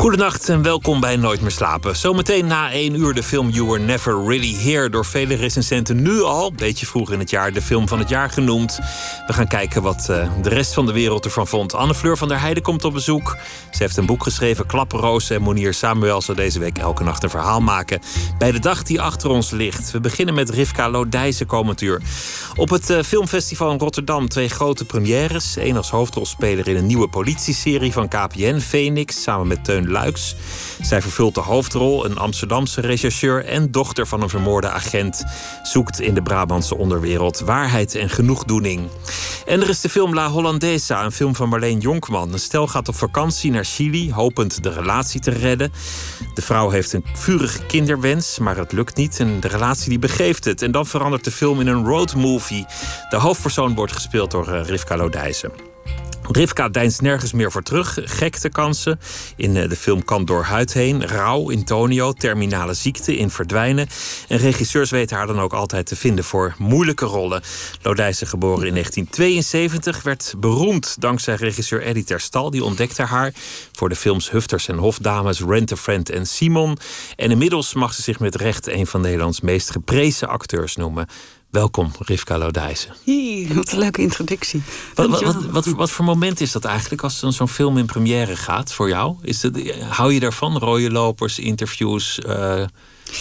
Goedenacht en welkom bij Nooit meer slapen. Zometeen na één uur de film You Were Never Really Here... door vele recensenten nu al, een beetje vroeg in het jaar... de film van het jaar genoemd. We gaan kijken wat uh, de rest van de wereld ervan vond. Anne Fleur van der Heijden komt op bezoek. Ze heeft een boek geschreven, Klappenroos... en Monier Samuel zal deze week elke nacht een verhaal maken... bij de dag die achter ons ligt. We beginnen met Rivka Lodijzen komend uur. Op het uh, filmfestival in Rotterdam twee grote premières. Eén als hoofdrolspeler in een nieuwe politieserie van KPN, Phoenix... samen met Teun Zij vervult de hoofdrol, een Amsterdamse rechercheur en dochter van een vermoorde agent, zoekt in de Brabantse onderwereld waarheid en genoegdoening. En er is de film La Hollandesa, een film van Marleen Jonkman. Een stel gaat op vakantie naar Chili, hopend de relatie te redden. De vrouw heeft een vurige kinderwens, maar het lukt niet en de relatie die begeeft het. En dan verandert de film in een roadmovie. De hoofdpersoon wordt gespeeld door uh, Rivka Lodijzen. Rivka deinst nergens meer voor terug. Gekte kansen. In de film Kan door huid heen. Rouw in Tonio. Terminale ziekte in Verdwijnen. En regisseurs weten haar dan ook altijd te vinden voor moeilijke rollen. Lodijse, geboren in 1972, werd beroemd dankzij regisseur Eddie Terstal. Die ontdekte haar voor de films Hufters en Hofdames, Rent a Friend en Simon. En inmiddels mag ze zich met recht een van Nederlands meest geprezen acteurs noemen. Welkom, Rivka Lodijzen. Wat een leuke introductie. Wat, wat, wat, wat, voor moment is dat eigenlijk als zo'n film in première gaat voor jou? Is het, hou je daarvan? Rode lopers, interviews, uh,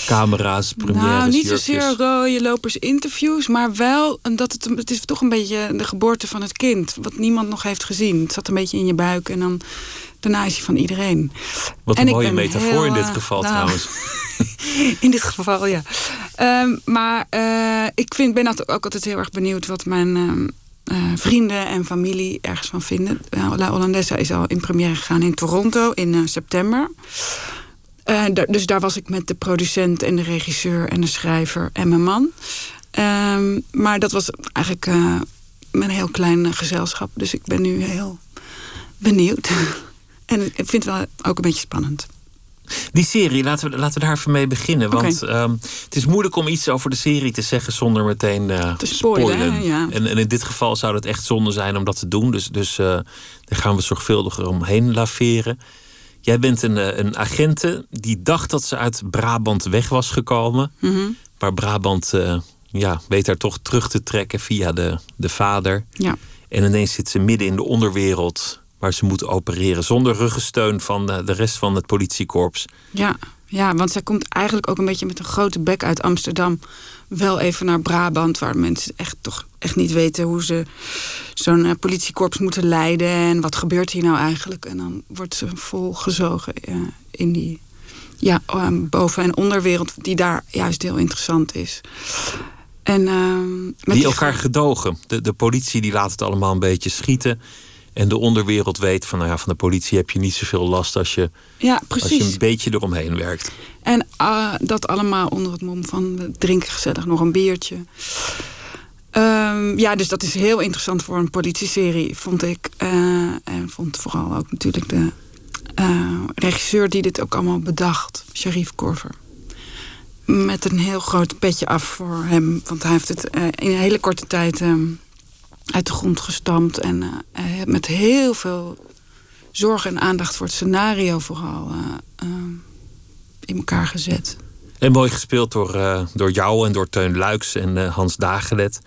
camera's, premières? Nou, niet zozeer rode lopers, interviews, maar wel dat het, het is toch een beetje de geboorte van het kind. Wat niemand nog heeft gezien. Het zat een beetje in je buik en dan daarna is hij van iedereen. Wat een mooie metafoor heel, in dit geval nou, trouwens. in dit geval, ja. Um, maar uh, ik vind, ben ook altijd heel erg benieuwd wat mijn um, uh, vrienden en familie ergens van vinden. Uh, La Hollandesa is al in première gegaan in Toronto in september. dus daar was ik met de producent en de regisseur en de schrijver en mijn man. Um, maar dat was eigenlijk een heel klein gezelschap. Dus ik ben nu heel benieuwd. en ik vind het wel ook een beetje spannend. Die serie, laten we, laten we daar even mee beginnen. Want okay. um, het is moeilijk om iets over de serie te zeggen zonder meteen uh, te spoilen. spoilen. Ja. En, en, in dit geval zou het echt zonde zijn om dat te doen. Dus, dus uh, daar gaan we zorgvuldiger omheen laveren. Jij bent een, uh, een agente die dacht dat ze uit Brabant weg was gekomen. Mm -hmm. Maar Brabant ja, weet haar toch terug te trekken via de, de vader. Ja. En ineens zit ze midden in de onderwereld waar ze moeten opereren zonder ruggensteun van de, de rest van het politiekorps. Ja, ja, want zij komt eigenlijk ook een beetje met een grote bek uit Amsterdam. Wel even naar Brabant, waar mensen echt toch echt niet weten hoe ze zo'n uh, politiekorps moeten leiden. En wat gebeurt hier nou eigenlijk? En dan wordt ze volgezogen uh, in die ja, um, boven- en onderwereld, die daar juist heel interessant is. En, uh, met die elkaar gedogen. De, de politie die laat het allemaal een beetje schieten. En de onderwereld weet van, nou ja, van de politie heb je niet zoveel last als je, ja, als je een beetje eromheen werkt. En uh, dat allemaal onder het mom van we drinken gezellig nog een biertje. Um, ja, dus dat is heel interessant voor een politieserie, vond ik. Uh, en vond vooral ook natuurlijk de uh, regisseur die dit ook allemaal bedacht, Sharif Korver. Met een heel groot petje af voor hem. Want hij heeft het in een hele korte tijd um, uit de grond gestampt. En uh, met heel veel zorg en aandacht voor het scenario vooral uh, uh, in elkaar gezet. En mooi gespeeld door, uh, door jou en door Teun Luiks en uh, Hans Dagelet.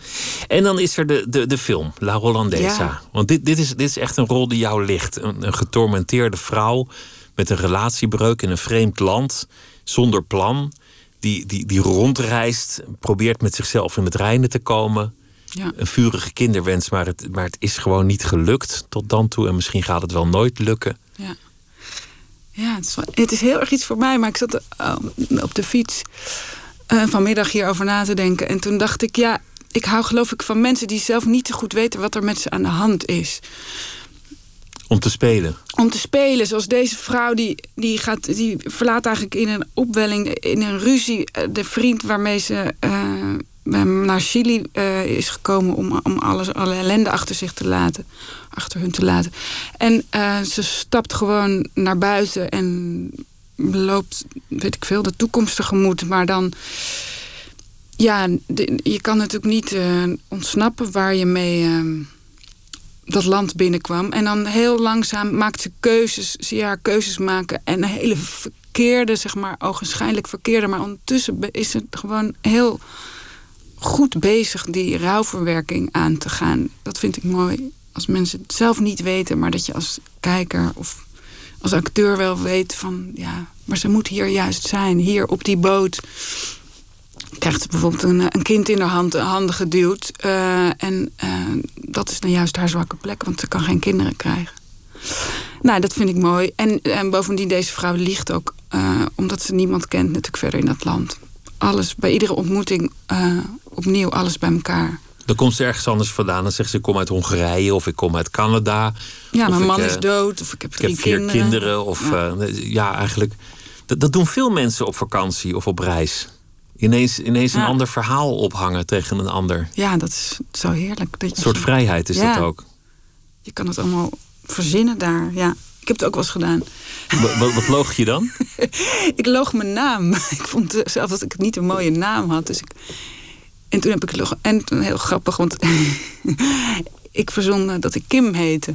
En dan is er de, de, de film, La Hollandesa. Ja. Want dit, dit, is, dit is echt een rol die jou ligt. Een, een getormenteerde vrouw met een relatiebreuk in een vreemd land. Zonder plan. Die, die, die rondreist, probeert met zichzelf in het reinen te komen. Ja. Een vurige kinderwens, maar het, maar het is gewoon niet gelukt tot dan toe. En misschien gaat het wel nooit lukken. Ja. Ja, het is, het is heel erg iets voor mij. Maar ik zat uh, op de fiets uh, vanmiddag hierover na te denken. En toen dacht ik, ja, ik hou geloof ik van mensen die zelf niet te goed weten wat er met ze aan de hand is. Om te spelen. Om te spelen, zoals deze vrouw die, die, gaat, die verlaat eigenlijk in een opwelling, in een ruzie, de vriend waarmee ze uh, naar Chili uh, is gekomen om, om alles, alle ellende achter zich te laten. Achter hun te laten. En uh, ze stapt gewoon naar buiten en loopt, weet ik veel, de toekomst tegemoet. Maar dan, ja, je kan natuurlijk niet uh, ontsnappen waar je mee dat land binnenkwam. En dan heel langzaam maakt ze keuzes, zie je haar keuzes maken. En een hele verkeerde, zeg maar, ogenschijnlijk verkeerde. Maar ondertussen is ze gewoon heel goed bezig die rouwverwerking aan te gaan. Dat vind ik mooi. Als mensen het zelf niet weten, maar dat je als kijker of als acteur wel weet van ja, maar ze moet hier juist zijn, hier op die boot. Krijgt ze bijvoorbeeld een, een kind in haar hand, handen geduwd. Uh, en uh, dat is dan juist haar zwakke plek, want ze kan geen kinderen krijgen. Nou, dat vind ik mooi. En, en bovendien, deze vrouw liegt ook, uh, omdat ze niemand kent, natuurlijk verder in dat land. Alles, bij iedere ontmoeting opnieuw alles bij elkaar. Dan komt ze ergens anders vandaan. Dan zegt ze: Ik kom uit Hongarije of ik kom uit Canada. Ja, mijn man is dood of ik heb drie ik heb vier kinderen. kinderen. Of, ja. ja, eigenlijk. Dat, dat, doen veel mensen op vakantie of op reis. Ineens, ineens ja. een ander verhaal ophangen tegen een ander. Ja, dat is zo heerlijk. Dat een soort vrijheid is ja. dat ook. Je kan het allemaal verzinnen daar. Ja, ik heb het ook wel eens gedaan. Wat, wat loog je dan? ik loog mijn naam. Ik vond zelf dat ik niet een mooie naam had. Dus ik... En toen heb ik loog. En toen heel grappig, want ik verzon dat ik Kim heette.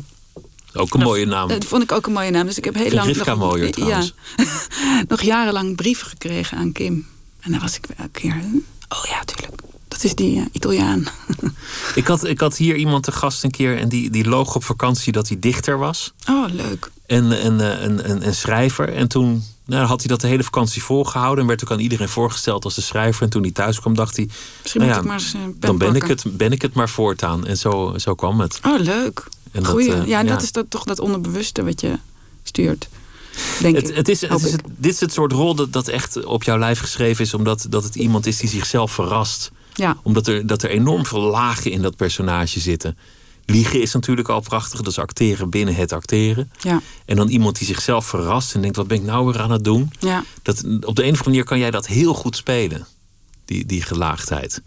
Ook een mooie naam. Dat vond ik ook een mooie naam. Dus ik heb heel lang. Rivka nog, mooier trouwens. Ja, nog jarenlang brieven gekregen aan Kim. En dan was ik elke keer. Oh ja, tuurlijk. Dat is die uh, Italiaan. ik, had, ik had hier iemand te gast een keer en die, die loog op vakantie dat hij dichter was. Oh, leuk. En, en, en, en, en schrijver. En toen nou, had hij dat de hele vakantie volgehouden. En werd ook aan iedereen voorgesteld als de schrijver. En toen hij thuis kwam, dacht hij. Misschien nou ja, moet ik maar eens Dan ben ik, het, ben ik het maar voortaan. En zo, zo kwam het. Oh, leuk. En Goeie. dat, uh, ja, ja, dat is dat, toch dat onderbewuste wat je stuurt. Denk het, ik. het is, het is het, dit is het soort rol dat, dat echt op jouw lijf geschreven is. Omdat dat het iemand is die zichzelf verrast. Ja. Omdat er, dat er enorm veel lagen in dat personage zitten. Liegen is natuurlijk al prachtig. Dat is acteren binnen het acteren. Ja. En dan iemand die zichzelf verrast en denkt: wat ben ik nou weer aan het doen? Ja. Dat, op de een of andere manier kan jij dat heel goed spelen. Die, die gelaagdheid.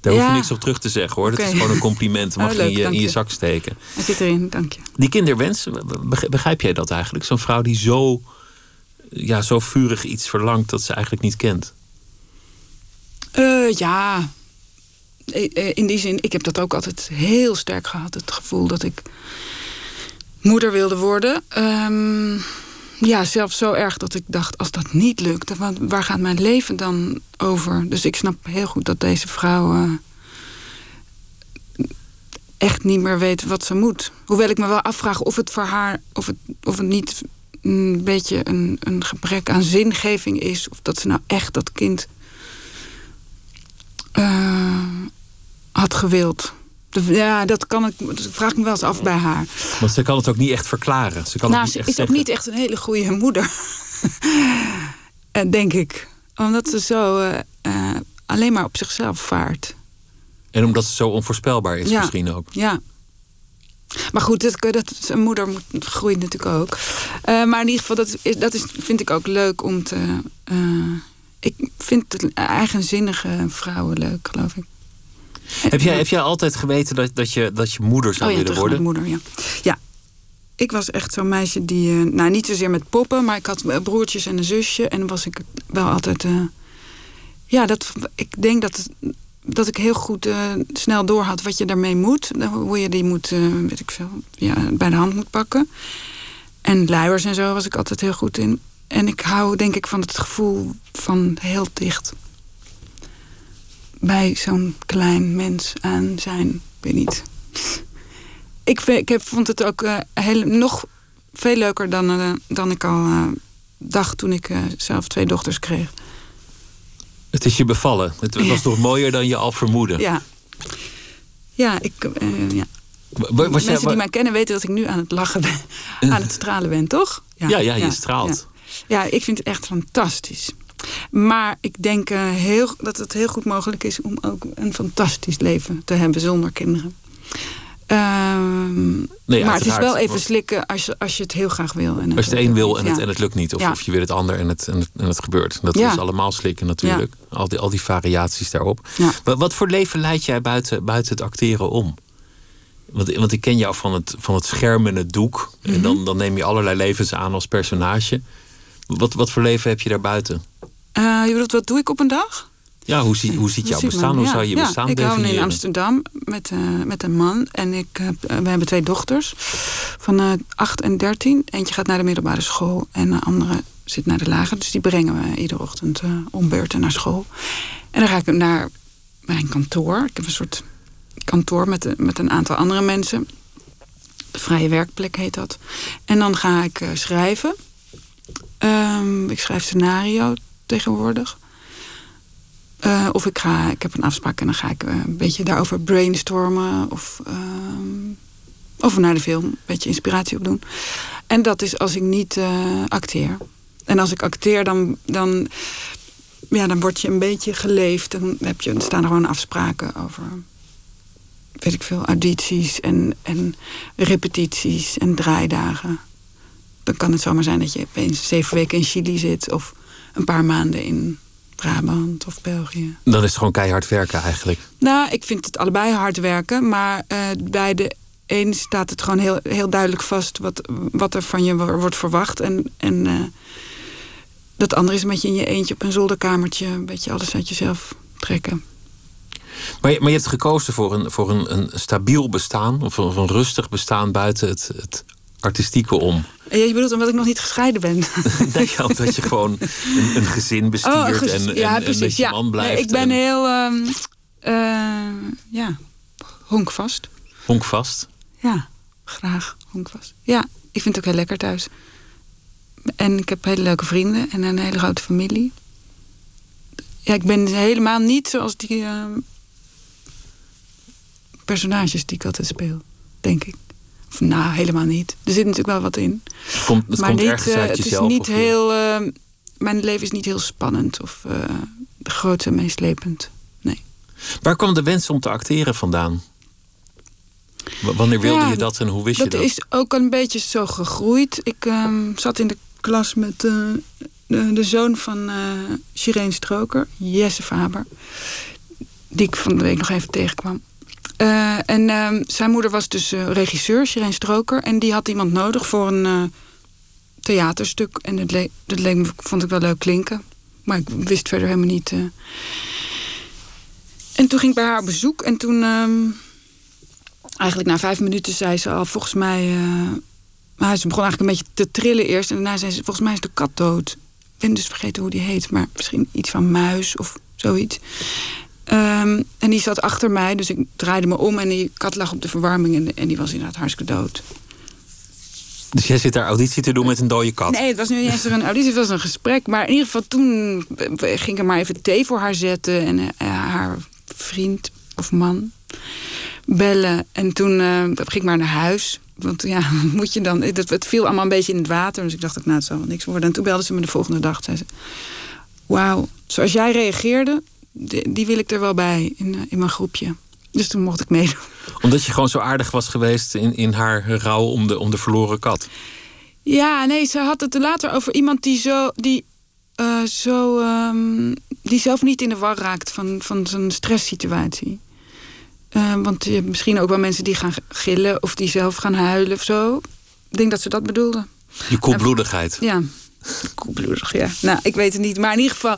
Daar hoef je niks op terug te zeggen hoor. Dat is gewoon een compliment. Dat mag Oh, je in leuk, je, dank in je je. zak steken. Hij zit erin, dank je. Die kinderwens, beg- begrijp jij dat eigenlijk? Zo'n vrouw die zo, ja, zo vurig iets verlangt dat ze eigenlijk niet kent. Eh, ja. Eh, eh, In die zin, ik heb dat ook altijd heel sterk gehad. Het gevoel dat ik moeder wilde worden. Ehm, ja, zelfs zo erg dat ik dacht, als dat niet lukt, dan wa- waar gaat mijn leven dan over? Dus ik snap heel goed dat deze vrouw eh, echt niet meer weet wat ze moet. Hoewel ik me wel afvraag of het voor haar, of het, of het niet een beetje een, een gebrek aan zingeving is. Of dat ze nou echt dat kind eh, had gewild. Ja, dat kan ik. Dat vraag ik me wel eens af bij haar. Want ze kan het ook niet echt verklaren. Ze kan nou, het ze niet is ook niet echt een hele goede moeder. Eh, Denk ik. Omdat ze zo eh, alleen maar op zichzelf vaart. En omdat ze zo onvoorspelbaar is Ja. misschien ook. Ja. Maar goed, dat, dat, zijn moeder moet, groeit natuurlijk ook. Maar in ieder geval, dat, is, dat is, vind ik ook leuk om te. Ik vind de eigenzinnige vrouwen leuk, geloof ik. Heb jij, heb jij altijd geweten dat, dat, je, dat je moeder zou oh ja, willen worden? de moeder, ja. Ja. Ik was echt zo'n meisje die... eh, nou, niet zozeer met poppen, maar ik had eh, broertjes en een zusje. En was ik wel altijd... eh, ja, dat, ik denk dat, dat ik heel goed snel door had wat je daarmee moet. Hoe je die moet, weet ik veel, ja, bij de hand moet pakken. En luiers en zo was ik altijd heel goed in. En ik hou denk ik van het gevoel van heel dicht bij zo'n klein mens aan zijn. Ik weet niet. Ik, ik heb, vond het ook eh, heel, nog veel leuker dan, eh, dan ik al eh, dacht toen ik zelf twee dochters kreeg. Het is je bevallen. Het was Ja. toch mooier dan je al vermoedde? Ja. Ja, ik, ja. Mensen die mij kennen weten dat ik nu aan het lachen ben. aan het stralen ben, toch? ja, ja, je straalt. Ja. Ik vind het echt fantastisch. Maar ik denk eh, heel, dat het heel goed mogelijk is om ook een fantastisch leven te hebben zonder kinderen. Ehm, Nee, maar het is wel even slikken als je, als je het heel graag wil. En Als je het een wil en het, en het lukt niet. Of, Ja. of je wil het ander en het, en het, en het gebeurt. Dat Ja. is allemaal slikken natuurlijk. Al, die, al die variaties daarop. Ja. Wat, voor leven leid jij buiten, buiten het acteren om? Want, want ik ken jou van het, van het scherm en het doek. Mhm. En dan, dan neem je allerlei levens aan als personage. Wat, wat voor leven heb je daarbuiten? Eh, je bedoelt, wat doe ik op een dag? Ja, hoe, zie, hoe ziet jouw bestaan? Hoe Ja, zou je ja, bestaan Ik woon in? Amsterdam met, eh, met een man. En ik we hebben twee dochters van eh 8 en 13. Eentje gaat naar de middelbare school en de andere zit naar de lagere. Dus die brengen we iedere ochtend eh om beurten naar school. En dan ga ik naar mijn kantoor. Ik heb een soort kantoor met, met een aantal andere mensen. De vrije werkplek heet dat. En dan ga ik schrijven. Ehm, ik schrijf scenario tegenwoordig. Eh, of ik, ga, ik heb een afspraak en dan ga ik eh, een beetje daarover brainstormen. Of, ehm, of naar de film een beetje inspiratie opdoen. En dat is als ik niet eh, acteer. En als ik acteer, dan, dan, ja, dan word je een beetje geleefd. Dan, heb je, staan er gewoon afspraken over, weet ik veel, audities en, en repetities en draaidagen. Dan kan het zomaar zijn dat je opeens zeven weken in Chili zit... of een paar maanden in Brabant of België. Dan is het gewoon keihard werken eigenlijk. Nou, ik vind het allebei hard werken. Maar eh, bij de een staat het gewoon heel, heel duidelijk vast... wat, wat er van je wo- wordt verwacht. En, en eh, dat andere is met je in je eentje op een zolderkamertje... een beetje alles uit jezelf trekken. Maar, je- maar je hebt gekozen voor een, voor een, een stabiel bestaan. Of een, een rustig bestaan buiten het, het artistieke om. Je bedoelt omdat ik nog niet gescheiden ben? Nee, omdat je gewoon een, een gezin Oh, ges- en, en, ja, en met je ja. man blijft. Nee, ik ben en heel... ehm, eh, ja, honkvast. honkvast. Ja, graag honkvast. Ja, ik vind het ook heel lekker thuis. En ik heb hele leuke vrienden en een hele grote familie. Ja, ik ben helemaal niet zoals die ehm, personages die ik altijd speel, denk ik. Of nou, helemaal niet. Er zit natuurlijk wel wat in. Het komt, het maar komt niet, ergens eh, uit het is niet heel. ehm, mijn leven is niet heel spannend of eh groot en meeslepend. Nee. Waar kwam de wens om te acteren vandaan? Wanneer wilde Ja, je dat en hoe wist dat je dat? is ook een beetje zo gegroeid. Ik ehm, zat in de klas met eh, de, de zoon van eh Shireen Stroker, Jesse Faber. Die ik van de week nog even tegenkwam. Eh, en ehm, zijn moeder was dus eh, regisseur, Shireen Stroker. En die had iemand nodig voor een eh, theaterstuk. En dat, le- dat leek me, vond ik wel leuk klinken. Maar ik wist verder helemaal niet. En toen ging ik bij haar op bezoek. En toen... ehm, eigenlijk na vijf minuten zei ze al, volgens mij... maar ze begon eigenlijk een beetje te trillen eerst. En daarna zei ze, volgens mij is de kat dood. Ik ben dus vergeten hoe die heet. Maar misschien iets van muis of zoiets. Ehm, en die zat achter mij, dus ik draaide me om... en die kat lag op de verwarming en, en die was inderdaad hartstikke dood. Dus jij zit daar auditie te doen met een dode kat. Nee, het was nu niet eens een auditie, het was een gesprek. Maar in ieder geval toen ging ik er maar even thee voor haar zetten. En eh, haar vriend of man bellen. En toen eh, ging ik maar naar huis. Want ja, moet je dan... Het, het viel allemaal een beetje in het water. Dus ik dacht, nou, het zal wel niks worden. En toen belde ze me de volgende dag. Zei ze, wauw, zoals jij reageerde... Die, die wil ik er wel bij in, eh, in mijn groepje. Dus toen mocht ik meedoen. Omdat je gewoon zo aardig was geweest in, in haar rouw om de, om de verloren kat. Ja, nee, ze had het er later over iemand die zo. Die, eh, zo ehm, die zelf niet in de war raakt van, van zijn stresssituatie. Eh, want je hebt misschien ook wel mensen die gaan gillen of die zelf gaan huilen of zo. Ik denk dat ze dat bedoelde. Je koelbloedigheid. Ja, koelbloedig, ja. Nou, ik weet het niet. Maar in ieder geval,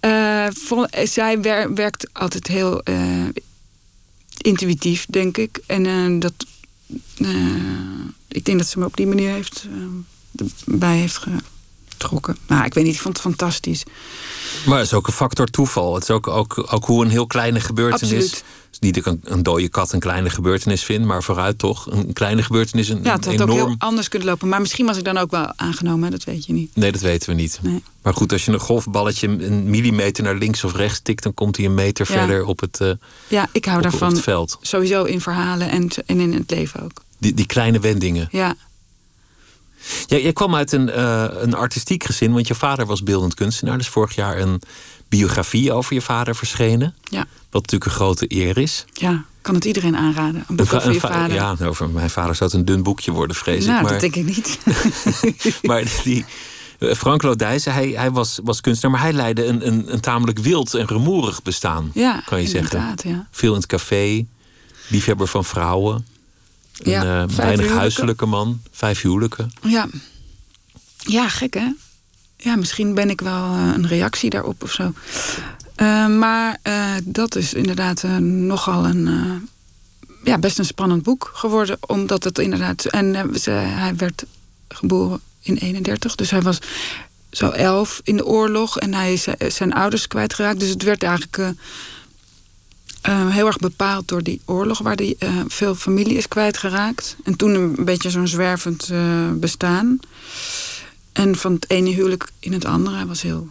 eh, eh, zij wer- werkt altijd heel eh, intuïtief, denk ik. En dat, ik denk dat ze me op die manier heeft, erbij heeft getrokken. Maar ik weet niet, ik vond het fantastisch. Maar het is ook een factor toeval. Het is ook, ook, ook hoe een heel kleine gebeurtenis. Absoluut. Niet dat ik een, een dode kat een kleine gebeurtenis vind, maar vooruit toch. Een kleine gebeurtenis een, Ja, het had een ook enorm. heel anders kunnen lopen. Maar misschien was ik dan ook wel aangenomen, dat weet je niet. Nee, dat weten we niet. Nee. Maar goed, als je een golfballetje een millimeter naar links of rechts tikt, dan komt hij een meter Ja. verder op het, eh, Ja, ik hou op, op daarvan het veld. sowieso in verhalen en, en in het leven ook. Die, die kleine wendingen. Ja, Jij, jij kwam uit een, uh, een artistiek gezin, want je vader was beeldend kunstenaar. Dus vorig jaar een biografie over je vader verschenen. Ja. Wat natuurlijk een grote eer is. Ja, kan het iedereen aanraden. Een boek over je vader. Ja, over mijn vader zou het een dun boekje worden, vrees nou, ik. Maar, dat denk ik niet. maar die, eh, Frank Lodijzen, hij, hij was, was kunstenaar, maar hij leidde een, een, een tamelijk wild en rumoerig bestaan. Ja, kan je zeggen. Ja. Veel in het café, liefhebber van vrouwen. Een ja, uh, weinig huiselijke man, vijf huwelijken. Ja. ja, gek hè? Ja, misschien ben ik wel uh, een reactie daarop of zo. Uh, maar dat is inderdaad nogal een ja, best een spannend boek geworden. Omdat het inderdaad. En hij werd geboren in 31. Dus hij was zo elf in de oorlog. En hij is zijn ouders kwijtgeraakt. Dus het werd eigenlijk heel erg bepaald door die oorlog... waar die, veel familie is kwijtgeraakt. En toen een beetje zo'n zwervend bestaan. En van het ene huwelijk in het andere. Hij was heel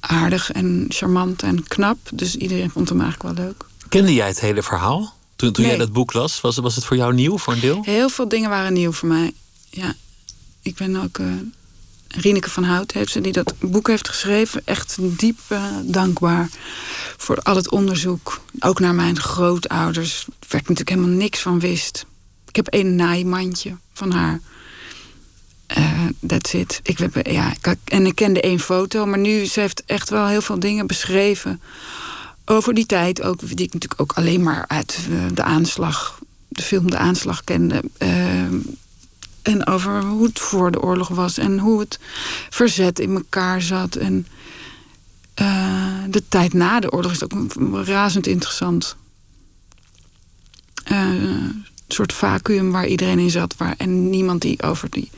aardig en charmant en knap. Dus iedereen vond hem eigenlijk wel leuk. Kende jij het hele verhaal? Toen, toen Nee. jij dat boek las, was, was het voor jou nieuw voor een deel? Heel veel dingen waren nieuw voor mij. Ja, ik ben ook. eh Rieneke van Hout heeft ze, die dat boek heeft geschreven. Echt diep eh, dankbaar voor al het onderzoek. Ook naar mijn grootouders. Waar ik natuurlijk helemaal niks van wist. Ik heb één naaimandje van haar. Eh that's it. Ik heb, ja, ik had- en ik kende één foto. Maar nu, ze heeft echt wel heel veel dingen beschreven. Over die tijd ook. Die ik natuurlijk ook alleen maar uit eh, de aanslag. De film De Aanslag kende. Eh, en over hoe het voor de oorlog was. En hoe het verzet in elkaar zat. En eh, de tijd na de oorlog is ook razend interessant. Eh, een soort vacuüm waar iedereen in zat. Waar, en niemand die over die...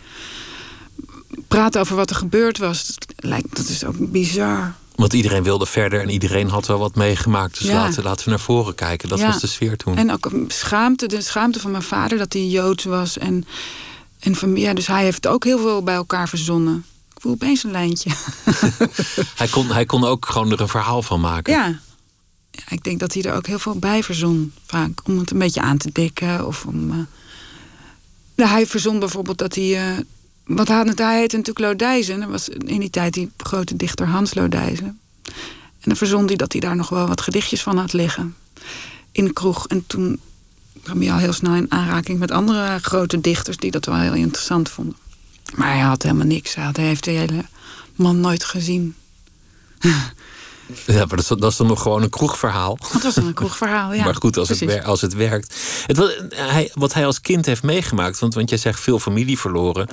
Praat over wat er gebeurd was. Dat, lijkt, dat is ook bizar. Want iedereen wilde verder en iedereen had wel wat meegemaakt. Dus Ja. laten, laten we naar voren kijken. Dat Ja. was de sfeer toen. En ook een schaamte, de schaamte van mijn vader dat hij Joods was. En, en van, ja, dus hij heeft ook heel veel bij elkaar verzonnen. Ik voel opeens een lijntje. Hij, kon, hij kon ook gewoon er een verhaal van maken. Ja. ja. Ik denk dat hij er ook heel veel bij verzon. Vaak om het een beetje aan te dikken. Of om, nou, hij verzon bijvoorbeeld dat hij... eh, wat hij, hij heette natuurlijk Lodijzen. Dat was in die tijd die grote dichter Hans Lodijzen. En dan verzon hij dat hij daar nog wel wat gedichtjes van had liggen. In de kroeg. En toen kwam hij al heel snel in aanraking met andere grote dichters... die dat wel heel interessant vonden. Maar hij had helemaal niks. Hij had- hij heeft de hele man nooit gezien. Ja, maar dat is, dat is dan nog gewoon een kroegverhaal. Dat was dan een kroegverhaal, ja. maar goed, als het, precies. als het werkt. Het, wa- hij, wat hij als kind heeft meegemaakt, want, want jij zegt veel familie verloren.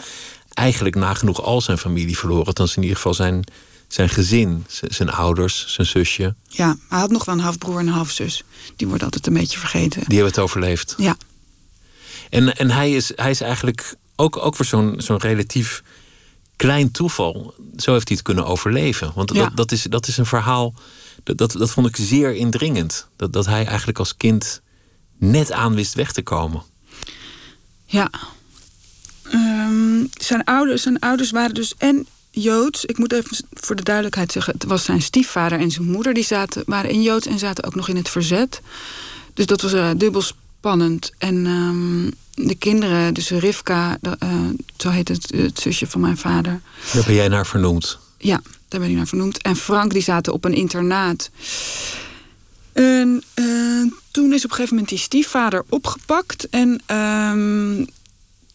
Eigenlijk nagenoeg al zijn familie verloren. Althans in ieder geval zijn, zijn gezin, zijn ouders, zijn zusje. Ja, hij had nog wel een halfbroer en een halfzus. Die wordt altijd een beetje vergeten. Die hebben het overleefd. Ja, En, en hij, is, hij is eigenlijk ook, ook voor zo'n zo'n relatief klein toeval. Zo heeft hij het kunnen overleven. Want Ja. dat, dat, is, dat is een verhaal. Dat, dat, dat vond ik zeer indringend. Dat, dat hij eigenlijk als kind net aan wist weg te komen. ja. Ehm, zijn, ouders, zijn ouders waren dus en Joods. Ik moet even voor de duidelijkheid zeggen... het was zijn stiefvader en zijn moeder. Die zaten, waren in Joods en zaten ook nog in het verzet. Dus dat was eh, dubbel spannend. En ehm, de kinderen, dus Rivka... de, eh, zo heet het, het zusje van mijn vader... Daar ben jij naar vernoemd. Ja, daar ben ik naar vernoemd. En Frank, die zaten op een internaat. En eh, toen is op een gegeven moment die stiefvader opgepakt. En ehm,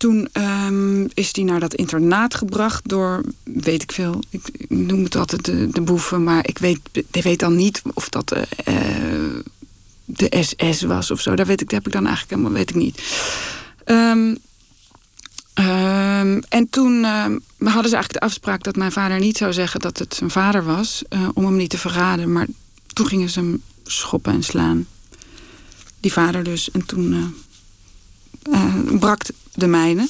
toen ehm, is die naar dat internaat gebracht door, weet ik veel. Ik, noem het altijd de, boeven, maar ik weet, weet dan niet of dat eh, de SS was of zo. Daar weet ik, heb ik dan eigenlijk helemaal, weet ik niet. Ehm, Ehm, en toen hadden ze eigenlijk de afspraak dat mijn vader niet zou zeggen dat het zijn vader was, eh, om hem niet te verraden. Maar toen gingen ze hem schoppen en slaan. Die vader dus. En toen eh, eh, brak de mijne.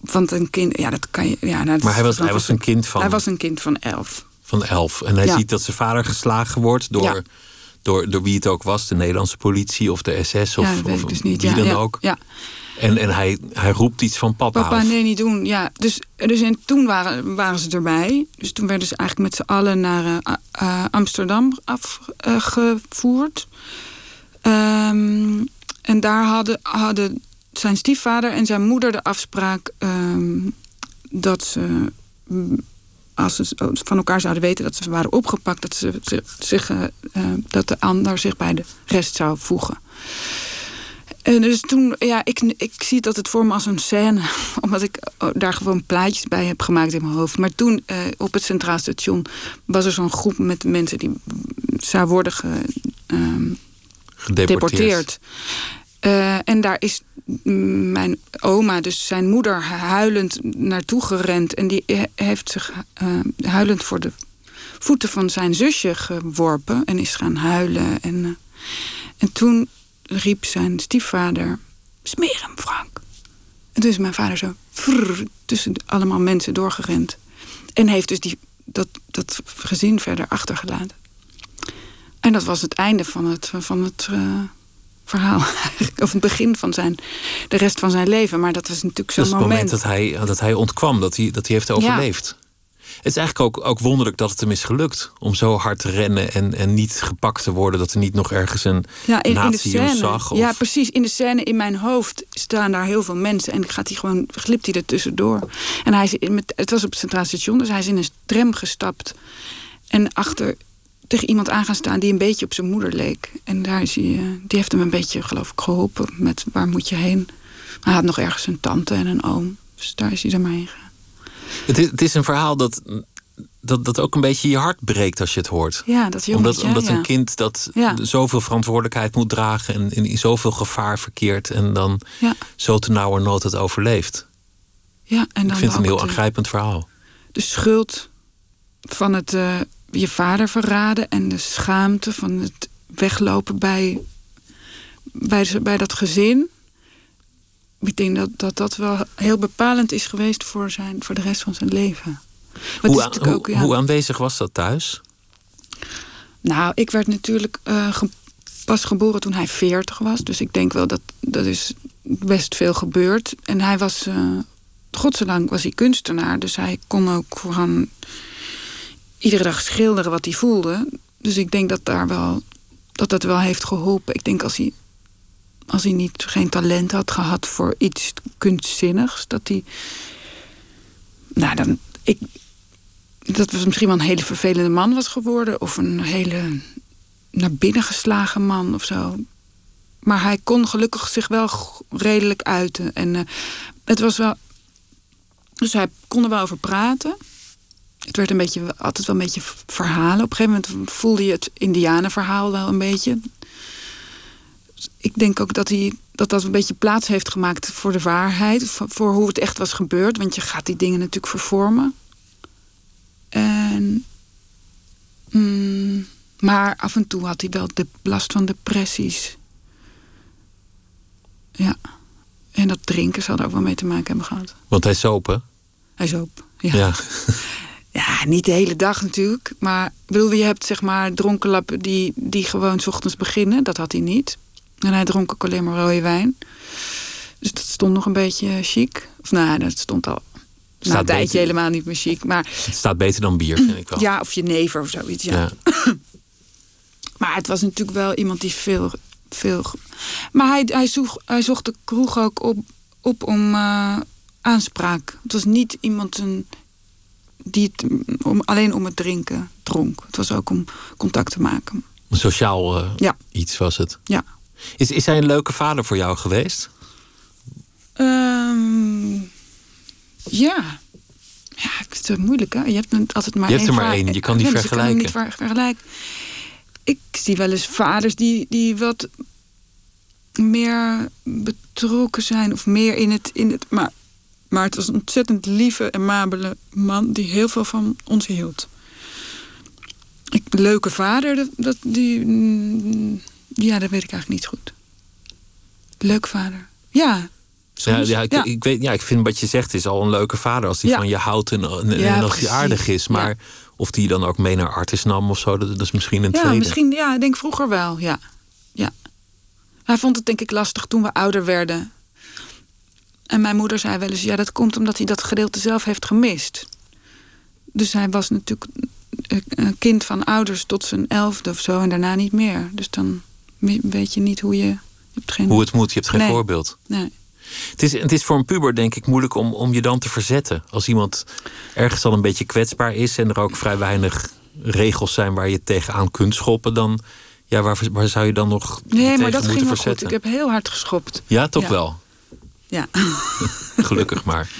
Want een kind, ja, dat kan je. Ja, nou, Maar hij was, hij was een kind van, Hij was een kind van elf. van elf. En hij Ja. ziet dat zijn vader geslagen wordt door, Ja. door, door wie het ook was. De Nederlandse politie of de SS of, ja, of dus niet. wie ja, dan ook. Ja. En, en hij, hij roept iets van papa. Papa, nee, niet doen. Ja, dus, dus en toen waren, waren ze erbij. Dus toen werden ze eigenlijk met z'n allen naar eh, eh, Amsterdam afgevoerd. Ehm, en daar hadden, hadden zijn stiefvader en zijn moeder de afspraak ehm, dat ze, mm, als ze van elkaar zouden weten dat ze waren opgepakt, dat, ze, ze- zich, eh, eh, dat de ander zich bij de rest zou voegen. En dus toen, ja, ik, ik zie dat het voor me als een scène, omdat ik eh, daar gewoon plaatjes bij heb gemaakt in mijn hoofd. Maar toen eh, op het Centraal Station was er zo'n groep met mensen die zou worden ge, ehm, Gedeporteerd. Eh, en daar is mijn oma, dus zijn moeder, huilend naartoe gerend. En die he- heeft zich eh, huilend voor de voeten van zijn zusje geworpen. En is gaan huilen. En, eh, en toen riep zijn stiefvader: Smeer hem, Frank. En toen is mijn vader zo tussen allemaal mensen doorgerend. En heeft dus die, dat, dat gezin verder achtergelaten. En dat was het einde van het, van het verhaal. Of het begin van zijn, de rest van zijn leven. Maar dat was natuurlijk zo'n Dat is het moment. moment dat hij, dat hij ontkwam, dat hij, dat hij heeft overleefd. Het is eigenlijk ook, ook wonderlijk dat het hem is gelukt om zo hard te rennen en, en niet gepakt te worden. Dat er niet nog ergens een Ja, in, de scène. zag. Of, Ja, precies. In de scène in mijn hoofd staan daar heel veel mensen. En gaat hij gewoon, glipt hij er tussendoor. En hij is in- met, het was op het Centraal Station, dus hij is in een tram gestapt. En achter tegen iemand aan gaan staan die een beetje op zijn moeder leek. En daar is hij, eh, die heeft hem een beetje, geloof ik, geholpen met waar moet je heen. Hij had nog ergens een tante en een oom. Dus daar is hij er maar heen gegaan. het, is, het is een verhaal dat, dat, dat ook een beetje je hart breekt als je het hoort. Ja, dat jongetje. Omdat, omdat ja. een kind dat Ja. zoveel verantwoordelijkheid moet dragen en in zoveel gevaar verkeert en dan Ja, zo te nauwernood het overleeft. ja, en dan Ik vind het een heel de- aangrijpend verhaal. de schuld van het eh, je vader verraden en de schaamte van het weglopen bij, bij, bij dat gezin. Ik denk dat, dat dat wel heel bepalend is geweest voor, zijn, voor de rest van zijn leven. Hoe, aan- ook, ja, hoe aanwezig was dat thuis? Nou, ik werd natuurlijk eh, ge- pas geboren toen hij 40 was. Dus ik denk wel dat dat is best veel gebeurd. En hij was, godzijdank was hij kunstenaar. Dus hij kon ook gewoon iedere dag schilderen wat hij voelde. Dus ik denk dat daar wel, dat dat wel heeft geholpen. Ik denk als hij, als hij niet, geen talent had gehad voor iets kunstzinnigs, dat hij. Nou, dan. Ik, dat was misschien wel een hele vervelende man was geworden. Of een hele naar binnen geslagen man of zo. Maar hij kon gelukkig zich wel redelijk uiten. En eh, het was wel. Dus hij kon er wel over praten. Het werd een beetje, altijd wel een beetje verhalen. Op een gegeven moment voelde je het Indianenverhaal wel een beetje. Ik denk ook dat hij dat dat een beetje plaats heeft gemaakt voor de waarheid. Voor, hoe het echt was gebeurd. Want je gaat die dingen natuurlijk vervormen. En, mm, maar af en toe had hij wel de last van depressies. Ja. En dat drinken zal er ook wel mee te maken hebben gehad. Want hij is open. Hij is. Ja. Ja. Ja, niet de hele dag natuurlijk. Maar bedoel, je hebt zeg maar dronkenlappen die, die gewoon 's ochtends beginnen. Dat had hij niet. En hij dronk ook alleen maar rode wijn. Dus dat stond nog een beetje chic. Of nou, dat stond al na een tijdje helemaal niet meer chic. Maar Het staat beter dan bier, vind ik wel. ja, of je never of zoiets. Ja. Ja. Maar het was natuurlijk wel iemand die veel. veel maar hij, hij, zocht, hij zocht de kroeg ook op, op om eh, aanspraak. Het was niet iemand een, die het om, alleen om het drinken dronk. Het was ook om contact te maken. Een sociaal eh, Ja. iets was het. Ja. Is, is hij een leuke vader voor jou geweest? Ehm, ja. Ja, het is moeilijk, hè? Je hebt altijd maar Je hebt er maar één, je kan niet Ja, dus vergelijken. niet ver- vergelijken. Ik zie wel eens vaders die, die wat meer betrokken zijn of meer in het. In het maar, maar het was een ontzettend lieve en mabele man die heel veel van ons hield. Ik, leuke vader, dat, die, mm, ja, dat weet ik eigenlijk niet goed. Leuk vader. Ja. Ja, ja, ik, Ik weet, ja, ik vind wat je zegt is al een leuke vader. Als die Ja. van je houdt en, en, en Ja, als die aardig is. Maar of die je dan ook mee naar Artis nam of zo, dat, dat is misschien een Ja, tweede. misschien, ja, ik denk vroeger wel, ja. ja. Hij vond het denk ik lastig toen we ouder werden. En mijn moeder zei wel eens, ja, dat komt omdat hij dat gedeelte zelf heeft gemist. Dus hij was natuurlijk een- kind van ouders tot zijn elfde of zo en daarna niet meer. Dus dan weet je niet hoe je. je hebt geen, Hoe het moet, je hebt geen Nee. voorbeeld. nee. Het is, het is voor een puber denk ik moeilijk om, om je dan te verzetten. Als iemand ergens al een beetje kwetsbaar is en er ook vrij weinig regels zijn waar je tegenaan kunt schoppen, dan ja, waar, waar zou je dan nog Nee, maar dat ging wel verzetten? goed. Ik heb heel hard geschopt. Ja, toch Ja. wel. Ja, Gelukkig maar.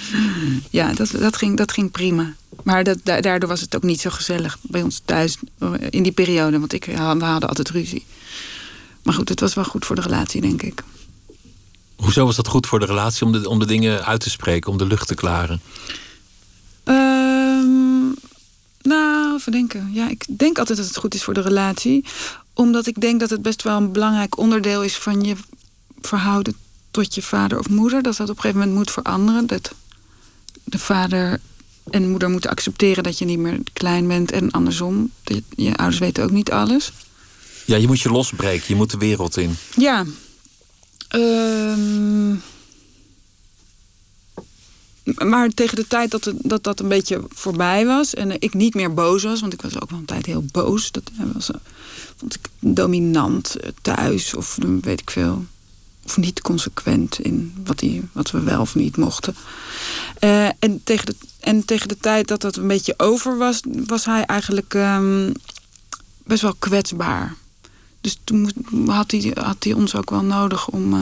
ja dat, dat, ging, dat ging prima. Maar dat, da- daardoor was het ook niet zo gezellig bij ons thuis eh, in die periode. Want ik, we hadden altijd ruzie. Maar goed, het was wel goed voor de relatie, denk ik. Hoezo was dat goed voor de relatie om de, om de dingen uit te spreken, om de lucht te klaren? Ehm, nou, even denken. Ja, ik denk altijd dat het goed is voor de relatie. Omdat ik denk dat het best wel een belangrijk onderdeel is van je verhouden tot je vader of moeder. Dat dat op een gegeven moment moet veranderen. Dat de vader en moeder moeten accepteren dat je niet meer klein bent. En andersom. Dat je ouders weten ook niet alles. Ja, je moet je losbreken, je moet de wereld in. Ja. Ehm, maar tegen de tijd dat, het, dat dat een beetje voorbij was en ik niet meer boos was, want ik was ook wel een tijd heel boos. Dat was, eh, vond ik dominant eh, thuis of weet ik veel. Of niet consequent in wat, die, wat we wel of niet mochten. Eh, en, tegen de, en tegen de tijd dat dat een beetje over was, was hij eigenlijk ehm, best wel kwetsbaar. Dus toen had hij, had hij ons ook wel nodig om, eh,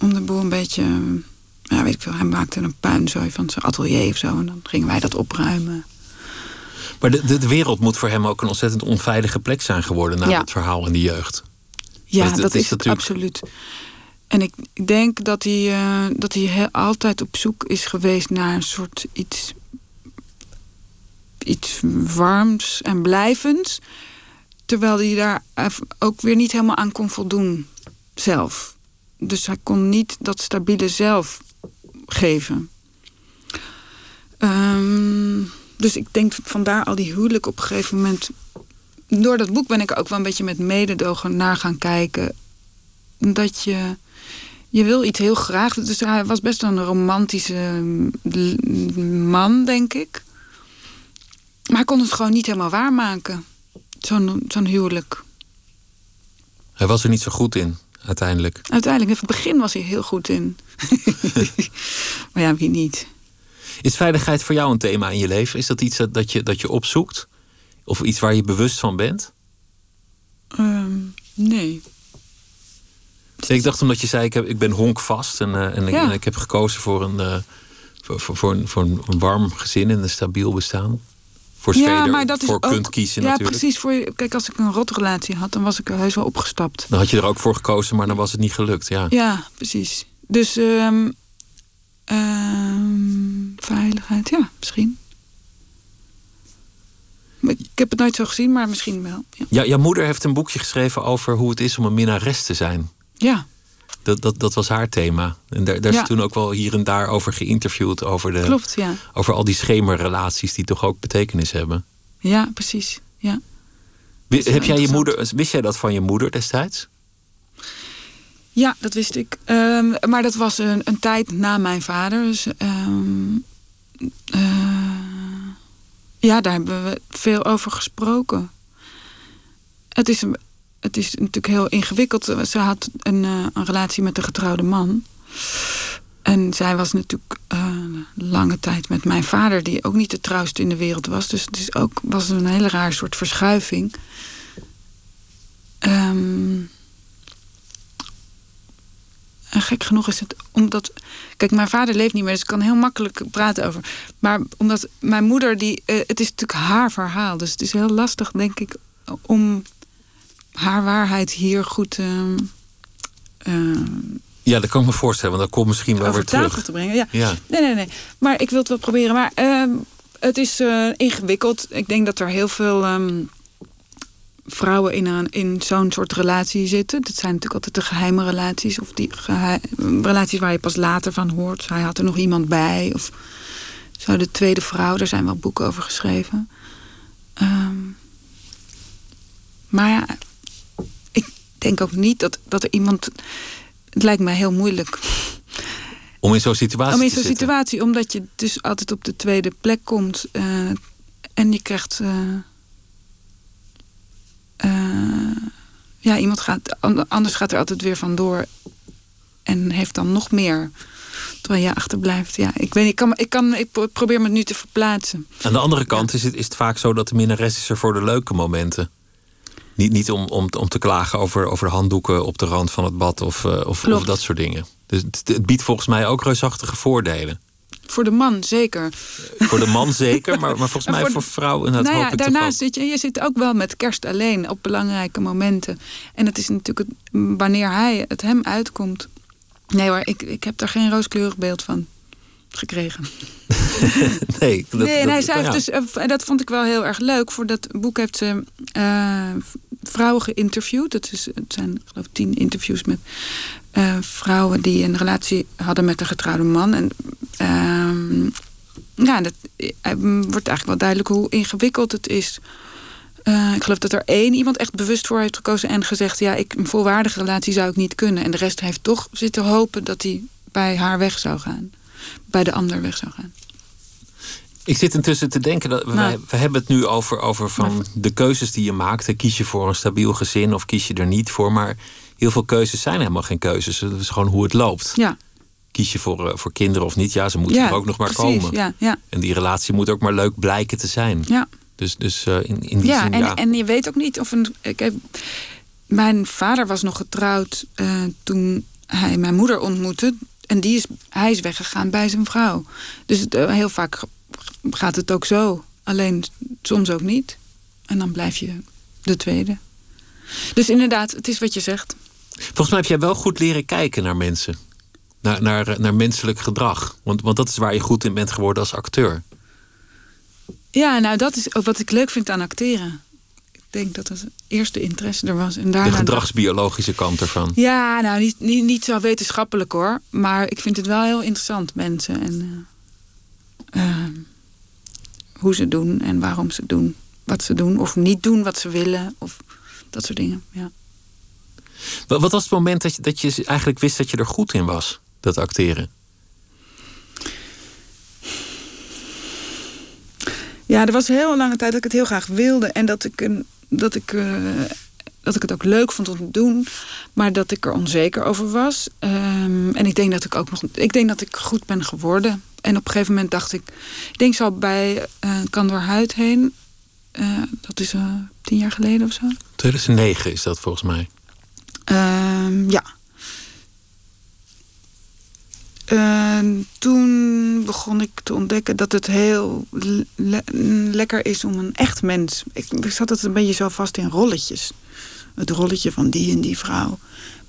om de boel een beetje. ja, weet ik veel. Hij maakte een puinzooi van zijn atelier of zo. En dan gingen wij dat opruimen. Maar de, de, de wereld moet voor hem ook een ontzettend onveilige plek zijn geworden na Ja. het verhaal in de jeugd. Ja, Dat- dat, is is natuurlijk- absoluut. En ik ik denk dat hij, eh, dat hij altijd op zoek is geweest naar een soort iets, iets warms en blijvends. Terwijl hij daar ook weer niet helemaal aan kon voldoen zelf. Dus hij kon niet dat stabiele zelf geven. Ehm, dus ik denk vandaar al die huwelijk op een gegeven moment door dat boek ben ik ook wel een beetje met mededogen naar gaan kijken. Dat je. Je wil iets heel graag. Dus hij was best wel een romantische mm, man, denk ik. Maar hij kon het gewoon niet helemaal waarmaken. Zo'n zo'n huwelijk. Hij was er niet zo goed in, uiteindelijk. Uiteindelijk, in het begin was hij heel goed in. maar ja, wie niet? Is veiligheid voor jou een thema in je leven? Is dat iets dat, je, dat je opzoekt? Of iets waar je bewust van bent? Ehm, nee. Ik dacht omdat je zei, ik, heb, ik ben honkvast en, eh, en, ik, Ja. en ik heb gekozen voor een, eh, voor, voor, voor, een, voor een warm gezin en een stabiel bestaan. Voor zover je er voor kunt kiezen ja, natuurlijk. precies. Voor je, kijk, als ik een rotrelatie had, dan was ik er heus wel opgestapt. Dan had je er ook voor gekozen, maar dan was het niet gelukt. Ja. Ja, precies. Dus ehm, ehm, veiligheid, ja, misschien. Ik heb het nooit zo gezien, maar misschien wel. Ja. Ja, jouw moeder heeft een boekje geschreven over hoe het is om een minnares te zijn. ja. Dat, dat, dat was haar thema. En daar, daar is toen ook wel hier en daar over geïnterviewd. Over, de, Klopt, ja. over al die schemerrelaties die toch ook betekenis hebben. Ja, precies. Ja. Wi- is wel Heb jij je moeder, wist jij dat van je moeder destijds? Ja, dat wist ik. Ehm, maar dat was een, een tijd na mijn vader. Dus, ehm, eh, ja, daar hebben we veel over gesproken. Het is, het is natuurlijk heel ingewikkeld. Ze had een, eh, een relatie met een getrouwde man. En zij was natuurlijk eh, lange tijd met mijn vader, die ook niet de trouwste in de wereld was. Dus het is ook, was een hele raar soort verschuiving. Ehm, en gek genoeg is het omdat. Kijk, mijn vader leeft niet meer, dus ik kan heel makkelijk praten over. Maar omdat mijn moeder, die, eh, het is natuurlijk haar verhaal. Dus het is heel lastig, denk ik, om haar waarheid hier goed ehm, eh, Ja, dat kan ik me voorstellen, want dat komt misschien wel weer terug. te brengen. Ja. Ja. Nee, nee, nee. Maar ik wil het wel proberen. Maar ehm, het is eh, ingewikkeld. Ik denk dat er heel veel ehm, vrouwen in, een, in zo'n soort relatie zitten. Dat zijn natuurlijk altijd de geheime relaties. Of die geheim- relaties waar je pas later van hoort. Hij had er nog iemand bij. Of zo de tweede vrouw. Daar zijn wel boeken over geschreven. Ehm, maar ja, ik denk ook niet dat, dat er iemand... Het lijkt mij heel moeilijk Om in zo'n situatie om in zo'n situatie, omdat je dus altijd op de tweede plek komt eh, en je krijgt. eh, ja, iemand gaat. an- Anders gaat er altijd weer vandoor. en heeft dan nog meer. Terwijl je achterblijft. Ja, ik, weet, ik, kan, ik, kan, ik probeer me nu te verplaatsen. Aan de andere kant is, het, is het vaak zo dat de minnares is er voor de leuke momenten. Niet, niet om, om, om te klagen over, over handdoeken op de rand van het bad of, uh, of, of, dat soort dingen. Dus het, het, biedt volgens mij ook reusachtige voordelen. Voor de man zeker. Voor de man zeker, maar, maar volgens mij voor, vrouwen. Nou ja, daarnaast zit je, je zit ook wel met kerst alleen op belangrijke momenten. En het is natuurlijk wanneer hij het hem uitkomt. Nee hoor, ik, ik heb daar geen rooskleurig beeld van gekregen. nee, dat, nee, hij zei dus, en dat vond ik wel heel erg leuk. Voor dat boek heeft ze uh, vrouwen geïnterviewd. Dat is, het zijn geloof ik tien interviews met uh, vrouwen die een relatie hadden met een getrouwde man. En uh, ja, dat wordt eigenlijk wel duidelijk hoe ingewikkeld het is. Uh, ik geloof dat er één iemand echt bewust voor heeft gekozen en gezegd: ja, ik, een volwaardige relatie zou ik niet kunnen. En de rest heeft toch zitten hopen dat hij bij haar weg zou gaan, bij de ander weg zou gaan. Ik zit intussen te denken dat nou. wij, we hebben het nu over, over van de keuzes die je maakt. Kies je voor een stabiel gezin of kies je er niet voor? Maar heel veel keuzes zijn helemaal geen keuzes. Het is gewoon hoe het loopt. Ja. Kies je voor, uh, voor kinderen of niet? Ja, ze moeten er ook nog maar komen. Ja, ja. En die relatie moet ook maar leuk blijken te zijn. Ja. Dus, dus uh, in, in die ja, zin, en, ja. en je weet ook niet of een. Ik heb, mijn vader was nog getrouwd uh, toen hij mijn moeder ontmoette. En die is, hij is weggegaan bij zijn vrouw. Dus het, heel vaak gaat het ook zo. Alleen soms ook niet. En dan blijf je de tweede. Dus inderdaad, het is wat je zegt. Volgens mij heb jij wel goed leren kijken naar mensen. Naar, naar, naar menselijk gedrag. Want, want dat is waar je goed in bent geworden als acteur. Ja, nou dat is ook wat ik leuk vind aan acteren. Ik denk dat het eerste interesse er was. En daarna de gedragsbiologische kant ervan. Ja, nou niet, niet, niet zo wetenschappelijk hoor. Maar ik vind het wel heel interessant, mensen. En uh, uh, hoe ze doen en waarom ze doen wat ze doen. Of niet doen wat ze willen. Of dat soort dingen, ja. Wat was het moment dat je, dat je eigenlijk wist dat je er goed in was? Dat acteren? Ja, er was heel lange tijd dat ik het heel graag wilde. En dat ik, een, dat ik, uh, dat ik het ook leuk vond om te doen. Maar dat ik er onzeker over was. Um, en ik denk dat ik ook nog. Ik denk dat ik goed ben geworden. En op een gegeven moment dacht ik. Ik denk zo bij uh, Kan door Huid heen. Uh, dat is tien jaar geleden of zo. 2009 is dat volgens mij. Uh, ja. Uh, toen begon ik te ontdekken dat het heel le lekker is om een echt mens. Ik, ik zat het een beetje zo vast in rolletjes. Het rolletje van die en die vrouw.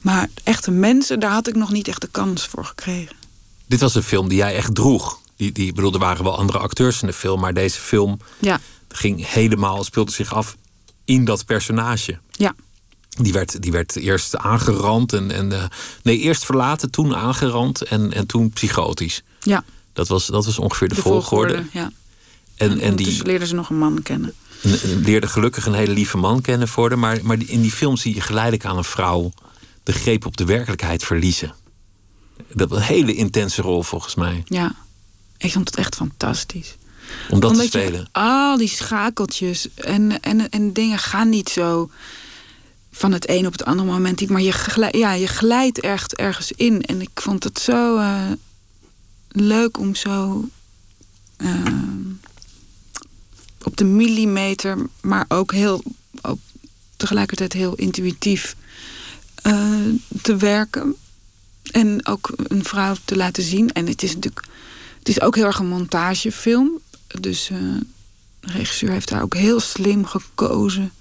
Maar echte mensen, daar had ik nog niet echt de kans voor gekregen. Dit was een film die jij echt droeg. Die, die, bedoel, er waren wel andere acteurs in de film, maar deze film ja. ging helemaal, speelde zich af in dat personage. Ja. Die werd, die werd eerst aangerand en, en uh, nee, eerst verlaten, toen aangerand en, en toen psychotisch. Ja. Dat was, dat was ongeveer de, de volgorde. volgorde. Ja. En, en, en die dus leerden ze nog een man kennen. Leerde gelukkig een hele lieve man kennen voor. Maar, maar in die film zie je geleidelijk aan een vrouw de greep op de werkelijkheid verliezen. Dat was een hele intense rol volgens mij. Ja, ik vond het echt fantastisch. Om dat Omdat te spelen. Je, al die schakeltjes en, en, en dingen gaan niet zo van het een op het andere moment. Maar je, ja, je glijdt echt ergens in. En ik vond het zo uh, leuk om zo uh, op de millimeter, maar ook heel tegelijkertijd heel intuïtief uh, te werken. En ook een vrouw te laten zien. En het is natuurlijk. Het is ook heel erg een montagefilm. Dus uh, de regisseur heeft daar ook heel slim gekozen.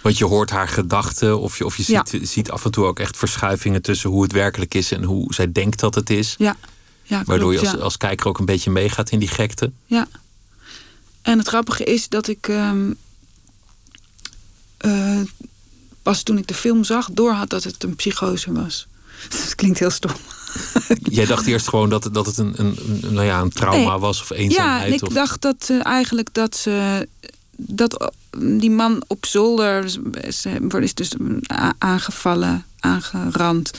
Want je hoort haar gedachten, of je, of je ziet, ja. ziet af en toe ook echt verschuivingen tussen hoe het werkelijk is en hoe zij denkt dat het is. Ja. ja Waardoor klopt, je als, als kijker ook een beetje meegaat in die gekte. Ja. En het grappige is dat ik. Um, uh, pas toen ik de film zag, doorhad dat het een psychose was. Dat klinkt heel stom. Jij dacht eerst gewoon dat, dat het een, een, een, nou ja, een trauma nee. was of eenzaamheid? Ja, en ik of... dacht dat uh, eigenlijk dat ze. Dat die man op zolder is dus aangevallen, aangerand.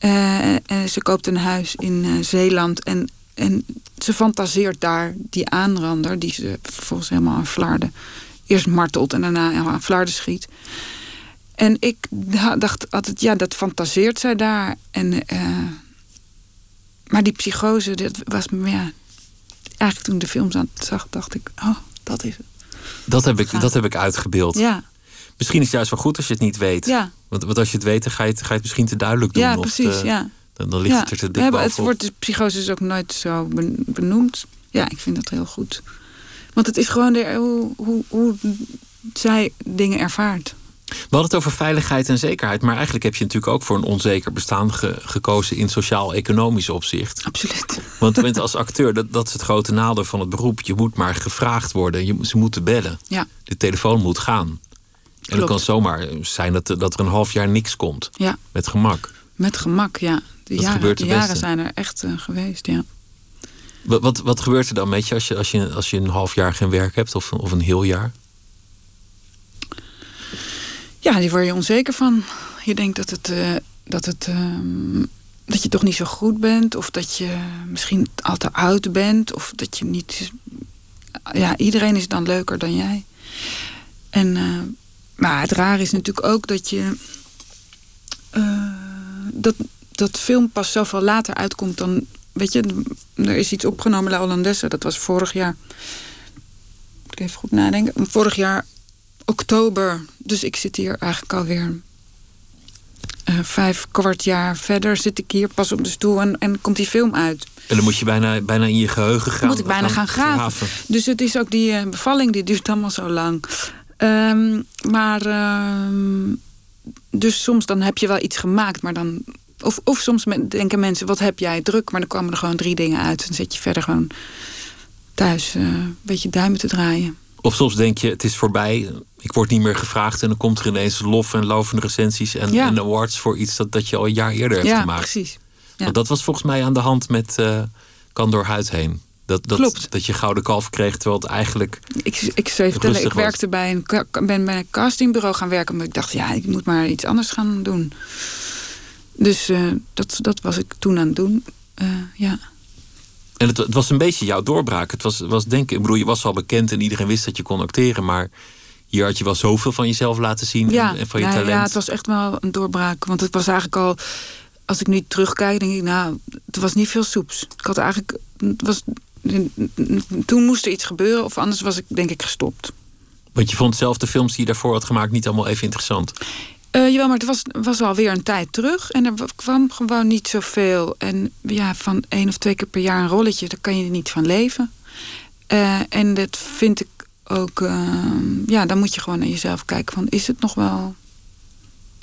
Uh, en ze koopt een huis in uh, Zeeland. En, en ze fantaseert daar die aanrander, die ze vervolgens helemaal aan Vlaarden eerst martelt en daarna aan Vlaarden schiet. En ik dacht altijd, ja, dat fantaseert zij daar. En, uh, maar die psychose, dat was ja, eigenlijk toen ik de films aan zag, dacht ik, oh, dat is het. Dat heb ik, dat heb ik uitgebeeld. Ja. Misschien is het juist wel goed als je het niet weet. Ja. Want, want als je het weet, dan ga je het, ga je het misschien te duidelijk doen. Ja, precies. ja. Dan, dan ligt het er te dik bovenop. Het wordt de psychose is ook nooit zo benoemd. Ja, ik vind dat heel goed. Want het is gewoon de, hoe, hoe, hoe zij dingen ervaart. We hadden het over veiligheid en zekerheid. Maar eigenlijk heb je natuurlijk ook voor een onzeker bestaan gekozen in sociaal-economisch opzicht. Absoluut. Want als acteur, dat, dat is het grote nadeel van het beroep. Je moet maar gevraagd worden. Je, ze moeten bellen. Ja. De telefoon moet gaan. En het kan zomaar zijn dat, dat er een half jaar niks komt. Ja. Met gemak. Met gemak, ja. De dat jaren, de jaren zijn er echt uh, geweest, ja. Wat, wat, wat, gebeurt er dan met je als, je als je als je een half jaar geen werk hebt of, of een heel jaar? Ja, die word je onzeker van. Je denkt dat het, uh, dat het uh, dat je toch niet zo goed bent, of dat je misschien al te oud bent, of dat je niet. Ja, iedereen is dan leuker dan jij. En, uh, maar het raar is natuurlijk ook dat je. dat, dat film pas zoveel later uitkomt dan. Weet je, er is iets opgenomen, La Hollandesse, dat was vorig jaar. Ik even goed nadenken. Vorig jaar oktober. Dus ik zit hier eigenlijk alweer uh, vijf kwart jaar verder. Zit ik hier pas op de stoel en, en komt die film uit. En dan moet je bijna, bijna in je geheugen gaan. moet ik bijna gaan, gaan graven. Dus het is ook die uh, bevalling, die duurt allemaal zo lang. Um, maar, uh, dus soms dan heb je wel iets gemaakt, maar dan. Of, of soms denken mensen, wat heb jij druk? Maar dan kwamen er gewoon drie dingen uit. Dan zit je verder gewoon thuis uh, een beetje duimen te draaien. Of soms denk je, het is voorbij, ik word niet meer gevraagd... en dan komt er ineens lof en lovende recensies en, ja. en, awards... voor iets dat, dat je al een jaar eerder hebt ja, gemaakt. Precies. Ja. Want dat was volgens mij aan de hand met uh, Kan door huid heen. Dat, dat, Klopt. dat je gouden kalf kreeg, terwijl het eigenlijk. Ik, ik zou je vertellen, ik werkte bij een, ben bij een castingbureau gaan werken, maar ik dacht, ja, ik moet maar iets anders gaan doen. Dus uh, dat, dat was ik toen aan het doen. Uh, ja. En het, het, was een beetje jouw doorbraak. Het was, was denk ik, bedoel, je was al bekend en iedereen wist dat je kon acteren, maar hier had je wel zoveel van jezelf laten zien ja, en, en van je nou, talent. Ja, het was echt wel een doorbraak. Want het was eigenlijk al, als ik nu terugkijk, denk ik, nou, het was niet veel soeps. Ik had eigenlijk, het was, toen moest er iets gebeuren, of anders was ik denk ik gestopt. Want je vond zelf de films die je daarvoor had gemaakt niet allemaal even interessant? Uh, jawel, maar het was, was alweer een tijd terug. En er kwam gewoon niet zoveel. En ja, van één of twee keer per jaar een rolletje, daar kan je niet van leven. Uh, en dat vind ik ook... Uh, ja, dan moet je gewoon naar jezelf kijken van... is het nog wel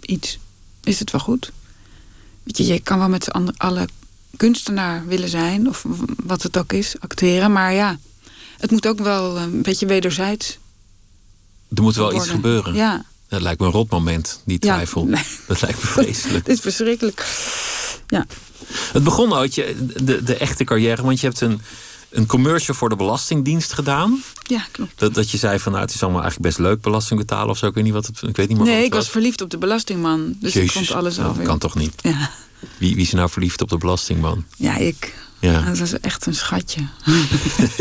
iets? Is het wel goed? Weet je, je kan wel met z'n allen kunstenaar willen zijn... of wat het ook is, acteren. Maar ja, het moet ook wel een beetje wederzijds Er moet wel worden. iets gebeuren. Ja. Dat lijkt me een rot moment, die twijfel. Ja, nee. Dat lijkt me vreselijk. Het is verschrikkelijk. Ja. Het begon ooit, je, de, de echte carrière, want je hebt een, een commercial voor de Belastingdienst gedaan. Ja, klopt. Dat, dat je zei van nou, het is allemaal eigenlijk best leuk belasting betalen of zo. Ik weet niet wat het, ik weet niet meer Nee, ik was verliefd op de belastingman. Dus Jezus, ik vond alles nou, alweer. Dat kan toch niet? Ja. Wie, wie is nou verliefd op de belastingman? Ja, ik. Ja. Dat was echt een schatje.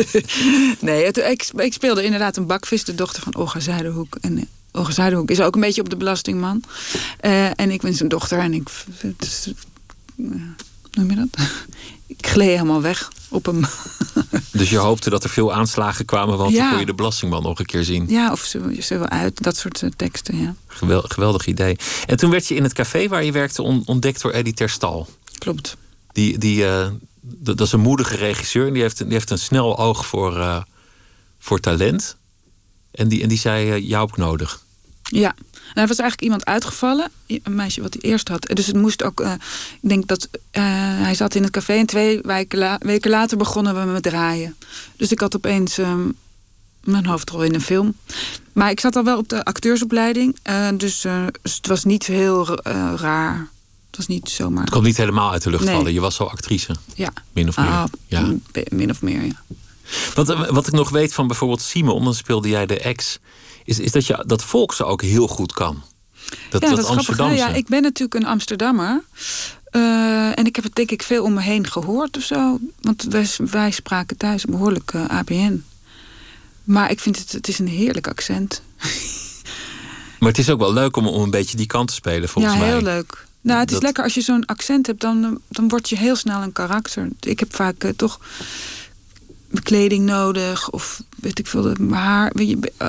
nee, het, ik, ik, speelde inderdaad een bakvis, de dochter van Olga Zuiderhoek. En Zuiderhoek is ook een beetje op de belastingman. Uh, en ik ben zijn dochter en ik... Dus, uh, noem je dat? ik gleed helemaal weg op hem. dus je hoopte dat er veel aanslagen kwamen, want Ja. dan kon je de belastingman nog een keer zien. ja, of ze, ze wil uit, dat soort uh, teksten, ja. Gewel, geweldig idee. En toen werd je in het café waar je werkte on- ontdekt door Eddie Terstal. Klopt. Die, die, uh, dat is een moedige regisseur. En die heeft, die heeft een snel oog voor, uh, voor talent. En die, en die zei, uh, jou ook nodig. Ja, nou, er was eigenlijk iemand uitgevallen. Een meisje wat hij eerst had. Dus het moest ook... Uh, ik denk dat... Uh, hij zat in het café en twee weken, la weken later begonnen we met draaien. Dus ik had opeens um, mijn hoofdrol in een film. Maar ik zat al wel op de acteursopleiding. Dus, dus, het was niet heel raar. Het was niet zomaar... Het kwam niet helemaal uit de lucht Nee. vallen. Je was al actrice. Ja. Min of meer. Ah, ja. Min of meer, ja. Wat, wat ik nog weet van bijvoorbeeld Simon, dan speelde jij de ex, is, is dat je dat volkse ook heel goed kan. Dat, ja, dat, dat grappig. Ja, ik ben natuurlijk een Amsterdammer. Uh, en ik heb het denk ik veel om me heen gehoord of zo. Want wij, wij spraken thuis behoorlijk uh, ABN. Maar ik vind het, het is een heerlijk accent. Maar het is ook wel leuk om, om een beetje die kant te spelen, volgens ja, mij. heel leuk. Nou, het is Dat- lekker als je zo'n accent hebt, dan, eh, dan word je heel snel een karakter. Ik heb vaak eh, toch bekleding nodig of weet ik veel, dat mijn haar. Weet je, eh,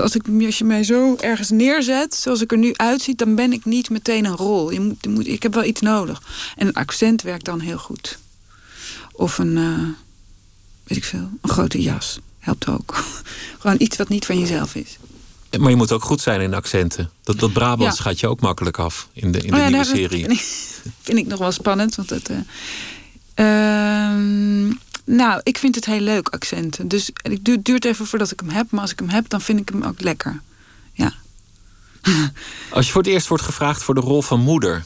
als, ik, als je mij zo ergens neerzet, zoals ik er nu uitziet, dan ben ik niet meteen een rol. Je moet, je moet, ik heb wel iets nodig. En een accent werkt dan heel goed. Of een, eh, weet ik veel, een grote jas. Helpt ook. Gewoon iets wat niet van jezelf is. Maar je moet ook goed zijn in accenten. Dat, dat Brabants Ja. gaat je ook makkelijk af in de, in de Oh ja, nieuwe serie. Vind ik, vind ik nog wel spannend. Want het, eh, ehm, nou, ik vind het heel leuk, accenten. Dus het duurt, even voordat ik hem heb. Maar als ik hem heb, dan vind ik hem ook lekker. Ja. Als je voor het eerst wordt gevraagd voor de rol van moeder,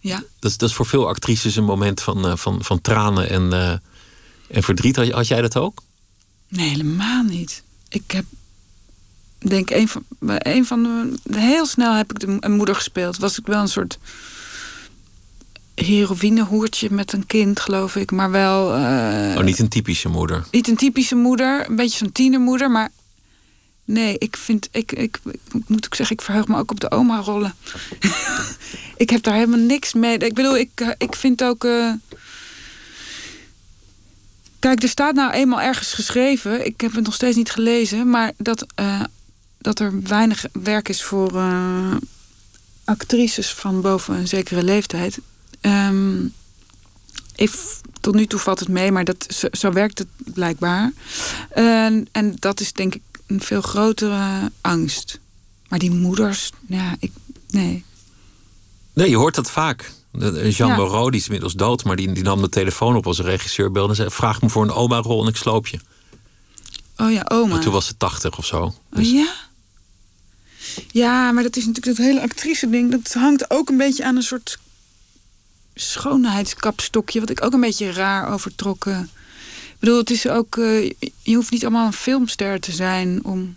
Ja. dat is, dat is voor veel actrices een moment van, eh, van, van tranen en, eh, en verdriet. Had, had jij dat ook? Nee, helemaal niet. Ik heb, denk, een van, een van de, heel snel heb ik de, een moeder gespeeld. Was ik wel een soort heroïnehoertje met een kind, geloof ik. Maar wel... eh, oh, niet een typische moeder. Niet een typische moeder, een beetje zo'n tienermoeder, maar nee, ik vind, ik, ik, ik moet ook zeggen, ik verheug me ook op de oma-rollen. ik heb daar helemaal niks mee. Ik bedoel, ik, eh, ik vind ook. eh, Kijk, er staat nou eenmaal ergens geschreven, ik heb het nog steeds niet gelezen, maar dat, dat er weinig werk is voor actrices van boven een zekere leeftijd. Ehm, ik, tot nu toe valt het mee, maar dat, zo, zo werkt het blijkbaar. En, en dat is denk ik een veel grotere angst. Maar die moeders, ja, ik, nee. Nee, je hoort dat vaak. Jean Ja. Moreau, die is inmiddels dood, maar die, die nam de telefoon op als regisseur belde en zei: Vraag me voor een oma-rol en ik sloop je. Oh ja, oma. Maar toen was ze tachtig of zo. Oh, Dus ja? Ja, maar dat is natuurlijk dat hele actrice-ding. Dat hangt ook een beetje aan een soort schoonheidskapstokje. Wat ik ook een beetje raar overtrokken. Ik bedoel, het is ook. eh, je hoeft niet allemaal een filmster te zijn om.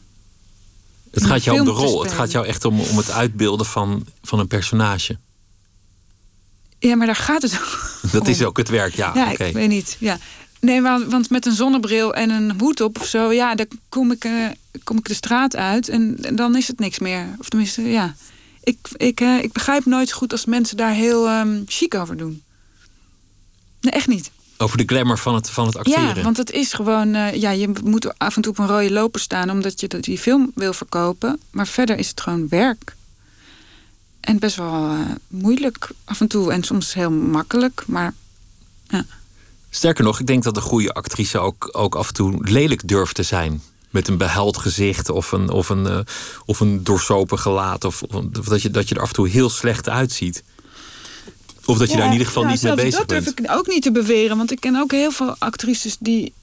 het gaat jou om de rol. Het gaat jou echt om, om het uitbeelden van, van een personage. Ja, maar daar gaat het ook. Dat is ook het werk, ja. Ja, ik weet niet. Ja. Nee, want, want met een zonnebril en een hoed op of zo, ja, dan kom ik, eh, kom ik de straat uit en dan is het niks meer. Of tenminste, ja. Ik, ik, eh, ik begrijp nooit zo goed als mensen daar heel ehm, chic over doen. Nee, echt niet. Over de glamour van het, van het acteren. Ja, want het is gewoon, eh, ja, je moet af en toe op een rode loper staan omdat je dat- die film wil verkopen. Maar verder is het gewoon werk. En best wel eh, moeilijk af en toe en soms heel makkelijk, maar Sterker nog, ik denk dat de goede actrice ook, ook af en toe lelijk durft te zijn. Met een behuild gezicht of een, of een, eh, of een doorsopen gelaat. Of, of dat, je, dat je er af en toe heel slecht uitziet. Of dat je daar in ieder geval niet mee bezig dat bent. durf ik ook niet te beweren. Want ik ken ook heel veel actrices die...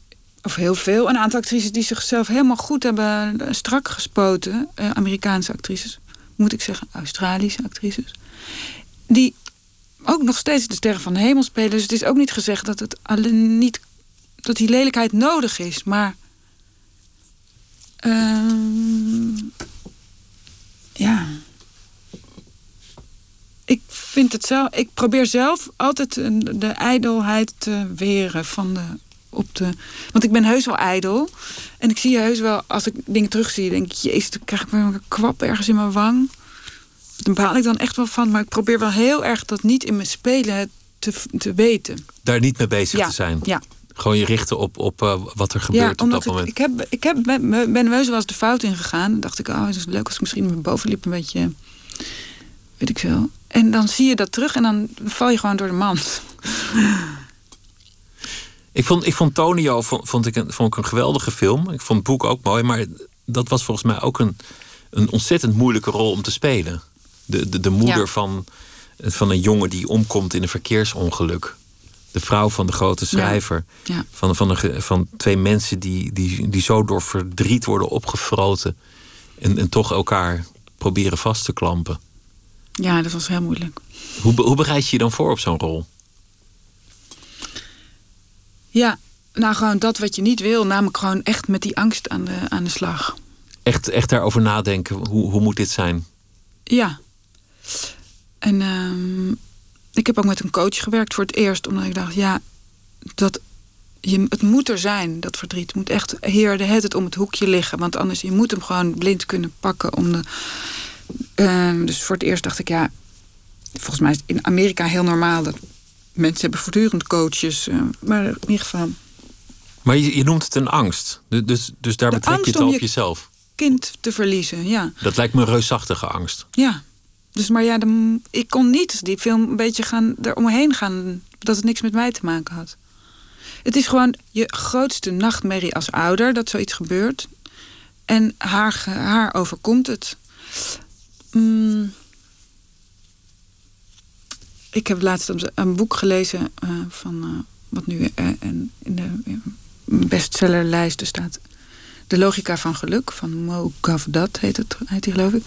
Of heel veel. Een aantal actrices die zichzelf helemaal goed hebben eh, strak gespoten. Eh, Amerikaanse actrices. Moet ik zeggen. Australische actrices. Die ook nog steeds de sterren van de hemel spelen. Dus het is ook niet gezegd dat het alleen niet... Dat die lelijkheid nodig is. Maar... ehm, ja ik vind het zelf. Ik probeer zelf altijd de ijdelheid te weren van de. Op de, want ik ben heus wel ijdel. En ik zie heus wel, als ik dingen terugzie, denk ik, jezus, dan krijg ik weer een kwap ergens in mijn wang. Daar baal ik dan echt wel van. Maar ik probeer wel heel erg dat niet in mijn spelen te, te weten. Daar niet mee bezig Ja, te zijn. ja. Gewoon je richten op, op eh, wat er gebeurt op omdat dat moment. Ik, heb, ik heb, ben, ben wel eens de fout ingegaan. Dan dacht ik, oh, het is leuk als ik misschien mijn bovenlip een beetje, weet ik veel. En dan zie je dat terug en dan val je gewoon door de mand. Ik vond, ik vond Tonio vond, vond ik een, vond ik een geweldige film. Ik vond het boek ook mooi. Maar dat was volgens mij ook een, een ontzettend moeilijke rol om te spelen. De, de, de moeder Ja. van, van een jongen die omkomt in een verkeersongeluk. De vrouw van de grote schrijver. Ja. Van, van, een, van twee mensen die, die, die zo door verdriet worden opgefroten. En, en toch elkaar proberen vast te klampen. Ja, dat was heel moeilijk. Hoe, hoe bereid je je dan voor op zo'n rol? Ja, nou gewoon dat wat je niet wil, namelijk gewoon echt met die angst aan de, aan de slag. Echt, echt daarover nadenken. Hoe, hoe moet dit zijn? Ja. En ehm, heb ook met een coach gewerkt voor het eerst, omdat ik dacht, ja, dat je, het moet er zijn, dat verdriet. Het moet echt hier de het om het hoekje liggen. Want anders, je moet hem gewoon blind kunnen pakken om de Ehm, dus voor het eerst dacht ik, ja, volgens mij is het in Amerika heel normaal dat mensen hebben voortdurend coaches. eh, maar in ieder geval, Maar je, je noemt het een angst. Du- Dus, dus daar De betrek je het al op je- jezelf. kind te verliezen, ja. Dat lijkt me een reusachtige angst. Ja. Dus maar ja, ik kon niet die film een beetje gaan eromheen gaan dat het niks met mij te maken had. Het is gewoon je grootste nachtmerrie als ouder dat zoiets gebeurt. En haar, haar overkomt het. Mm. Ik heb laatst een- boek gelezen eh, van eh, wat nu eh, in de bestsellerlijsten staat. De logica van geluk van Mo Gavdat heet het, heet geloof ik.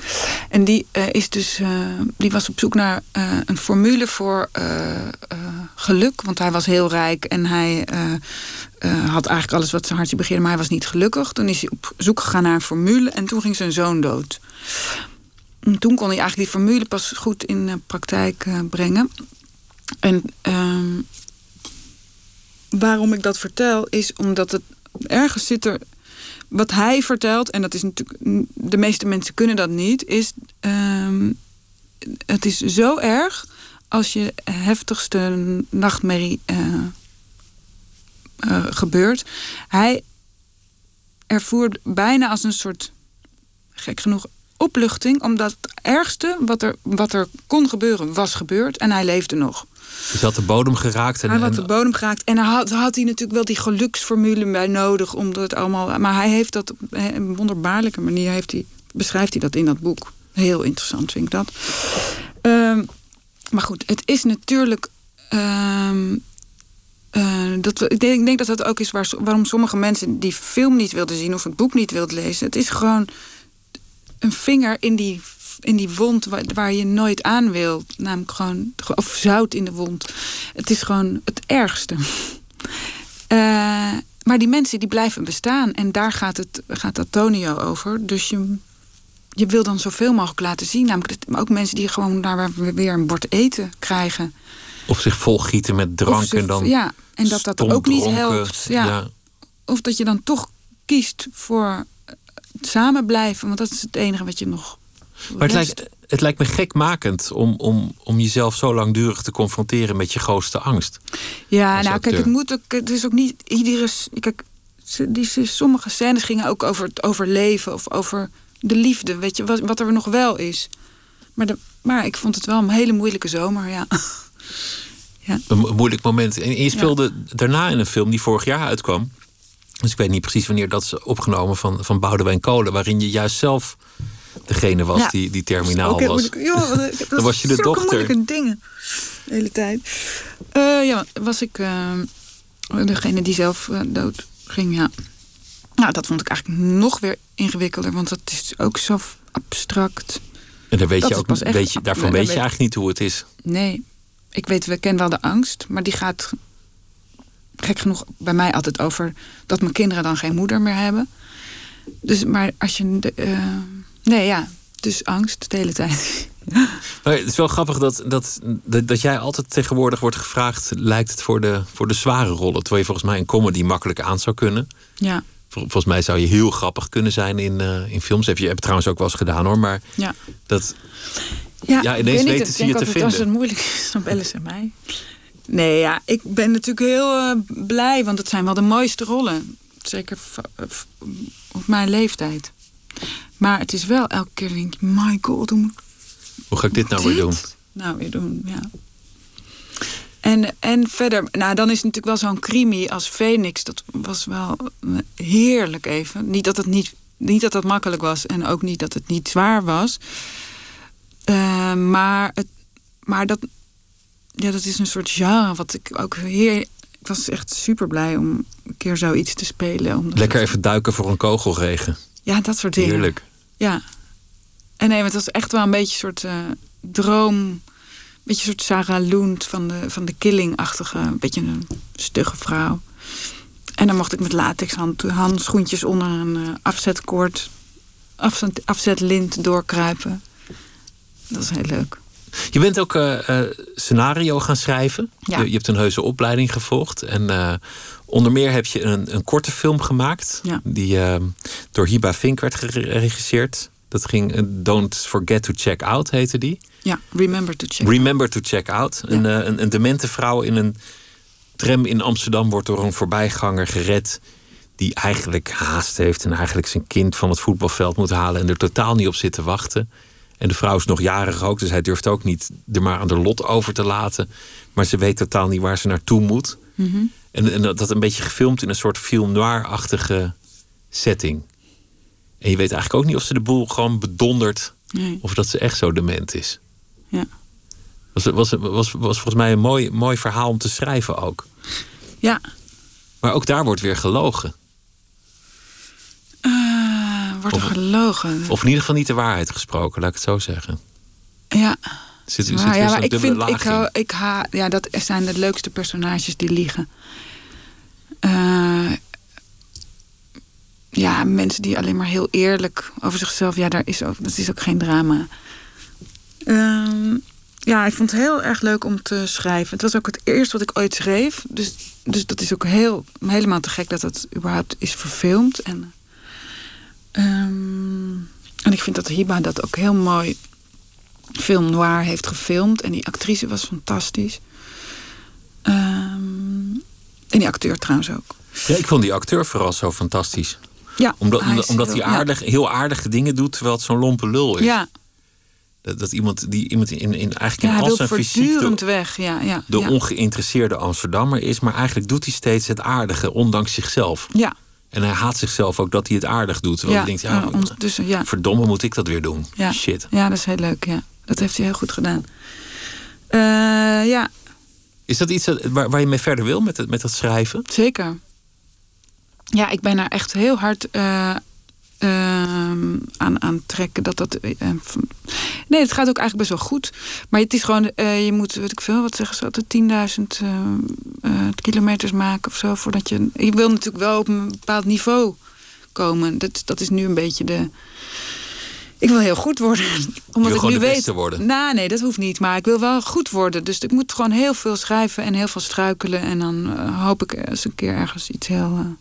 En die eh, is dus, eh, die was op zoek naar eh, een formule voor geluk, want hij was heel rijk en hij had eigenlijk alles wat zijn hartje begeerde, maar hij was niet gelukkig. Toen is hij op zoek gegaan naar een formule en toen ging zijn zoon dood. En toen kon hij eigenlijk die formule pas goed in eh, praktijk brengen. En ehm, waarom ik dat vertel is omdat het ergens zit er wat hij vertelt, en dat is natuurlijk, de meeste mensen kunnen dat niet, is ehm, het is zo erg als je heftigste nachtmerrie eh, eh, gebeurt. Hij ervoer bijna als een soort, gek genoeg, opluchting, omdat het ergste wat er, wat er kon gebeuren, was gebeurd en hij leefde nog. Dus je had de bodem geraakt. En, hij had de bodem geraakt. En had, had hij natuurlijk wel die geluksformule bij nodig. Om dat allemaal, maar hij heeft dat op een wonderbaarlijke manier... Heeft hij, beschrijft hij dat in dat boek. Heel interessant vind ik dat. Ehm, maar goed, het is natuurlijk... ehm, eh, dat we, ik, denk, ik denk dat dat ook is waar, waarom sommige mensen die film niet wilden zien... of het boek niet wilden lezen. Het is gewoon een vinger in die, in die wond waar, waar je nooit aan wilt. Namelijk gewoon, of zout in de wond. Het is gewoon het ergste. Eh, maar die mensen die blijven bestaan. En daar gaat, het, gaat Antonio over. Dus je, je wil dan zoveel mogelijk laten zien. Namelijk maar ook mensen die gewoon daar weer een bord eten krijgen. Of zich volgieten met drank ze- en dan. ja, en dat dat ook niet helpt. Ja. Of dat je dan toch kiest voor samen blijven. Want dat is het enige wat je nog. Maar het lijkt, het lijkt me gekmakend om, om, om jezelf zo langdurig te confronteren met je grootste angst. Ja, nou kijk, het moet ook. Het is ook niet iedere. Kijk, die, sommige scènes gingen ook over het overleven of over de liefde. Weet je, wat, wat er nog wel is. Maar, de, maar ik vond het wel een hele moeilijke zomer, ja. Een mo- moeilijk moment. En je speelde daarna in een film die vorig jaar uitkwam. Dus ik weet niet precies wanneer dat is opgenomen van, van Boudewijn Kolen. Waarin je juist zelf degene was Ja. die, die terminaal was. Joh, wat- dat Dan was je de zulke dochter. moeilijke dingen. De hele tijd. Eh, ja, was ik eh, degene die zelf eh, dood ging, ja. Nou, dat vond ik eigenlijk nog weer ingewikkelder. Want dat is ook zo abstract. En daar weet Dat je ook, echt- weet je, daarvan weet je eigenlijk niet hoe het is. Nee, ik weet, we kennen wel de angst, maar die gaat gek genoeg bij mij altijd over dat mijn kinderen dan geen moeder meer hebben. Dus, maar als je. de, eh, nee, ja, dus angst de hele tijd. Maar het is wel grappig dat, dat, dat, dat jij altijd tegenwoordig wordt gevraagd... lijkt het voor de, voor de zware rollen. Terwijl je volgens mij een comedy makkelijk aan zou kunnen. Ja, Vol- Volgens mij zou je heel grappig kunnen zijn in, eh, in films. Heb je hebt het trouwens ook wel eens gedaan hoor. Maar ja. dat, Ja, Ja, ik ineens weten ze je denk te altijd Als vinden. het moeilijk is, dan bellen ze mij. Nee, ja, ik ben natuurlijk heel eh, blij, want het zijn wel de mooiste rollen. Zeker op mijn leeftijd. Maar het is wel elke keer denk ik, my god, hoe hoe ga ik dit nou weer doen? nou weer doen? Ja. En, en verder, nou dan is het natuurlijk wel zo'n crimi als Phoenix. Dat was wel heerlijk even. Niet dat het niet, niet dat het makkelijk was en ook niet dat het niet zwaar was. Eh, maar, het, maar dat, ja, dat is een soort genre wat ik ook heer. Ik was echt super blij om een keer zoiets te spelen. Lekker even duiken voor een kogelregen. Ja, dat soort dingen. Heerlijk. Ja. En nee, het was echt wel een beetje een soort eh, droom. Een beetje een soort Sarah Loent van de, van de Killing-achtige. Een beetje een stugge vrouw. En dan mocht ik met latex hand, handschoentjes onder een eh, afzetkoord, afzet, afzetlint doorkruipen. Dat is heel leuk. Je bent ook eh, scenario gaan schrijven. Ja. Je, je hebt een heuse opleiding gevolgd. En onder meer heb je een, een korte film gemaakt. Ja. Die eh, door Hiba Vink werd geregisseerd. Dat ging eh, Don't Forget to Check Out, heette die. Ja, Remember to Check Remember to Check Out. Een, uh, een, een demente vrouw in een tram in Amsterdam wordt door een voorbijganger gered. Die eigenlijk haast heeft en eigenlijk zijn kind van het voetbalveld moet halen. En er totaal niet op zit te wachten. En de vrouw is nog jarig ook, dus hij durft ook niet er maar aan de lot over te laten. Maar ze weet totaal niet waar ze naartoe moet. Mm en, en, dat een beetje gefilmd in een soort film noir-achtige setting. En je weet eigenlijk ook niet of ze de boel gewoon bedondert. Nee. Of dat ze echt zo dement is. Ja. Was, was, was, was volgens mij een mooi, mooi verhaal om te schrijven ook. Ja. Maar ook daar wordt weer gelogen. Uh, wordt er gelogen? Of in ieder geval niet de waarheid gesproken, laat ik het zo zeggen. Ja. Zit, zit ja, maar ik vind, ik, hou, ik ha, ja, dat zijn de leukste personages die liegen. Uh, ja, mensen die alleen maar heel eerlijk over zichzelf. Ja, daar is ook, dat is ook geen drama. Uh, ja, ik vond het heel erg leuk om te schrijven. Het was ook het eerste wat ik ooit schreef. Dus, dus dat is ook heel, helemaal te gek dat het überhaupt is verfilmd. En, um, en ik vind dat Hiba dat ook heel mooi film noir heeft gefilmd. En die actrice was fantastisch. Um, en die acteur trouwens ook. Ja, ik vond die acteur vooral zo fantastisch. Ja, omdat hij, omdat hij aardig, ja. heel aardige dingen doet, terwijl het zo'n lompe lul is. Ja. Dat, dat iemand die iemand in, in eigenlijk ja, in al zijn fysiek de, weg. Ja, ja, de ja. ongeïnteresseerde Amsterdammer is, maar eigenlijk doet hij steeds het aardige, ondanks zichzelf. Ja. En hij haat zichzelf ook dat hij het aardig doet. Terwijl ja, hij denkt, ja, ja. verdomme moet ik dat weer doen. Ja. Shit. Ja, dat is heel leuk. Ja. Dat heeft hij heel goed gedaan. Uh, ja. Is dat iets waar, waar je mee verder wil met het, met dat schrijven? Zeker. Ja, ik ben daar echt heel hard uh, uh, aan, aan trekken. Dat dat, uh, nee, het gaat ook eigenlijk best wel goed. Maar het is gewoon, je moet, weet ik veel, wat zeggen ze altijd, 10.000 kilometers maken of zo. Voordat je. Je wil natuurlijk wel op een bepaald niveau komen. Dat, dat is nu een beetje de. Ik wil heel goed worden. Omdat ik nu weet. worden. Nou, nee, dat hoeft niet. Maar ik wil wel goed worden. Dus ik moet gewoon heel veel schrijven en heel veel struikelen. En dan hoop ik eens een keer ergens iets heel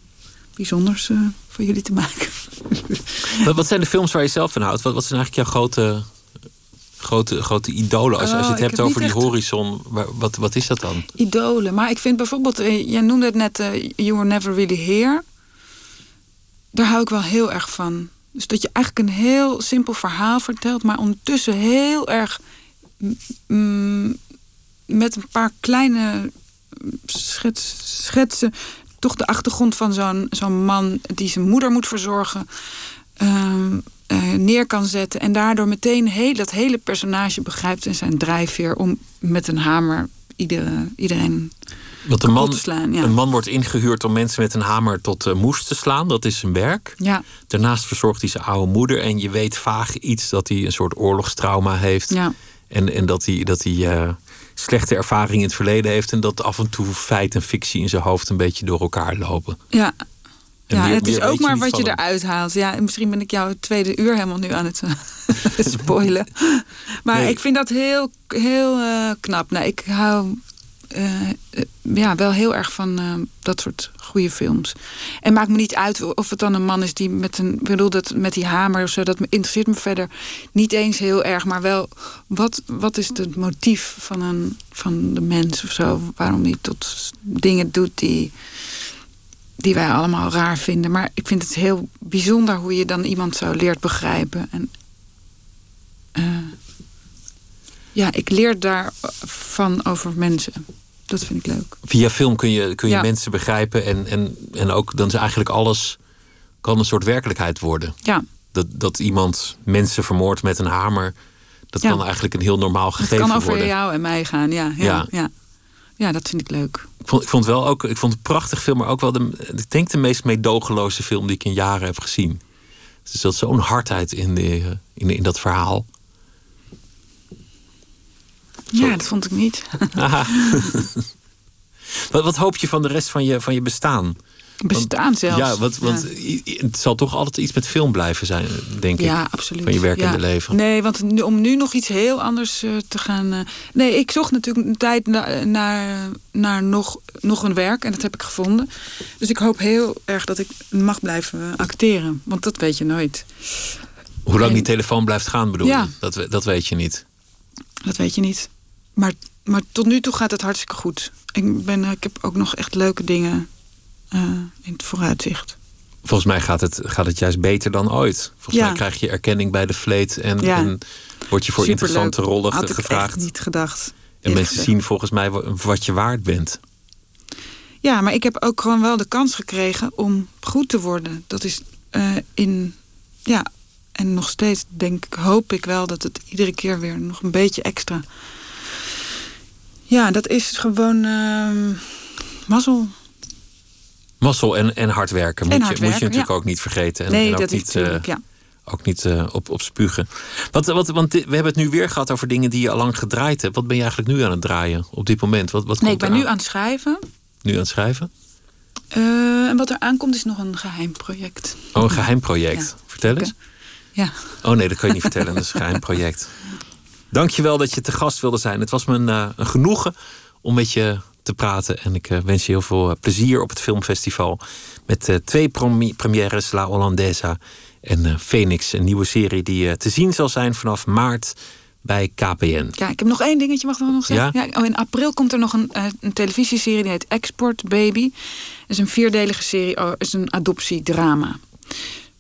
bijzonders uh, voor jullie te maken. wat, wat, zijn de films waar je zelf van houdt? Wat, wat zijn eigenlijk jouw grote, grote, grote idolen? Als, oh, als je het hebt heb over die echt... horizon, wat, wat is dat dan? Idolen. Maar ik vind bijvoorbeeld, jij noemde het net, You Were Never Really Here. Daar hou ik wel heel erg van. Dus dat je eigenlijk een heel simpel verhaal vertelt, maar ondertussen heel erg mm, met een paar kleine schets, schetsen toch de achtergrond van zo'n zo'n man die zijn moeder moet verzorgen. Uh, uh, neer kan zetten. En daardoor meteen heel, dat hele personage begrijpt en zijn drijfveer om met een hamer iedere, iedereen. Want een man, te slaan, ja. een man wordt ingehuurd om mensen met een hamer tot uh, moes te slaan. Dat is zijn werk. Ja. Daarnaast verzorgt hij zijn oude moeder. En je weet vaag iets dat hij een soort oorlogstrauma heeft. Ja. En, en dat hij, dat hij uh, slechte ervaring in het verleden heeft. En dat af en toe feit en fictie in zijn hoofd een beetje door elkaar lopen. Ja. En ja, het is ook maar wat je eruit haalt. Ja, en misschien ben ik jouw tweede uur helemaal nu aan het eh, spoilen. Maar Nee. ik vind dat heel, heel eh, knap. Nou, ik hou eh, eh, ja, wel heel erg van eh, dat soort goede films. En maakt me niet uit of het dan een man is die met een. Ik bedoel, dat met die hamer of zo, dat interesseert me verder niet eens heel erg. Maar wel, wat, wat is het motief van, een, van de mens of zo? Waarom hij tot dingen doet die die wij allemaal raar vinden. Maar ik vind het heel bijzonder hoe je dan iemand zo leert begrijpen. En, eh, ja, ik leer daarvan over mensen. Dat vind ik leuk. Via film kun je, kun je Ja. mensen begrijpen. En, en, en ook dan is eigenlijk alles kan een soort werkelijkheid worden. Ja, Dat, dat iemand mensen vermoordt met een hamer. Dat Ja. kan eigenlijk een heel normaal het gegeven kan over worden. jou en mij gaan. Ja, ja, Ja. ja. dat vind ik leuk. Ik vond, ik vond wel ook, ik vond het een prachtig film, maar ook wel de, ik denk de meest meedogenloze film die ik in jaren heb gezien. Er zat zo'n hardheid in, de, in, in dat verhaal. Ja, dat vond ik niet. Wat, wat hoop je van de rest van je, van je bestaan? Bestaan zelfs. Ja, want, het zal toch altijd iets met film blijven zijn, denk ik. Ja, absoluut. Van je werkende ja. leven. Nee, want om nu nog iets heel anders eh, te gaan. eh, nee, ik zocht natuurlijk een tijd na- naar, naar nog, nog een werk en dat heb ik gevonden. Dus ik hoop heel erg dat ik mag blijven acteren, want dat weet je nooit. Hoe lang En- die telefoon blijft gaan, bedoel je? Dat, dat weet je niet. Dat weet je niet. Maar, maar tot nu toe gaat het hartstikke goed. Ik, ben, eh, ik heb ook nog echt leuke dingen eh, in het vooruitzicht. Volgens mij gaat het, gaat het juist beter dan ooit. Volgens Ja. mij krijg je erkenning bij de vleet en, Ja. en word je voor Superleuk. interessante rollen Had ik gevraagd. echt niet gedacht. En mensen gezegd. zien volgens mij wa- wat je waard bent. Ja, maar ik heb ook gewoon wel de kans gekregen om goed te worden. Dat is eh, in. Ja, en nog steeds denk ik, hoop ik wel dat het iedere keer weer nog een beetje extra. Ja, dat is gewoon. ehm mazzel. Mazzel en, en hard werken. Moet, En je, hard moet je natuurlijk ja. ook niet vergeten. En, nee, en ook dat niet, eh. Ja. ook niet eh, op, op spugen. Wat, wat, want we hebben het nu weer gehad over dingen die je al lang gedraaid hebt. Wat ben je eigenlijk nu aan het draaien op dit moment? Wat, wat Nee, ik ben nu aan het schrijven. nu aan het schrijven? Eh, en wat er aankomt is nog een geheim project. Oh, een geheim project. Ja. Vertel eens. Ja. Oh nee, dat kan je niet vertellen. Dat is een geheim project. Dankjewel dat je te gast wilde zijn. Het was me een, eh, een genoegen om met je te praten. En ik eh, wens je heel veel eh, plezier op het filmfestival. Met twee premières, La Hollandesa en Phoenix. Een nieuwe serie die te zien zal zijn vanaf maart bij KPN. Ja, ik heb nog één dingetje, mag ik nog zeggen? Ja? oh, in april komt er nog een, een televisieserie die heet Export Baby. Dat is een vierdelige serie, oh, is een adoptiedrama.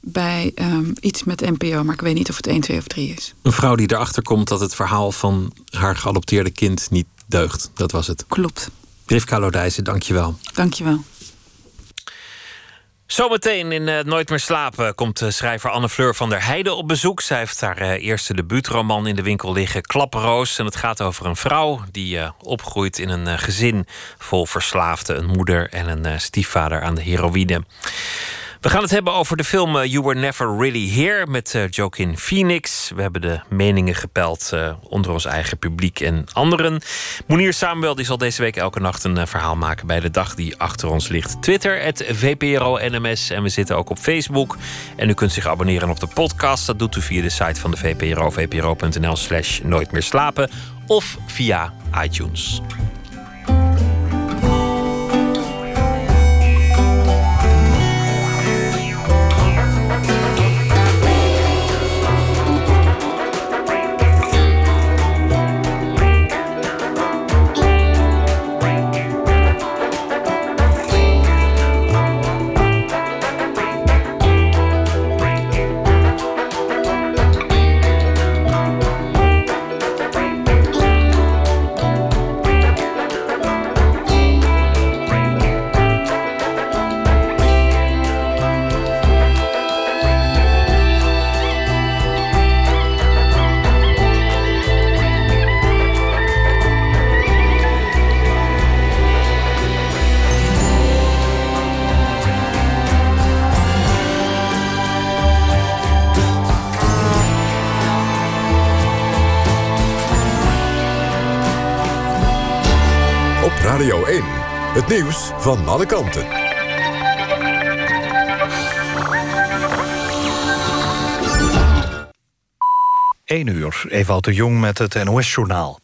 Bij ehm, iets met NPO, maar ik weet niet of het 1, 2 of 3 is. Een vrouw die erachter komt dat het verhaal van haar geadopteerde kind niet deugt. Dat was het. Klopt. Rivka Lodijzen, dankjewel. Dankjewel. Zometeen in eh, Nooit meer slapen komt eh, schrijver Anne Fleur van der Heijden op bezoek. Zij heeft haar eh, eerste debuutroman in de winkel liggen, Klapperoos. En het gaat over een vrouw die eh, opgroeit in een eh, gezin vol verslaafden. Een moeder en een eh, stiefvader aan de heroïne. We gaan het hebben over de film eh, You Were Never Really Here met eh, Joaquin Phoenix. We hebben de meningen gepeld eh, onder ons eigen publiek en anderen. Monier Samuel die zal deze week elke nacht een verhaal maken bij de dag die achter ons ligt. Twitter, het VPRO NMS. En we zitten ook op Facebook. En u kunt zich abonneren op de podcast. Dat doet u via de site van de VPRO, vpro.nl slash nooit meer slapen. Of via iTunes. Het nieuws van alle kanten. Eén uur, Ewout de Jong met het NOS-journaal.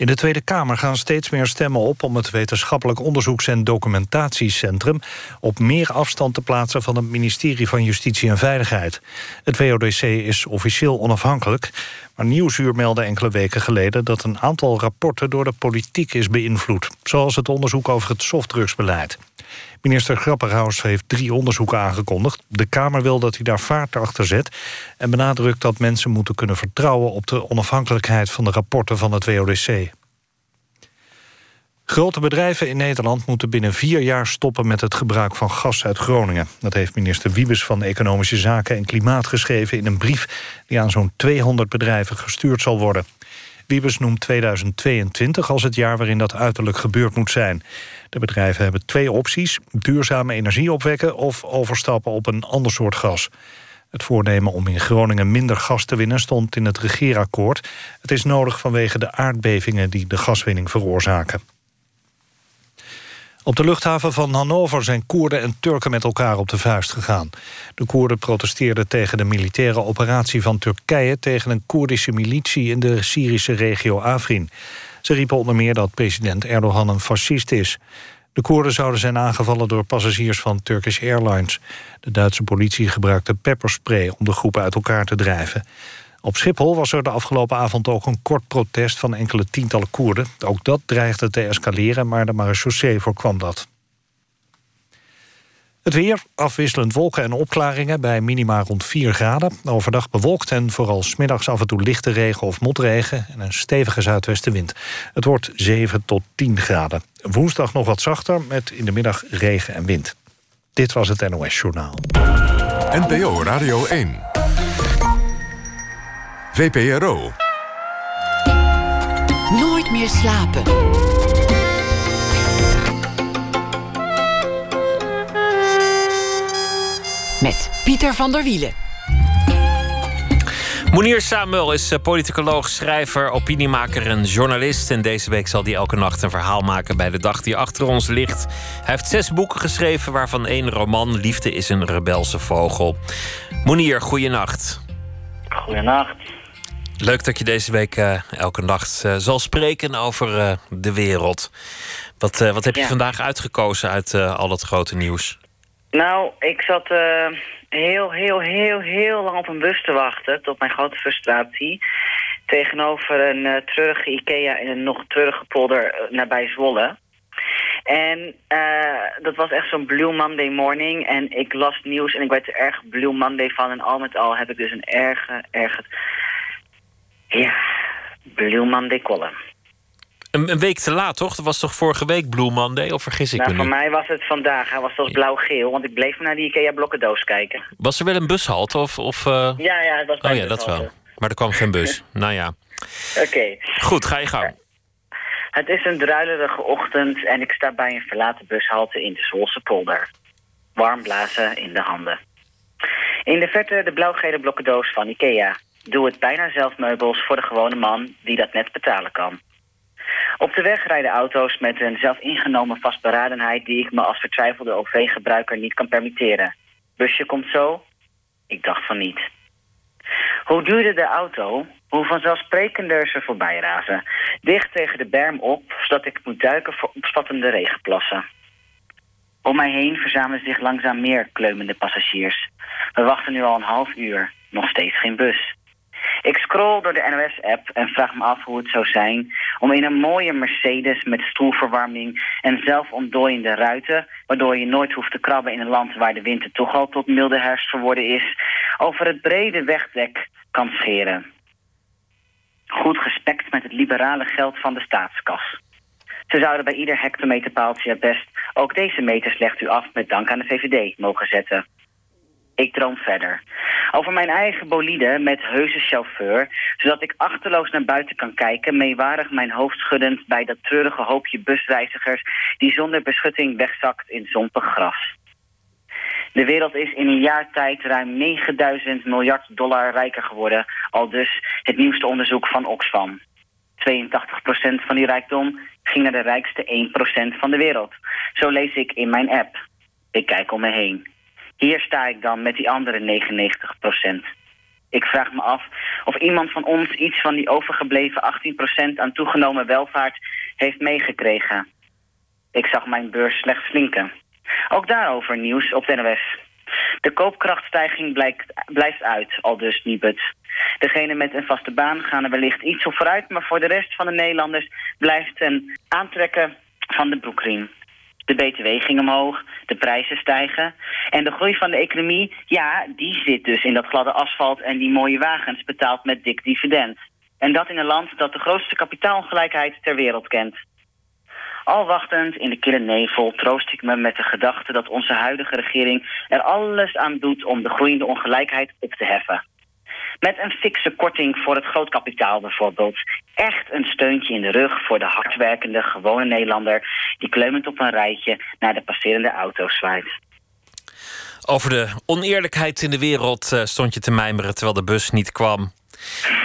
In de Tweede Kamer gaan steeds meer stemmen op... om het Wetenschappelijk Onderzoeks- en Documentatiecentrum... op meer afstand te plaatsen van het ministerie van Justitie en Veiligheid. Het WODC is officieel onafhankelijk... maar Nieuwsuur meldde enkele weken geleden... dat een aantal rapporten door de politiek is beïnvloed. Zoals het onderzoek over het softdrugsbeleid. Minister Grapperhaus heeft drie onderzoeken aangekondigd. De Kamer wil dat hij daar vaart achter zet... en benadrukt dat mensen moeten kunnen vertrouwen... op de onafhankelijkheid van de rapporten van het WODC. Grote bedrijven in Nederland moeten binnen vier jaar stoppen... met het gebruik van gas uit Groningen. Dat heeft minister Wiebes van Economische Zaken en Klimaat geschreven... in een brief die aan zo'n 200 bedrijven gestuurd zal worden. Wiebes noemt 2022 als het jaar waarin dat uiterlijk gebeurd moet zijn. De bedrijven hebben twee opties. Duurzame energie opwekken of overstappen op een ander soort gas. Het voornemen om in Groningen minder gas te winnen stond in het regeerakkoord. Het is nodig vanwege de aardbevingen die de gaswinning veroorzaken. Op de luchthaven van Hannover zijn Koerden en Turken met elkaar op de vuist gegaan. De Koerden protesteerden tegen de militaire operatie van Turkije... tegen een Koerdische militie in de Syrische regio Afrin. Ze riepen onder meer dat president Erdogan een fascist is. De Koerden zouden zijn aangevallen door passagiers van Turkish Airlines. De Duitse politie gebruikte pepperspray om de groepen uit elkaar te drijven. Op Schiphol was er de afgelopen avond ook een kort protest van enkele tientallen Koerden. Ook dat dreigde te escaleren, maar de marechaussee voorkwam dat. Het weer, afwisselend wolken en opklaringen bij minima rond 4 graden. Overdag bewolkt en vooral smiddags af en toe lichte regen of motregen... en een stevige zuidwestenwind. Het wordt 7 tot 10 graden. Woensdag nog wat zachter met in de middag regen en wind. Dit was het NOS Journaal. NPO Radio 1. VPRO. Nooit meer slapen. Met Pieter van der Wielen. Monier Samuel is eh, politicoloog, schrijver, opiniemaker en journalist. En deze week zal hij elke nacht een verhaal maken bij de dag die achter ons ligt. Hij heeft zes boeken geschreven, waarvan één roman Liefde is een rebelse vogel. Monier, goeienacht. Goeienacht. Leuk dat je deze week uh, elke nacht uh, zal spreken over uh, de wereld. Wat, wat heb je Ja. vandaag uitgekozen uit al dat grote nieuws? Nou, ik zat eh, heel, heel, heel, heel lang op een bus te wachten, tot mijn grote frustratie. Tegenover een eh, treurige IKEA in een nog treurige polder eh, nabij Zwolle. En eh, dat was echt zo'n Blue Monday morning. En ik las nieuws en ik werd er erg Blue Monday van. En al met al heb ik dus een erge, erge... Ja, Blue Monday column. Een, een week te laat, toch? Dat was toch vorige week Blue Monday? Of vergis ik Nou, me voor nu? mij was het vandaag. Hij was zelfs blauw-geel, want ik bleef naar die IKEA-blokkendoos kijken. Was er wel een bushalte? Of, of, eh, Ja, ja, het was Oh ja, dat wel. Maar er kwam geen bus. nou ja. Oké. Goed, ga je gang. Het is een druilerige ochtend en ik sta bij een verlaten bushalte in de Zwolse polder. Warm blazen in de handen. In de verte de blauwgele blokkendoos van Ikea. Doe het bijna zelf meubels voor de gewone man die dat net betalen kan. Op de weg rijden auto's met een zelfingenomen vastberadenheid... die ik me als vertwijfelde OV-gebruiker niet kan permitteren. Busje komt zo? Ik dacht van niet. Hoe duurder de auto, hoe vanzelfsprekender ze voorbij razen. Dicht tegen de berm op, zodat ik moet duiken voor opspattende regenplassen. Om mij heen verzamelen zich langzaam meer kleumende passagiers. We wachten nu al een half uur, nog steeds geen bus. Ik scroll door de NOS-app en vraag me af hoe het zou zijn om in een mooie Mercedes met stoelverwarming en zelfontdooiende ruiten, waardoor je nooit hoeft te krabben in een land waar de winter toch al tot milde herfst verworden is, over het brede wegdek kan scheren. Goed gespekt met het liberale geld van de staatskas. Ze zouden bij ieder hectometerpaaltje het best ook deze meters legt u af met dank aan de VVD mogen zetten. Ik droom verder. Over mijn eigen bolide met heuse chauffeur, zodat ik achterloos naar buiten kan kijken, meewarig mijn hoofd schuddend bij dat treurige hoopje busreizigers die zonder beschutting wegzakt in zompig gras. De wereld is in een jaar tijd ruim 9000 miljard dollar rijker geworden, al dus het nieuwste onderzoek van Oxfam. 82% van die rijkdom ging naar de rijkste 1% van de wereld. Zo lees ik in mijn app. Ik kijk om me heen. Hier sta ik dan met die andere 99%. Ik vraag me af of iemand van ons iets van die overgebleven 18% aan toegenomen welvaart heeft meegekregen. Ik zag mijn beurs slechts slinken. Ook daarover nieuws op de NOS. De koopkrachtstijging blijkt, blijft uit, al dus Nibud. Degene met een vaste baan gaan er wellicht iets op vooruit... maar voor de rest van de Nederlanders blijft een aantrekken van de broekriem. De BTW ging omhoog, de prijzen stijgen. En de groei van de economie, ja, die zit dus in dat gladde asfalt... en die mooie wagens betaald met dik dividend. En dat in een land dat de grootste kapitaalongelijkheid ter wereld kent. Al wachtend in de kille nevel troost ik me met de gedachte dat onze huidige regering er alles aan doet om de groeiende ongelijkheid op te heffen. Met een fikse korting voor het grootkapitaal bijvoorbeeld. Echt een steuntje in de rug voor de hardwerkende gewone Nederlander die kleumend op een rijtje naar de passerende auto zwaait. Over de oneerlijkheid in de wereld eh, stond je te mijmeren terwijl de bus niet kwam.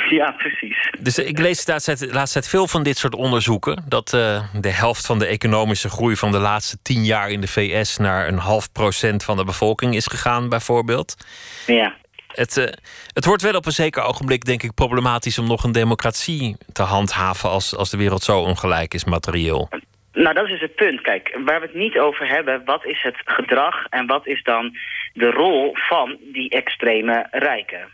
Ja, precies. Dus ik lees de laatste tijd, de laatste tijd veel van dit soort onderzoeken. Dat eh, de helft van de economische groei van de laatste tien jaar in de VS naar een half procent van de bevolking is gegaan, bijvoorbeeld. Ja. Het, eh, het wordt wel op een zeker ogenblik, denk ik, problematisch om nog een democratie te handhaven als, als de wereld zo ongelijk is materieel. Nou, dat is het punt. Kijk, waar we het niet over hebben, wat is het gedrag en wat is dan de rol van die extreme rijken?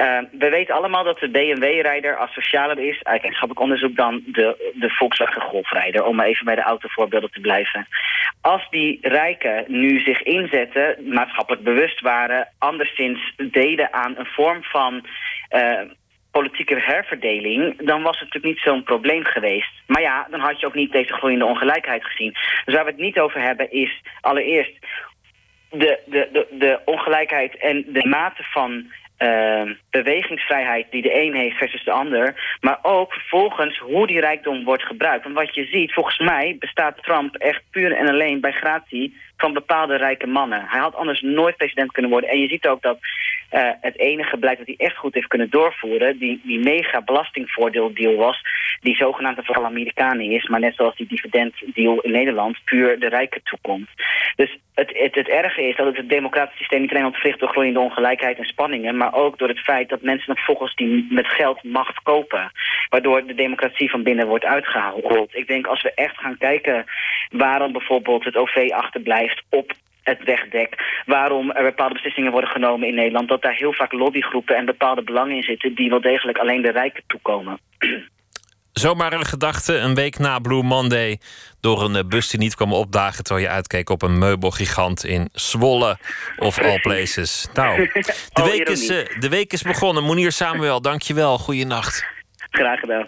Uh, we weten allemaal dat de BMW-rijder asocialer is, uit wetenschappelijk onderzoek, dan de, de Volkswagen Golfrijder, om even bij de autovoorbeelden te blijven. Als die rijken nu zich inzetten, maatschappelijk bewust waren, anderszins deden aan een vorm van uh, politieke herverdeling... dan was het natuurlijk niet zo'n probleem geweest. Maar ja, dan had je ook niet deze groeiende ongelijkheid gezien. Dus waar we het niet over hebben is allereerst... de, de, de, de ongelijkheid en de mate van uh, bewegingsvrijheid die de een heeft versus de ander. Maar ook vervolgens hoe die rijkdom wordt gebruikt. Want wat je ziet, volgens mij bestaat Trump echt puur en alleen bij gratie van bepaalde rijke mannen. Hij had anders nooit president kunnen worden. En je ziet ook dat uh, het enige beleid dat hij echt goed heeft kunnen doorvoeren... die, die mega belastingvoordeeldeal was... die zogenaamd vooral Amerikanen is... maar net zoals die dividenddeal in Nederland... puur de rijken toekomt. Dus het, het, het erge is dat het, het democratisch systeem niet alleen ontwricht... door groeiende ongelijkheid en spanningen... maar ook door het feit dat mensen nog volgens die met geld macht kopen. Waardoor de democratie van binnen wordt uitgehaald. Ik denk als we echt gaan kijken waarom bijvoorbeeld het OV achterblijft op het wegdek. Waarom er bepaalde beslissingen worden genomen in Nederland. Dat daar heel vaak lobbygroepen en bepaalde belangen in zitten... die wel degelijk alleen de rijken toekomen. Zomaar een gedachte, een week na Blue Monday... door een eh, bus die niet kwam opdagen... terwijl je uitkeek op een meubelgigant in Zwolle of all places. Nou, de, week is, uh, de week is begonnen. Monier Samuel, dankjewel. Goeienacht. Graag gedaan.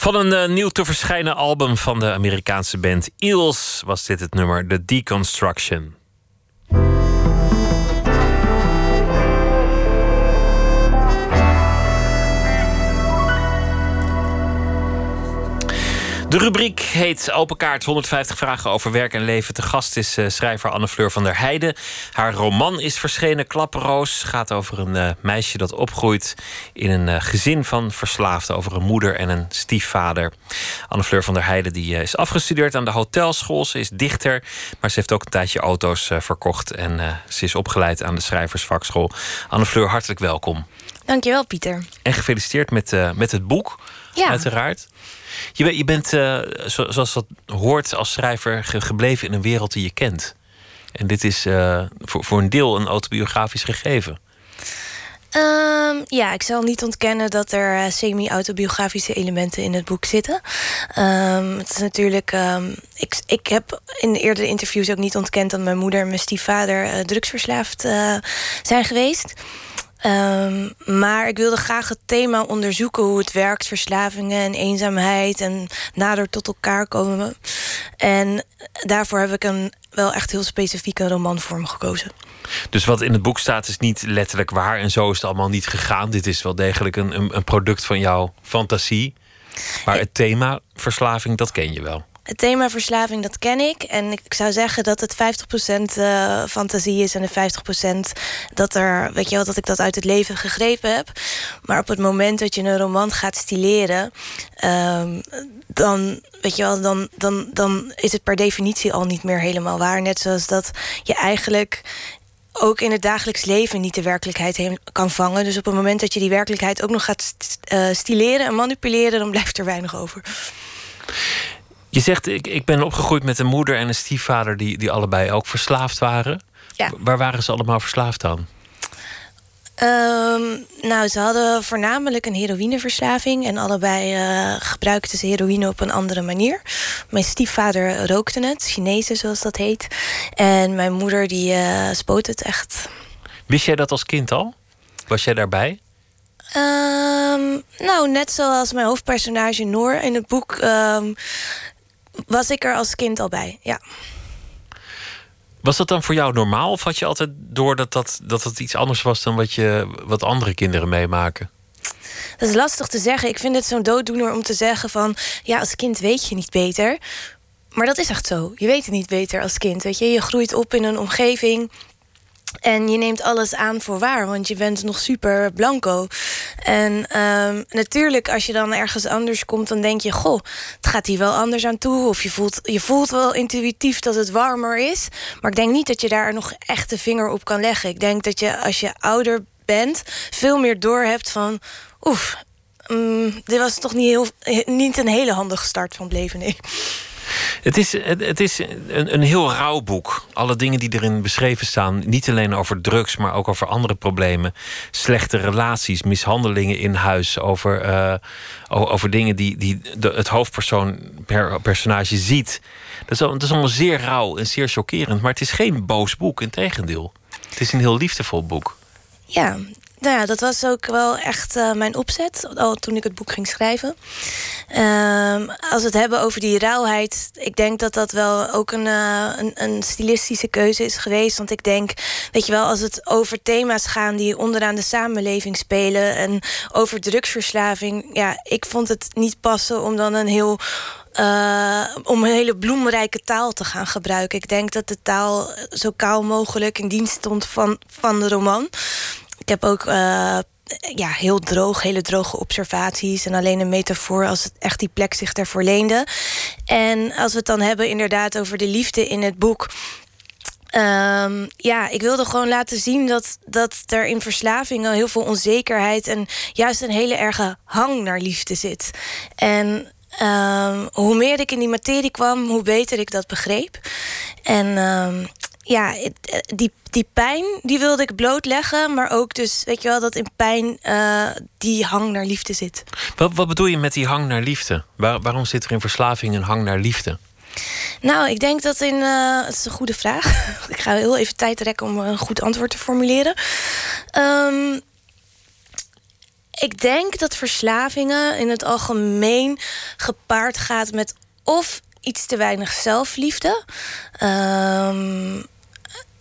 Van een uh, nieuw te verschijnen album van de Amerikaanse band Eels was dit het nummer The Deconstruction. De rubriek heet Open Kaart 150 vragen over werk en leven. Te gast is uh, schrijver Anne-Fleur van der Heijden. Haar roman is verschenen, Klapperoos. Gaat over een uh, meisje dat opgroeit in een uh, gezin van verslaafden. Over een moeder en een stiefvader. Anne-Fleur van der Heijden die, is afgestudeerd aan de hotelschool. Ze is dichter, maar ze heeft ook een tijdje auto's verkocht. En ze is opgeleid aan de schrijversvakschool. Anne-Fleur, hartelijk welkom. Dankjewel, Pieter. En gefeliciteerd met, met het boek, ja. uiteraard. Je, je bent, uh, zoals dat hoort als schrijver, gebleven in een wereld die je kent. En dit is uh, voor, voor een deel een autobiografisch gegeven. Um, ja, ik zal niet ontkennen dat er uh, semi-autobiografische elementen in het boek zitten. Um, het is natuurlijk. Um, ik, ik heb in de eerdere interviews ook niet ontkend dat mijn moeder en mijn stiefvader drugsverslaafd zijn geweest. Um, maar ik wilde graag het thema onderzoeken hoe het werkt, verslavingen en eenzaamheid en nader tot elkaar komen. En daarvoor heb ik een wel echt heel specifieke romanvorm gekozen. Dus wat in het boek staat is niet letterlijk waar en zo is het allemaal niet gegaan. Dit is wel degelijk een, een, een product van jouw fantasie. Maar het thema verslaving, dat ken je wel. Het thema verslaving, dat ken ik. En ik zou zeggen dat het 50% uh, fantasie is en de 50% dat, er, weet je wel, dat ik dat uit het leven gegrepen heb. Maar op het moment dat je een roman gaat stileren, um, dan, weet je wel, dan, dan, dan is het per definitie al niet meer helemaal waar. Net zoals dat je eigenlijk ook in het dagelijks leven niet de werkelijkheid kan vangen. Dus op het moment dat je die werkelijkheid ook nog gaat uh, stileren en manipuleren, dan blijft er weinig over. Je zegt, ik, ik ben opgegroeid met een moeder en een stiefvader die, die allebei ook verslaafd waren. Ja. Waar waren ze allemaal verslaafd aan? Um, nou, ze hadden voornamelijk een heroïneverslaving en allebei uh, gebruikten ze heroïne op een andere manier. Mijn stiefvader rookte het, Chinezen zoals dat heet. En mijn moeder die uh, spoot het echt. Wist jij dat als kind al? Was jij daarbij? Um, nou, net zoals mijn hoofdpersonage Noor in het boek um, was ik er als kind al bij, ja. Was dat dan voor jou normaal? Of had je altijd door dat dat, dat het iets anders was dan wat, je, wat andere kinderen meemaken? Dat is lastig te zeggen. Ik vind het zo'n dooddoener om te zeggen van... ja, als kind weet je niet beter. Maar dat is echt zo. Je weet het niet beter als kind. Weet je? je groeit op in een omgeving en je neemt alles aan voor waar, want je bent nog super blanco. En um, natuurlijk, als je dan ergens anders komt, dan denk je: Goh, het gaat hier wel anders aan toe. Of je voelt, je voelt wel intuïtief dat het warmer is. Maar ik denk niet dat je daar nog echt de vinger op kan leggen. Ik denk dat je als je ouder bent, veel meer doorhebt van: Oef, um, dit was toch niet, heel, niet een hele handige start van het leven. Het is, het, is een, een heel rauw boek. Alle dingen die erin beschreven staan, niet alleen over drugs, maar ook over andere problemen. Slechte relaties, mishandelingen in huis, over, uh, over dingen die, die het hoofdpersoon per personage ziet. Dat is, is allemaal zeer rauw en zeer chockerend. Maar het is geen boos boek, integendeel. Het is een heel liefdevol boek. Ja, nou ja, dat was ook wel echt uh, mijn opzet, al toen ik het boek ging schrijven. Uh, als we het hebben over die rauwheid, ik denk dat dat wel ook een, uh, een, een, stilistische keuze is geweest. Want ik denk, weet je wel, als het over thema's gaan die onderaan de samenleving spelen en over drugsverslaving, ja, ik vond het niet passen om dan een heel uh, om een hele bloemrijke taal te gaan gebruiken. Ik denk dat de taal zo kaal mogelijk in dienst stond van, van de roman. Heb ook uh, ja, heel droog, hele droge observaties. En alleen een metafoor als het echt die plek zich ervoor leende. En als we het dan hebben inderdaad over de liefde in het boek. Um, ja, ik wilde gewoon laten zien dat, dat er in verslavingen heel veel onzekerheid en juist een hele erge hang naar liefde zit. En um, hoe meer ik in die materie kwam, hoe beter ik dat begreep. En um, ja, die, die pijn die wilde ik blootleggen. Maar ook dus, weet je wel, dat in pijn uh, die hang naar liefde zit. Wat, wat bedoel je met die hang naar liefde? Waar, waarom zit er in verslaving een hang naar liefde? Nou, ik denk dat in. Uh, het is een goede vraag. ik ga heel even tijd rekken om een goed antwoord te formuleren. Um, ik denk dat verslavingen in het algemeen gepaard gaat met of iets te weinig zelfliefde. Um,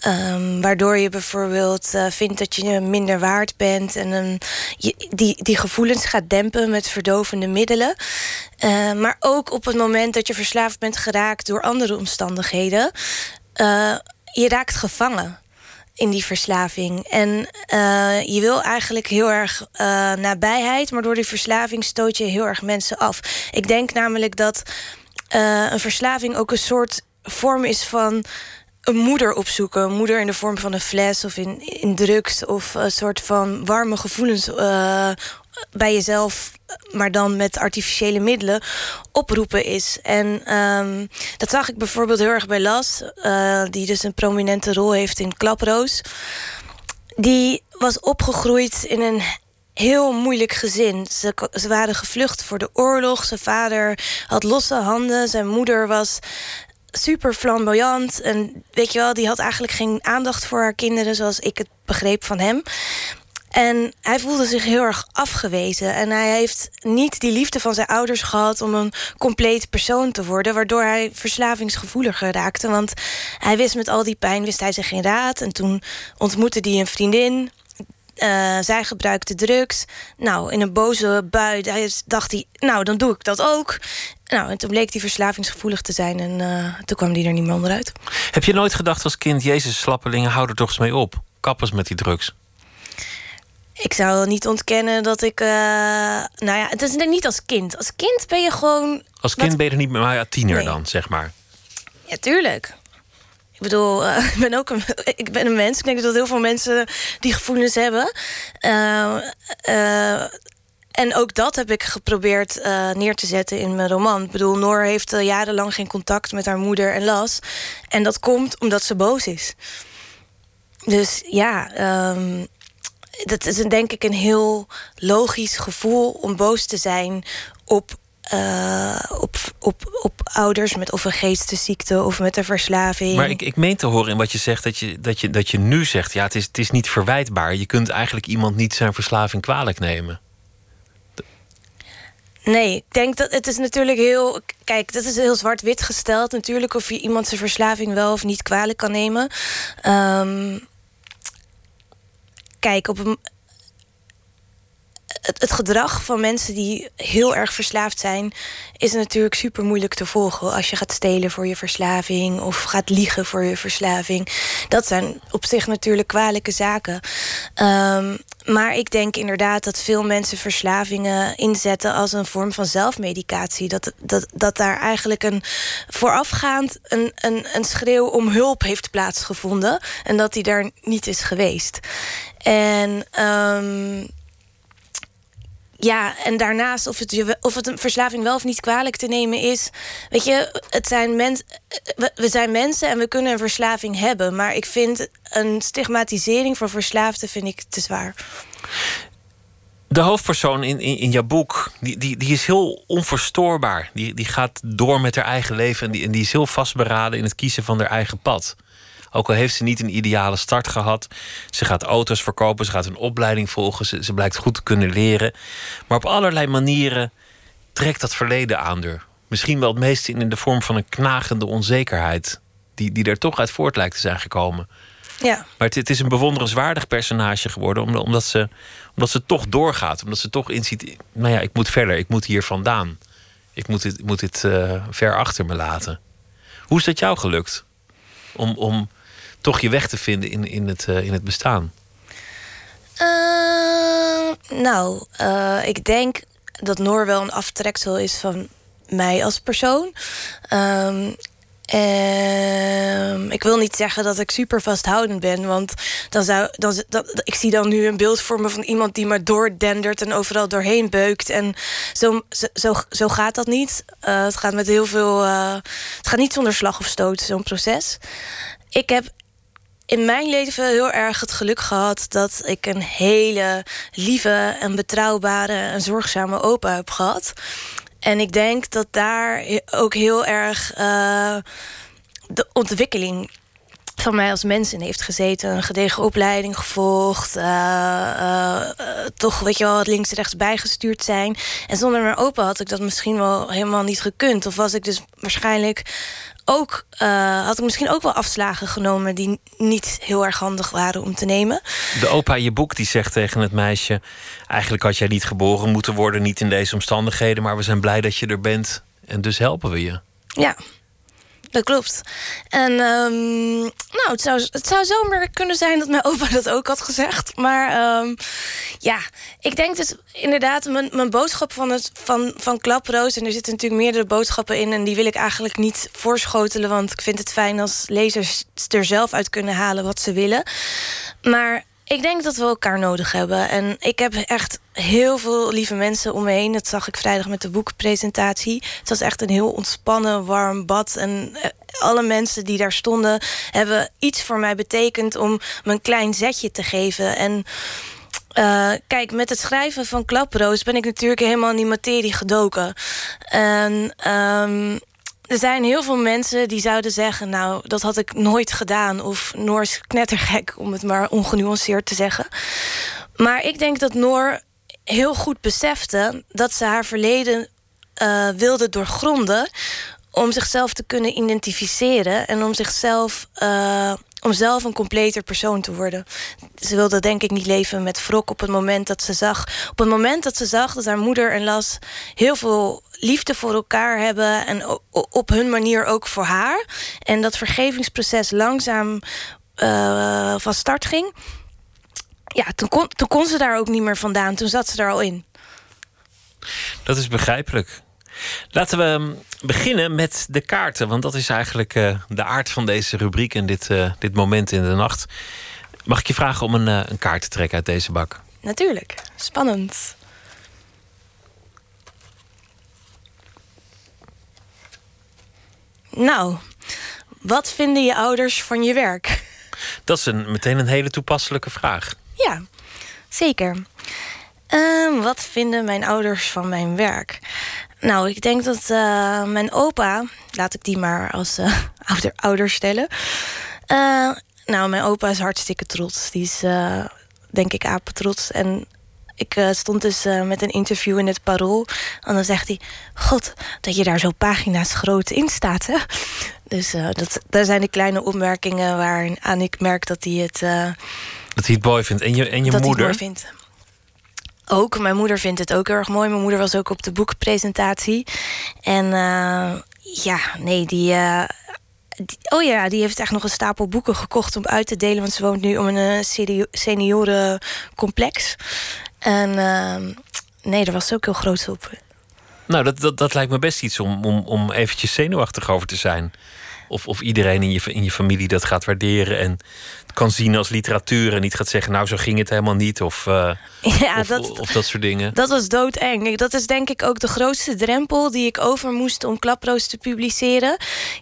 Um, waardoor je bijvoorbeeld uh, vindt dat je minder waard bent en um, je, die, die gevoelens gaat dempen met verdovende middelen. Uh, maar ook op het moment dat je verslaafd bent geraakt door andere omstandigheden, uh, je raakt gevangen in die verslaving. En je wil eigenlijk heel erg nabijheid, maar door die verslaving stoot je heel erg mensen af. Ik denk namelijk dat een verslaving ook een soort vorm is van een moeder opzoeken. Moeder in de vorm van een fles of in, in drugs... of een soort van warme gevoelens uh, bij jezelf... maar dan met artificiële middelen oproepen is. En um, dat zag ik bijvoorbeeld heel erg bij Las... Uh, die dus een prominente rol heeft in Klaproos. Die was opgegroeid in een heel moeilijk gezin. Ze, ze, waren gevlucht voor de oorlog. Zijn vader had losse handen. Zijn moeder was super flamboyant. En weet je wel, die had eigenlijk geen aandacht voor haar kinderen... zoals ik het begreep van hem. En hij voelde zich heel erg afgewezen. En hij heeft niet die liefde van zijn ouders gehad... om een compleet persoon te worden... waardoor hij verslavingsgevoeliger raakte. Want hij wist met al die pijn, wist hij zich geen raad. En toen ontmoette hij een vriendin... Uh, zij gebruikte drugs. Nou, in een boze bui dacht hij, nou, dan doe ik dat ook. Nou, en toen bleek hij verslavingsgevoelig te zijn en uh, toen kwam hij er niet meer onderuit. Heb je nooit gedacht als kind, Jezus, slappelingen, hou er toch eens mee op. Kappers met die drugs. Ik zou niet ontkennen dat ik. Uh, nou ja, het is niet als kind. Als kind ben je gewoon. Als kind ben je er niet meer, maar ja, tiener nee. dan, zeg maar. Ja, tuurlijk. Ik bedoel, uh, ik ben ook een, ik ben een mens. Ik denk dat heel veel mensen die gevoelens hebben. Uh, uh, en ook dat heb ik geprobeerd uh, neer te zetten in mijn roman. Ik bedoel, Noor heeft uh, jarenlang geen contact met haar moeder en Las. En dat komt omdat ze boos is. Dus ja, um, dat is een, denk ik een heel logisch gevoel om boos te zijn op uh, op, op, op ouders met of een geestesziekte of met een verslaving. Maar ik, ik meen te horen in wat je zegt dat je, dat je, dat je nu zegt: ja, het is, het is niet verwijtbaar. Je kunt eigenlijk iemand niet zijn verslaving kwalijk nemen. Nee, ik denk dat het is natuurlijk heel. Kijk, dat is heel zwart-wit gesteld. Natuurlijk of je iemand zijn verslaving wel of niet kwalijk kan nemen. Um, kijk, op een, het, gedrag van mensen die heel erg verslaafd zijn, is natuurlijk super moeilijk te volgen. Als je gaat stelen voor je verslaving of gaat liegen voor je verslaving. Dat zijn op zich natuurlijk kwalijke zaken. Um, maar ik denk inderdaad dat veel mensen verslavingen inzetten als een vorm van zelfmedicatie. Dat, dat, dat daar eigenlijk een voorafgaand een, een, een schreeuw om hulp heeft plaatsgevonden. En dat die daar niet is geweest. En um, ja, en daarnaast of het, of het een verslaving wel of niet kwalijk te nemen is. Weet je, het zijn mens, we, zijn mensen en we kunnen een verslaving hebben. Maar ik vind een stigmatisering van verslaafden vind ik te zwaar. De hoofdpersoon in, in, in jouw boek, die, die, die is heel onverstoorbaar. Die, die gaat door met haar eigen leven en die, en die is heel vastberaden in het kiezen van haar eigen pad. Ook al heeft ze niet een ideale start gehad. Ze gaat auto's verkopen, ze gaat een opleiding volgen. Ze, ze blijkt goed te kunnen leren. Maar op allerlei manieren trekt dat verleden aan haar. Misschien wel het meeste in de vorm van een knagende onzekerheid. Die, die er toch uit voort lijkt te zijn gekomen. Ja. Maar het, het is een bewonderenswaardig personage geworden. Omdat ze, omdat ze toch doorgaat. Omdat ze toch inziet. Nou ja, ik moet verder. Ik moet hier vandaan. Ik moet dit, moet dit uh, ver achter me laten. Hoe is dat jou gelukt? Om, om toch je weg te vinden in, in, het, uh, in het bestaan? Uh, nou, uh, ik denk dat Noor wel een aftreksel is van mij als persoon. Um, ik wil niet zeggen dat ik super vasthoudend ben, want dan zou, dan, ik zie dan nu een beeld voor me van iemand die maar doordendert en overal doorheen beukt. En zo, zo, zo gaat dat niet. Uh, het gaat met heel veel. Het gaat niet zonder slag of stoot, zo'n proces. Ik heb in mijn leven heel erg het geluk gehad dat ik een hele lieve en betrouwbare en zorgzame opa heb gehad. En ik denk dat daar ook heel erg uh, de ontwikkeling van mij als mens in heeft gezeten. Een gedegen opleiding gevolgd. Uh, toch, weet je wel, links en rechts bijgestuurd zijn. En zonder mijn opa had ik dat misschien wel helemaal niet gekund. Of was ik dus waarschijnlijk ook, had ik misschien ook wel afslagen genomen die niet heel erg handig waren om te nemen. De opa in je boek die zegt tegen het meisje: Eigenlijk had jij niet geboren moeten worden, niet in deze omstandigheden, maar we zijn blij dat je er bent en dus helpen we je. Ja, dat klopt. En um, nou, het zou, het zou zomaar kunnen zijn dat mijn opa dat ook had gezegd. Maar um, ja, ik denk dus inderdaad, mijn, mijn boodschap van, het, van, van Klaproos... en er zitten natuurlijk meerdere boodschappen in... en die wil ik eigenlijk niet voorschotelen... want ik vind het fijn als lezers er zelf uit kunnen halen wat ze willen. Maar ik denk dat we elkaar nodig hebben. En ik heb echt heel veel lieve mensen om me heen. Dat zag ik vrijdag met de boekpresentatie. Het was echt een heel ontspannen, warm bad. En eh, alle mensen die daar stonden... hebben iets voor mij betekend om me een klein zetje te geven. En... Uh, kijk, met het schrijven van Klaproos ben ik natuurlijk helemaal in die materie gedoken. En um, er zijn heel veel mensen die zouden zeggen... nou, dat had ik nooit gedaan. Of Noor is knettergek, om het maar ongenuanceerd te zeggen. Maar ik denk dat Noor heel goed besefte... dat ze haar verleden uh, wilde doorgronden... om zichzelf te kunnen identificeren... en om zichzelf... Uh, om zelf een completer persoon te worden. Ze wilde denk ik niet leven met wrok op het moment dat ze zag... op het moment dat ze zag dat haar moeder en Las... heel veel liefde voor elkaar hebben en op hun manier ook voor haar. En dat vergevingsproces langzaam uh, van start ging. Ja, toen kon, toen kon ze daar ook niet meer vandaan. Toen zat ze er al in. Dat is begrijpelijk. Laten we ehm, beginnen met de kaarten. Want dat is eigenlijk uh, de aard van deze rubriek en dit, uh, dit moment in de nacht. Mag ik je vragen om een, uh, een kaart te trekken uit deze bak? Natuurlijk. Spannend. Nou, wat vinden je ouders van je werk? Dat is een, meteen een hele toepasselijke vraag. Ja, zeker. Uh, wat vinden mijn ouders van mijn werk? Nou, ik denk dat uh, mijn opa, laat ik die maar als uh, ouder, ouder stellen. Uh, nou, mijn opa is hartstikke trots. Die is, denk ik, apetrots. En ik stond dus met een interview in het Parool. En dan zegt hij... God, dat je daar zo pagina's groot in staat, hè? Dus dat, daar zijn de kleine opmerkingen waaraan ik merk dat hij het... dat hij het mooi vindt. En je, en je dat moeder? Hij het mooi vindt. Ook, mijn moeder vindt het ook heel erg mooi. Mijn moeder was ook op de boekpresentatie. En ja, nee, die... oh ja, die heeft echt nog een stapel boeken gekocht om uit te delen. Want ze woont nu om een seniorencomplex. En nee, daar was ze ook heel groot op. Nou, dat, dat, dat lijkt me best iets om, om, om eventjes zenuwachtig over te zijn. Of, of iedereen in je, in je familie dat gaat waarderen en kan zien als literatuur. En niet gaat zeggen, nou zo ging het helemaal niet. Of, uh, ja, of, dat, of dat soort dingen. Dat was doodeng. Dat is denk ik ook de grootste drempel die ik over moest om Klaproos te publiceren.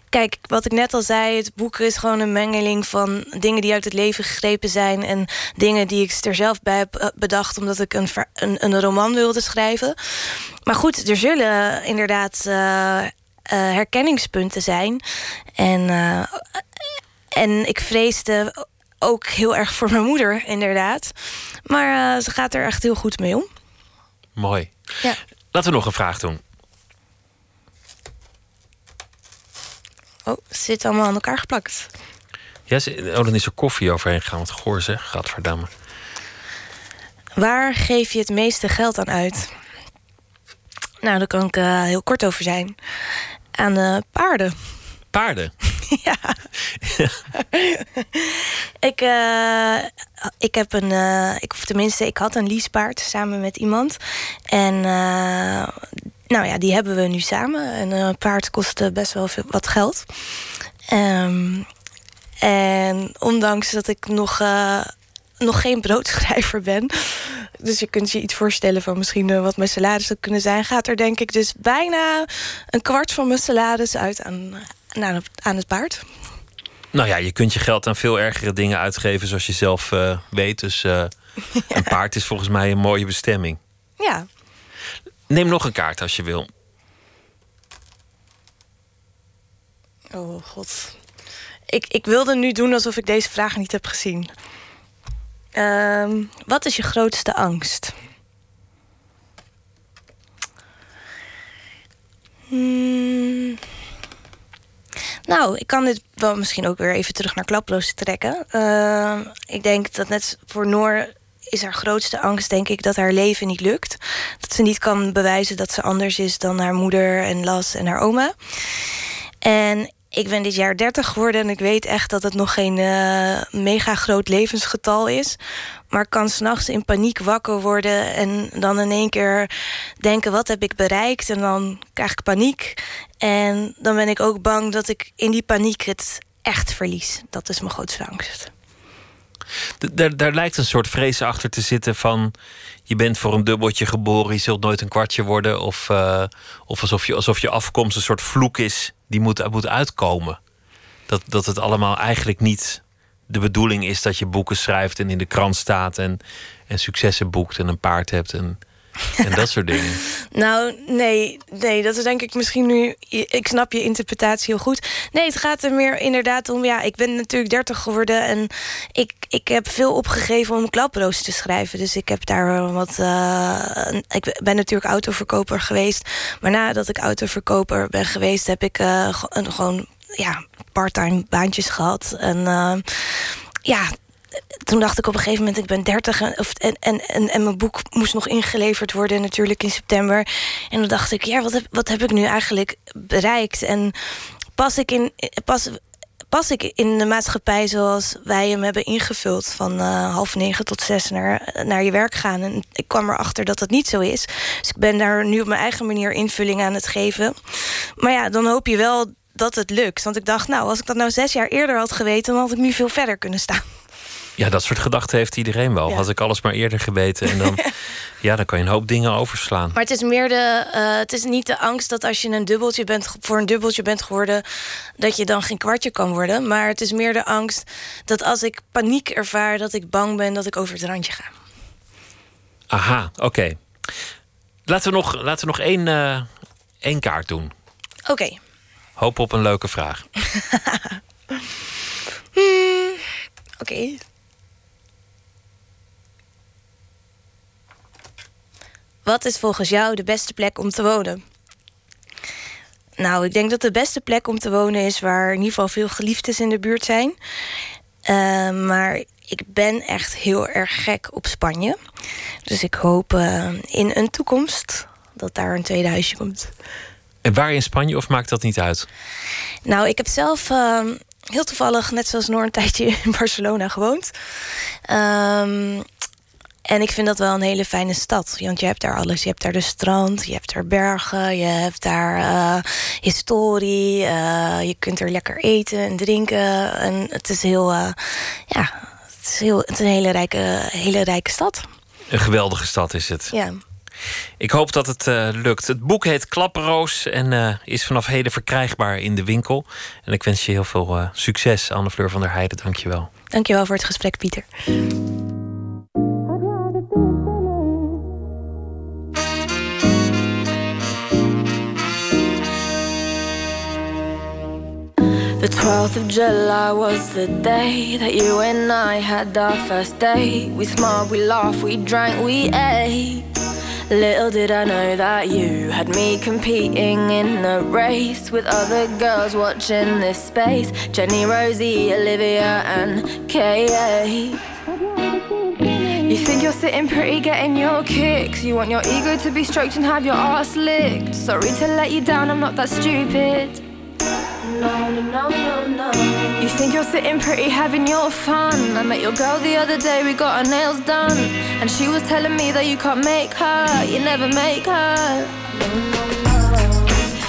Kijk, wat ik net al zei, het boek is gewoon een mengeling van dingen die uit het leven gegrepen zijn. En dingen die ik er zelf bij heb bedacht omdat ik een, een, een roman wilde schrijven. Maar goed, er zullen inderdaad. Uh, uh, herkenningspunten zijn. En, uh, en ik vreesde ook heel erg voor mijn moeder, inderdaad. Maar uh, ze gaat er echt heel goed mee om. Mooi. Ja. Laten we nog een vraag doen. Oh, ze zit allemaal aan elkaar geplakt. Ja, oh, dan is er koffie overheen gegaan. Wat goor zeg, gadverdamme. Waar geef je het meeste geld aan uit? Nou, daar kan ik uh, heel kort over zijn. Aan uh, paarden. Paarden? ja. ik, uh, ik heb een, uh, ik, of tenminste, ik had een leasepaard samen met iemand. En uh, nou ja, die hebben we nu samen. En een paard kost best wel veel, wat geld. Um, en ondanks dat ik nog nog geen broodschrijver ben. Dus je kunt je iets voorstellen van misschien wat mijn salaris zou kunnen zijn. Gaat er denk ik dus bijna een kwart van mijn salaris uit aan, aan, aan het paard. Nou ja, je kunt je geld aan veel ergere dingen uitgeven, zoals je zelf uh, weet. Dus uh, ja. een paard is volgens mij een mooie bestemming. Ja. Neem nog een kaart als je wil. Oh god. ik, ik wilde nu doen alsof ik deze vraag niet heb gezien. Ehm, wat is je grootste angst? Hmm. Nou, ik kan dit wel misschien ook weer even terug naar klaploos trekken. Ehm, ik denk dat net voor Noor is haar grootste angst, denk ik, dat haar leven niet lukt. Dat ze niet kan bewijzen dat ze anders is dan haar moeder en Las en haar oma. En ik ben dit jaar 30 geworden en ik weet echt dat het nog geen uh, mega groot levensgetal is. Maar ik kan s'nachts in paniek wakker worden en dan in één keer denken: wat heb ik bereikt? En dan krijg ik paniek. En dan ben ik ook bang dat ik in die paniek het echt verlies. Dat is mijn grootste angst. Daar, lijkt een soort vrees achter te zitten van je bent voor een dubbeltje geboren, je zult nooit een kwartje worden. Of, uh, of alsof, je, alsof je afkomst een soort vloek is die moet, moet uitkomen. Dat, dat het allemaal eigenlijk niet de bedoeling is dat je boeken schrijft en in de krant staat en, en successen boekt en een paard hebt en en dat soort dingen. nou, nee, nee, dat is denk ik misschien nu. Ik snap je interpretatie heel goed. Nee, het gaat er meer inderdaad om. Ja, ik ben natuurlijk 30 geworden en ik, ik heb veel opgegeven om klaproos te schrijven. Dus ik heb daar wat. Uh, ik ben natuurlijk autoverkoper geweest. Maar nadat ik autoverkoper ben geweest, heb ik uh, gewoon ja, parttime baantjes gehad. En uh, ja, toen dacht ik op een gegeven moment, ik ben 30 en, en, en, en, mijn boek moest nog ingeleverd worden natuurlijk in september. En dan dacht ik, ja, wat heb, wat heb ik nu eigenlijk bereikt? En pas ik in, pas, pas ik in de maatschappij zoals wij hem hebben ingevuld... van uh, half negen tot zes naar, naar je werk gaan. En ik kwam erachter dat dat niet zo is. Dus ik ben daar nu op mijn eigen manier invulling aan het geven. Maar ja, dan hoop je wel dat het lukt. Want ik dacht, nou, als ik dat nou zes jaar eerder had geweten... dan had ik nu veel verder kunnen staan. Ja, dat soort gedachten heeft iedereen wel. Had ik alles maar eerder geweten. En dan, ja, dan kan je een hoop dingen overslaan. Maar het is meer de. Uh, het is niet de angst dat als je een dubbeltje bent voor een dubbeltje bent geworden, dat je dan geen kwartje kan worden. Maar het is meer de angst dat als ik paniek ervaar, dat ik bang ben dat ik over het randje ga. Aha, oké. Laten we nog, laten we nog één, uh, één kaart doen. Oké. Hoop op een leuke vraag. hmm, oké. Wat is volgens jou de beste plek om te wonen? Nou, ik denk dat de beste plek om te wonen is waar in ieder geval veel geliefdes in de buurt zijn. Uh, maar ik ben echt heel erg gek op Spanje. Dus ik hoop uh, in een toekomst dat daar een tweede huisje komt. En waar in Spanje of maakt dat niet uit? Nou, ik heb zelf uh, heel toevallig, net zoals Noor, een tijdje in Barcelona gewoond. Um, en ik vind dat wel een hele fijne stad. Want je hebt daar alles. Je hebt daar de strand, je hebt daar bergen, je hebt daar uh, historie. Uh, je kunt er lekker eten en drinken. En het is heel, uh, ja, het is, heel, het is een hele rijke, hele rijke stad. Een geweldige stad is het. Ja. Ik hoop dat het uh, lukt. Het boek heet Klapperoos en uh, is vanaf heden verkrijgbaar in de winkel. En ik wens je heel veel uh, succes, Anne Fleur van der Heijden. Dank je wel. Dank je wel voor het gesprek, Pieter. 12th of July was the day that you and I had our first date. We smiled, we laughed, we drank, we ate. Little did I know that you had me competing in the race with other girls watching this space Jenny, Rosie, Olivia, and Kay. You think you're sitting pretty, getting your kicks. You want your ego to be stroked and have your ass licked. Sorry to let you down, I'm not that stupid You think you're sitting pretty, having your fun. I met your girl the other day, we got our nails done. And she was telling me that you can't make her, you never make her.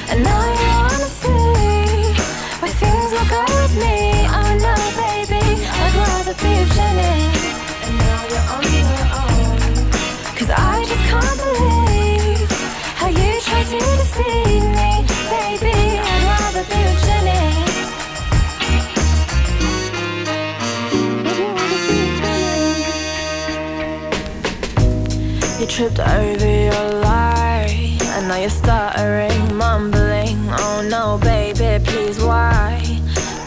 And now you wanna see where things will go with me. Oh no, baby, I'd rather be with Jenny. And now you're on your own. Cause I just can't believe how you try to deceive me, baby. I'd rather be with. Tripped over your lie, and now you're stuttering, mumbling. Oh no, baby, please, why?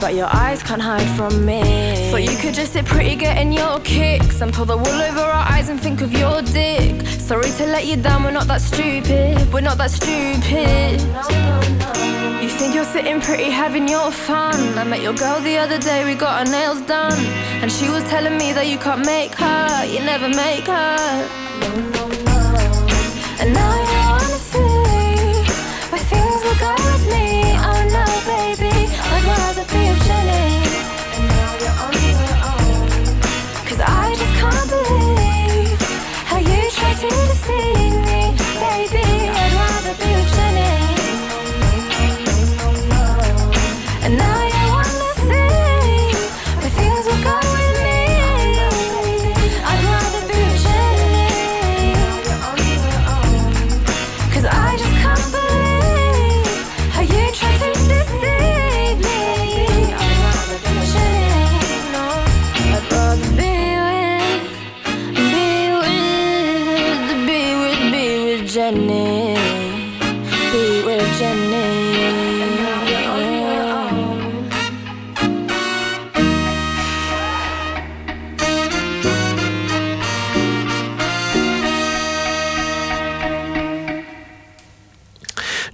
but your eyes can't hide from me. Thought you could just sit pretty, getting your kicks, and pull the wool over our eyes and think of your dick. Sorry to let you down, we're not that stupid. We're not that stupid. You think you're sitting pretty, having your fun. I met your girl the other day, we got our nails done, and she was telling me that you can't make her, you never make her. And now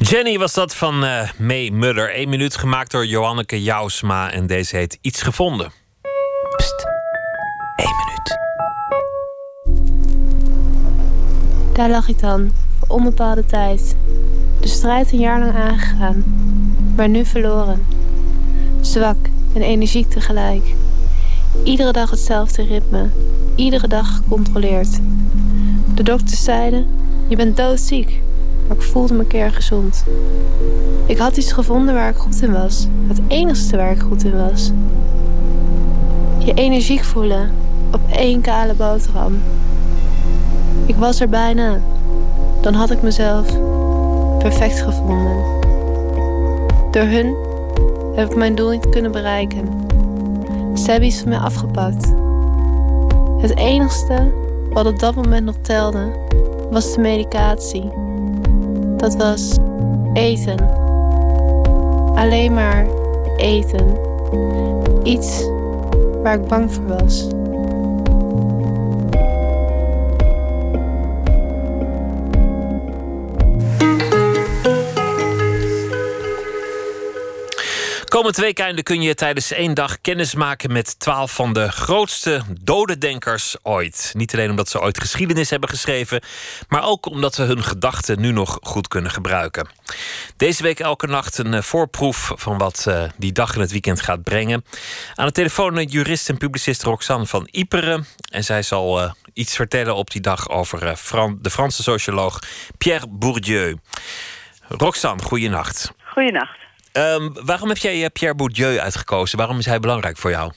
Jenny was dat van eh May Muller. Eén minuut gemaakt door Johanneke Jousma. En deze heet Iets Gevonden. Eén minuut. Daar lag ik dan, voor onbepaalde tijd. De strijd een jaar lang aangegaan, maar nu verloren. Zwak en energiek tegelijk. Iedere dag hetzelfde ritme, iedere dag gecontroleerd. De dokters zeiden: Je bent doodziek, maar ik voelde me keer gezond. Ik had iets gevonden waar ik goed in was, het enigste waar ik goed in was. Je energiek voelen op één kale boterham. Ik was er bijna. Dan had ik mezelf perfect gevonden. Door hun heb ik mijn doel niet kunnen bereiken. Ze hebben iets van mij afgepakt. Het enigste wat op dat moment nog telde, was de medicatie. Dat was eten. Alleen maar eten. Iets waar ik bang voor was. Komend weekende kun je tijdens één dag kennis maken met twaalf van de grootste dodendenkers ooit. Niet alleen omdat ze ooit geschiedenis hebben geschreven, maar ook omdat we hun gedachten nu nog goed kunnen gebruiken. Deze week elke nacht een eh, voorproef van wat eh, die dag in het weekend gaat brengen. Aan de telefoon jurist en publicist Roxanne van Iperen. En zij zal eh, iets vertellen op die dag over de Franse socioloog Pierre Bourdieu. Roxanne, goeienacht. Goeienacht. Ehm, waarom heb jij eh, Pierre Bourdieu uitgekozen? Waarom is hij belangrijk voor jou?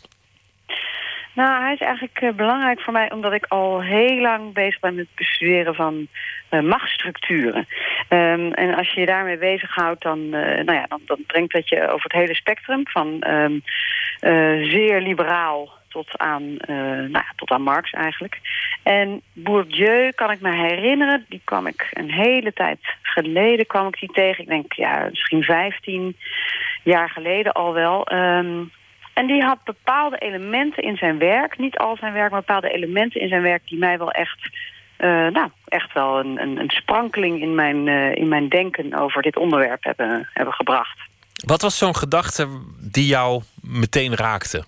Nou, hij is eigenlijk eh, belangrijk voor mij omdat ik al heel lang bezig ben met het bestuderen van eh, machtsstructuren. Ehm, en als je je daarmee bezighoudt, dan, nou ja, dan, dan brengt dat je over het hele spectrum van ehm, eh, zeer liberaal tot aan, eh, nou ja, tot aan Marx eigenlijk. En Bourdieu kan ik me herinneren, die kwam ik een hele tijd geleden kwam ik die tegen. Ik denk ja, misschien 15 jaar geleden al wel. Ehm, en die had bepaalde elementen in zijn werk, niet al zijn werk, maar bepaalde elementen in zijn werk die mij wel echt, eh, nou, echt wel een, een, een sprankeling in mijn, eh, in mijn denken over dit onderwerp hebben, hebben gebracht. Wat was zo'n gedachte die jou meteen raakte?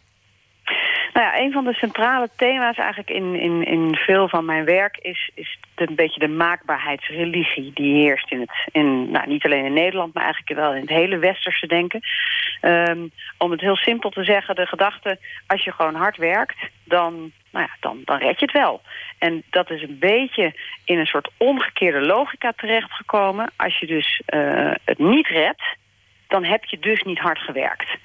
Nou ja, een van de centrale thema's eigenlijk in, in, in veel van mijn werk is, is een beetje de maakbaarheidsreligie die heerst in het, in, nou, niet alleen in Nederland, maar eigenlijk wel in het hele westerse denken. Ehm, om het heel simpel te zeggen, de gedachte, als je gewoon hard werkt, dan, nou ja, dan, dan red je het wel. En dat is een beetje in een soort omgekeerde logica terechtgekomen. Als je dus eh, het niet redt, dan heb je dus niet hard gewerkt.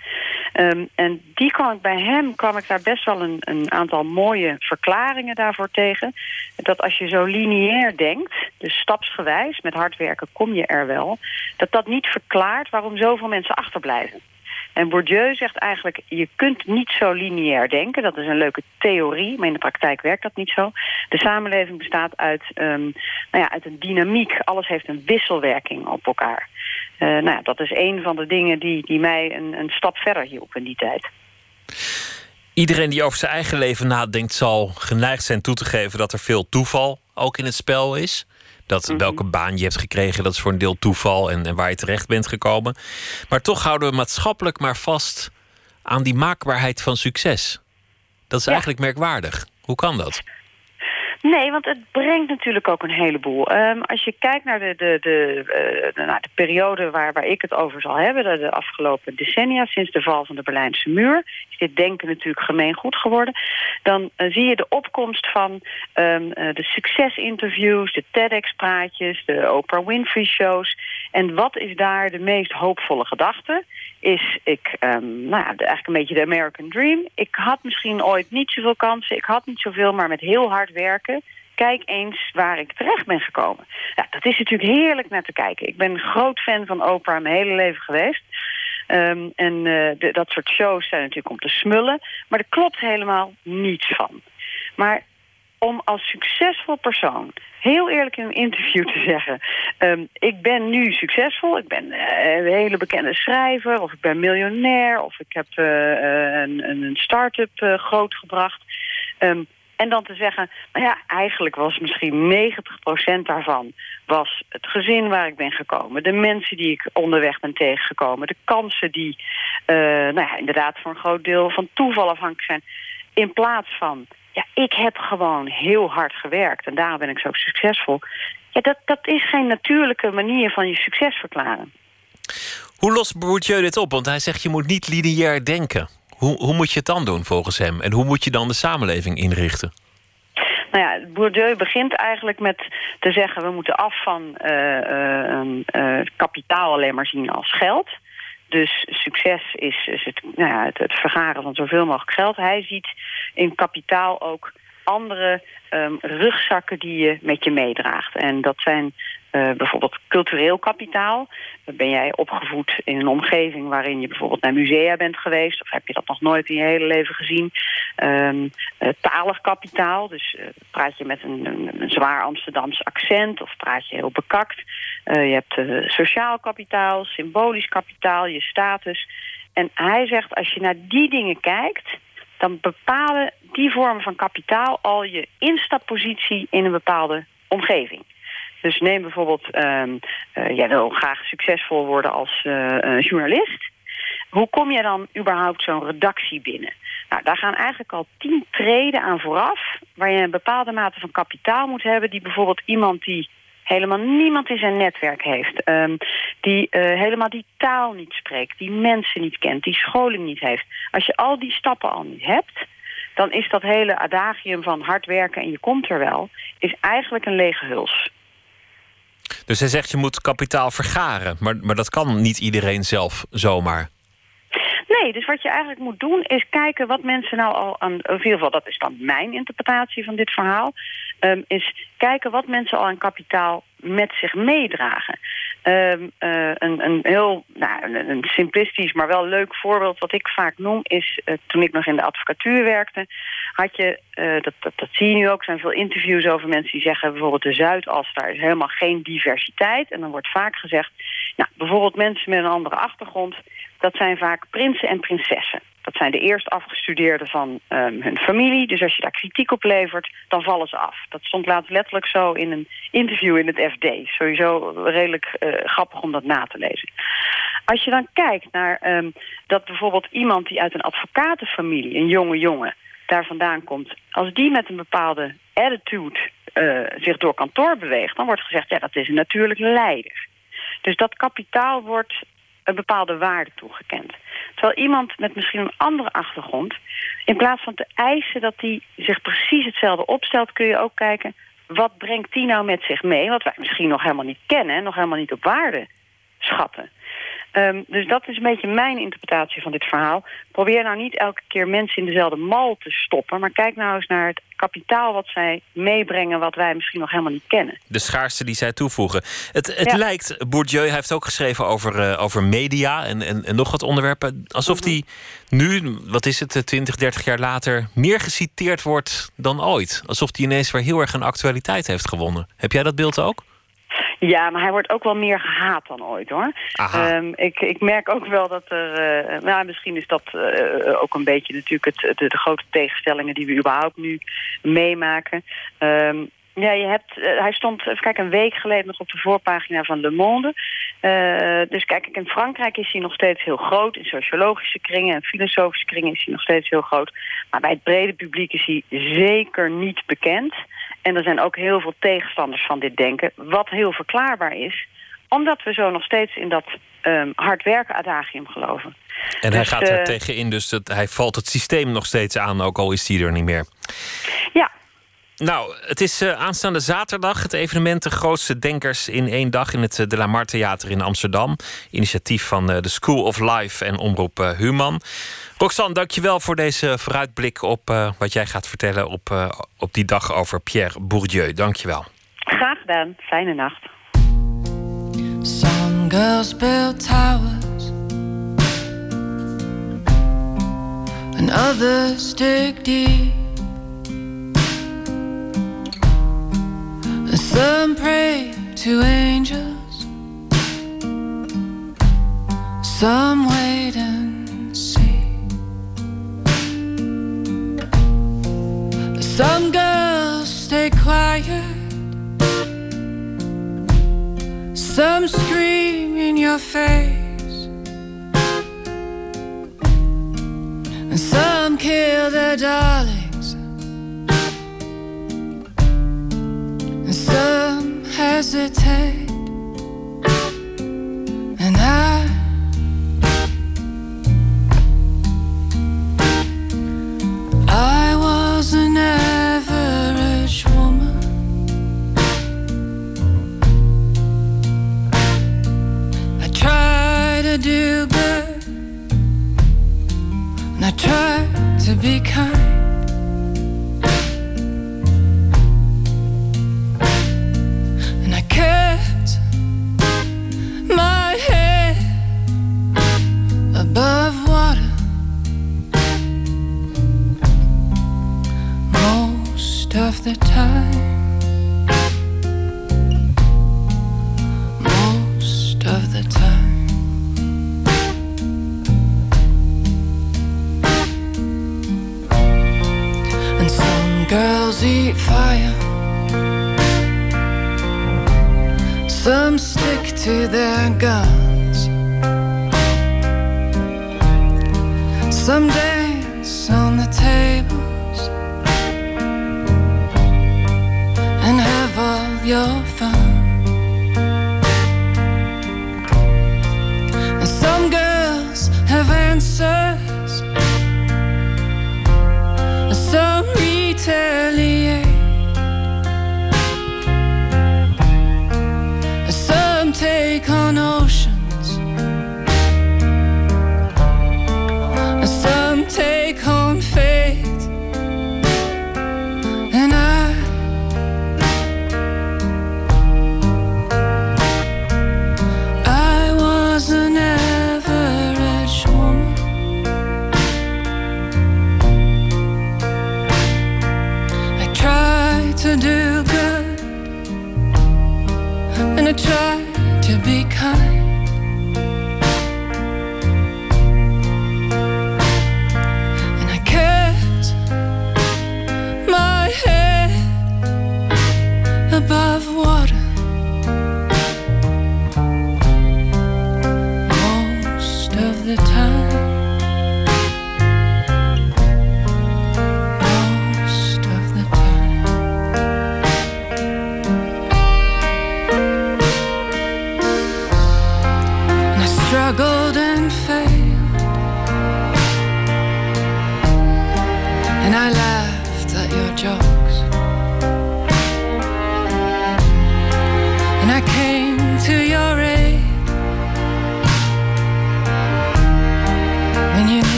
Ehm, en die kwam ik bij hem, kwam ik daar best wel een, een aantal mooie verklaringen daarvoor tegen. Dat als je zo lineair denkt, dus stapsgewijs, met hard werken kom je er wel, dat dat niet verklaart waarom zoveel mensen achterblijven. En Bourdieu zegt eigenlijk, je kunt niet zo lineair denken. Dat is een leuke theorie, maar in de praktijk werkt dat niet zo. De samenleving bestaat uit, ehm, nou ja, uit een dynamiek. Alles heeft een wisselwerking op elkaar. nou ja, dat is een van de dingen die, die mij een, een stap verder hielp in die tijd. Iedereen die over zijn eigen leven nadenkt, zal geneigd zijn toe te geven dat er veel toeval ook in het spel is. Dat Mhm. welke baan je hebt gekregen, dat is voor een deel toeval en, en waar je terecht bent gekomen. Maar toch houden we maatschappelijk maar vast aan die maakbaarheid van succes. Dat is eigenlijk merkwaardig. Hoe kan dat? Nee, want het brengt natuurlijk ook een heleboel. Ehm, als je kijkt naar de, de, de, eh, de, nou, de periode waar, waar ik het over zal hebben... De, de afgelopen decennia, sinds de val van de Berlijnse muur... is dit denken natuurlijk gemeengoed geworden... dan eh, zie je de opkomst van ehm, eh, de succesinterviews... de TEDx-praatjes, de Oprah Winfrey-shows. En wat is daar de meest hoopvolle gedachte? Is ik, ehm, nou ja, eigenlijk een beetje de American Dream. Ik had misschien ooit niet zoveel kansen, ik had niet zoveel... maar met heel hard werken kijk eens waar ik terecht ben gekomen. Ja, dat is natuurlijk heerlijk naar te kijken. Ik ben groot fan van Oprah mijn hele leven geweest. Ehm, en eh, dat soort shows zijn natuurlijk om te smullen. Maar er klopt helemaal niets van. Maar om als succesvol persoon heel eerlijk in een interview te zeggen... ehm, ik ben nu succesvol, ik ben eh, een hele bekende schrijver... of ik ben miljonair, of ik heb eh, eh, een, een start-up eh, grootgebracht... Ehm, en dan te zeggen, nou ja, eigenlijk was misschien 90% daarvan... was het gezin waar ik ben gekomen. De mensen die ik onderweg ben tegengekomen. De kansen die, nou ja, inderdaad voor een groot deel van toeval afhankelijk zijn. In plaats van, ja, ik heb gewoon heel hard gewerkt... en daarom ben ik zo succesvol. Ja, dat, dat is geen natuurlijke manier van je succes verklaren. Hoe lost Bourdieu dit op? Want hij zegt je moet niet lineair denken. Hoe, hoe moet je het dan doen volgens hem? En hoe moet je dan de samenleving inrichten? Nou ja, Bourdieu begint eigenlijk met te zeggen... we moeten af van eh, eh, eh, kapitaal alleen maar zien als geld. Dus succes is, is het, nou ja, het, het vergaren van zoveel mogelijk geld. Hij ziet in kapitaal ook andere ehm, rugzakken die je met je meedraagt. En dat zijn eh, bijvoorbeeld cultureel kapitaal. Ben jij opgevoed in een omgeving waarin je bijvoorbeeld naar musea bent geweest... of heb je dat nog nooit in je hele leven gezien? Ehm, eh, talig kapitaal, dus eh, praat je met een, een, zwaar Amsterdams accent... of praat je heel bekakt. Je hebt sociaal kapitaal, symbolisch kapitaal, je status. En hij zegt, als je naar die dingen kijkt dan bepalen die vormen van kapitaal al je instappositie in een bepaalde omgeving. Dus neem bijvoorbeeld, ehm, eh, jij wil graag succesvol worden als eh, eh, journalist. Hoe kom je dan überhaupt zo'n redactie binnen? Nou, daar gaan eigenlijk al tien treden aan vooraf... waar je een bepaalde mate van kapitaal moet hebben... die bijvoorbeeld iemand die helemaal niemand in zijn netwerk heeft... ehm, die helemaal die taal niet spreekt, die mensen niet kent... die scholing niet heeft. Als je al die stappen al niet hebt... dan is dat hele adagium van hard werken en je komt er wel... is eigenlijk een lege huls. Dus hij zegt je moet kapitaal vergaren. Maar, maar dat kan niet iedereen zelf zomaar. Nee, dus wat je eigenlijk moet doen is kijken wat mensen nou al aan... in ieder geval, dat is dan mijn interpretatie van dit verhaal... ehm, is kijken wat mensen al aan kapitaal met zich meedragen. Ehm, eh, een, een heel nou, een, simplistisch, maar wel leuk voorbeeld... wat ik vaak noem, is eh, toen ik nog in de advocatuur werkte... had je, eh, dat, dat, zie je nu ook, zijn veel interviews over mensen die zeggen... bijvoorbeeld de Zuidas, daar is helemaal geen diversiteit. En dan wordt vaak gezegd, nou, bijvoorbeeld mensen met een andere achtergrond... dat zijn vaak prinsen en prinsessen. Dat zijn de eerst afgestudeerden van ehm, hun familie. Dus als je daar kritiek op levert, dan vallen ze af. Dat stond laatst letterlijk zo in een interview in het FD. Sowieso redelijk eh, grappig om dat na te lezen. Als je dan kijkt naar ehm, dat bijvoorbeeld iemand die uit een advocatenfamilie... een jonge jongen, daar vandaan komt... als die met een bepaalde attitude eh, zich door kantoor beweegt... dan wordt gezegd, ja, dat is een natuurlijk leider. Dus dat kapitaal wordt een bepaalde waarde toegekend. Terwijl iemand met misschien een andere achtergrond... in plaats van te eisen dat die zich precies hetzelfde opstelt... kun je ook kijken, wat brengt die nou met zich mee... wat wij misschien nog helemaal niet kennen... en nog helemaal niet op waarde schatten. Um, dus dat is een beetje mijn interpretatie van dit verhaal. Probeer nou niet elke keer mensen in dezelfde mal te stoppen... maar kijk nou eens naar het kapitaal wat zij meebrengen... wat wij misschien nog helemaal niet kennen. De schaarste die zij toevoegen. Het, het Ja. lijkt, Bourdieu hij heeft ook geschreven over, uh, over media en, en, en, nog wat onderwerpen. Alsof hij nu, wat is het, 20, 30 jaar later... meer geciteerd wordt dan ooit. Alsof hij ineens weer heel erg een actualiteit heeft gewonnen. Heb jij dat beeld ook? Ja, maar hij wordt ook wel meer gehaat dan ooit, hoor. Um, ik, ik merk ook wel dat er... Uh, nou, misschien is dat uh, ook een beetje natuurlijk het, de, de, grote tegenstellingen... die we überhaupt nu meemaken. Um, ja, je hebt, uh, hij stond even kijken, een week geleden nog op de voorpagina van Le Monde. Uh, dus kijk, in Frankrijk is hij nog steeds heel groot. In sociologische kringen en filosofische kringen is hij nog steeds heel groot. Maar bij het brede publiek is hij zeker niet bekend. En er zijn ook heel veel tegenstanders van dit denken. Wat heel verklaarbaar is, omdat we zo nog steeds in dat um, hard werken adagium geloven. En hij dus, gaat er uh, tegenin, dus dat, hij valt het systeem nog steeds aan, ook al is hij er niet meer. Ja, nou, het is uh, aanstaande zaterdag het evenement De Grootste Denkers in één dag in het uh, De La Mar Theater in Amsterdam. Initiatief van uh, de School of Life en Omroep Human. Roxanne, dankjewel voor deze vooruitblik op wat jij gaat vertellen op, op die dag over Pierre Bourdieu. Dankjewel. Graag gedaan. Fijne nacht. Some girls build towers And others dig deep Some pray to angels, some wait and see. Some girls stay quiet, some scream in your face, and some kill their darling. Some hesitate, and I. I was an average woman. I try to do good, and I try to be kind. Of the time. Most of the time. And some girls eat fire. Some stick to their guns. Some dance on the table. your fun. And some girls have answers, and some retaliate,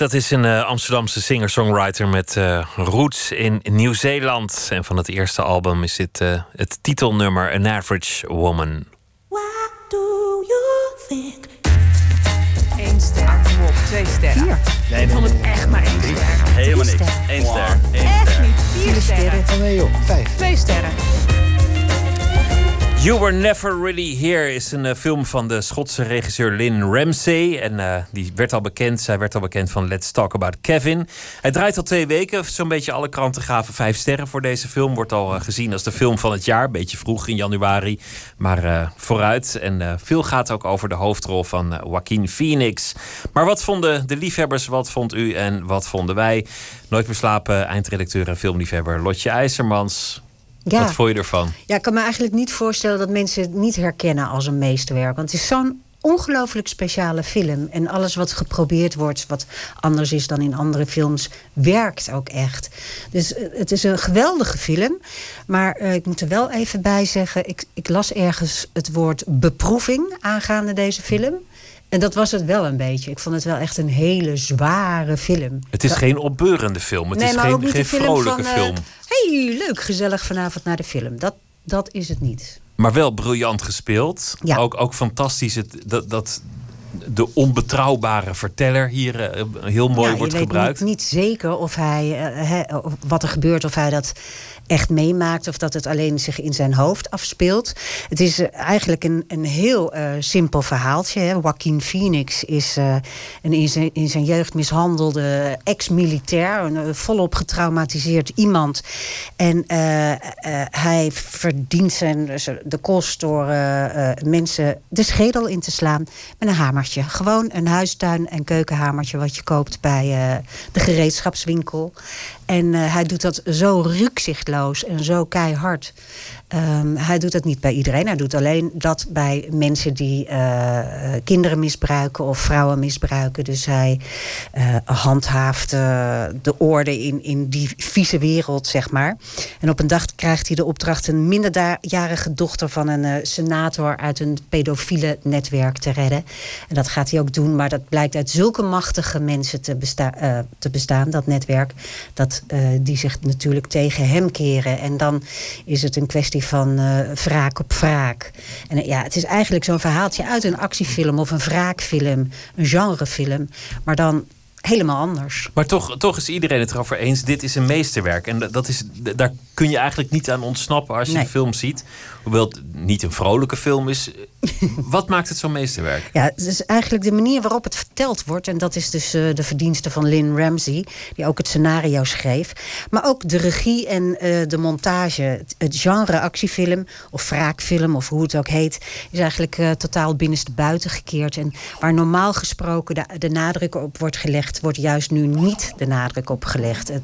dat is een eh, Amsterdamse singer-songwriter met eh, roots in Nieuw-Zeeland. En van het eerste album is dit eh, het titelnummer An Average Woman. Eén ster. Kom op, twee sterren. Vier. Nee, ik vond het echt maar één ster. Helemaal niks. sterren. Eén ster. Eén Echt ster. niet. Vier sterren. Nee joh, vijf. Twee sterren. You Were Never Really Here is een eh, film van de Schotse regisseur Lynn Ramsey. En eh, die werd al bekend. Zij werd al bekend van Let's Talk About Kevin. Hij draait al twee weken. Zo'n beetje alle kranten gaven vijf sterren voor deze film. Wordt al eh, gezien als de film van het jaar. Beetje vroeg in januari. Maar vooruit. En veel gaat ook over de hoofdrol van Joaquin Phoenix. Maar wat vonden de liefhebbers? Wat vond u en wat vonden wij? Nooit meer slapen. Eindredacteur en filmliefhebber Lotje IJzermans. Ja. Wat vond je ervan? Ja, ik kan me eigenlijk niet voorstellen dat mensen het niet herkennen als een meesterwerk. Want het is zo'n ongelooflijk speciale film. En alles wat geprobeerd wordt, wat anders is dan in andere films, werkt ook echt. Dus eh, het is een geweldige film. Maar eh, ik moet er wel even bij zeggen, ik, ik las ergens het woord beproeving aangaande deze film. En dat was het wel een beetje. Ik vond het wel echt een hele zware film. Het is Dat- geen opbeurende film. Het is maar ook geen, niet geen film vrolijke van, eh, film. hey, leuk, gezellig vanavond naar de film. Dat, dat is het niet. Maar wel briljant gespeeld. Ja. Ook, ook fantastisch het, dat, dat de onbetrouwbare verteller hier eh, heel mooi ja, wordt je weet gebruikt. Niet, niet zeker of hij, eh, wat er gebeurt, of hij dat echt meemaakt, of dat het alleen zich in zijn hoofd afspeelt. Het is eh, eigenlijk een, een heel eh, simpel verhaaltje. Hè. Joaquin Phoenix is eh, een in zijn, in zijn jeugd mishandelde ex-militair, een volop getraumatiseerd iemand. En hij verdient zijn, de kost door mensen de schedel in te slaan met een hamertje. Gewoon een huistuin- en keukenhamertje wat je koopt bij de gereedschapswinkel. En eh, hij doet dat zo rukzichtloos en zo keihard. Ehm, hij doet dat niet bij iedereen. Hij doet alleen dat bij mensen die eh, eh, kinderen misbruiken of vrouwen misbruiken. Dus hij eh, handhaaft de orde in, in die vieze wereld, zeg maar. En op een dag krijgt hij de opdracht een minderjarige dochter van een senator uit een pedofiele netwerk te redden. En dat gaat hij ook doen, maar dat blijkt uit zulke machtige mensen te, besta- te bestaan, dat netwerk, dat die zich natuurlijk tegen hem keren. En dan is het een kwestie van eh, wraak op wraak. En eh, ja, het is eigenlijk zo'n verhaaltje uit een actiefilm of een wraakfilm, een genrefilm, maar dan helemaal anders. Maar toch, toch is iedereen het erover eens. Dit is een meesterwerk. En dat is, daar kun je eigenlijk niet aan ontsnappen als je Nee. de film ziet. Hoewel het niet een vrolijke film is. Wat maakt het zo'n meesterwerk? Ja, het is eigenlijk de manier waarop het verteld wordt. En dat is dus eh, de verdienste van Lynn Ramsey, die ook het scenario schreef. Maar ook de regie en eh, de montage. Het, genre actiefilm of wraakfilm of hoe het ook heet, is eigenlijk eh, totaal binnenstebuiten gekeerd. En waar normaal gesproken de, de nadruk op wordt gelegd, wordt juist nu niet de nadruk op gelegd. Het,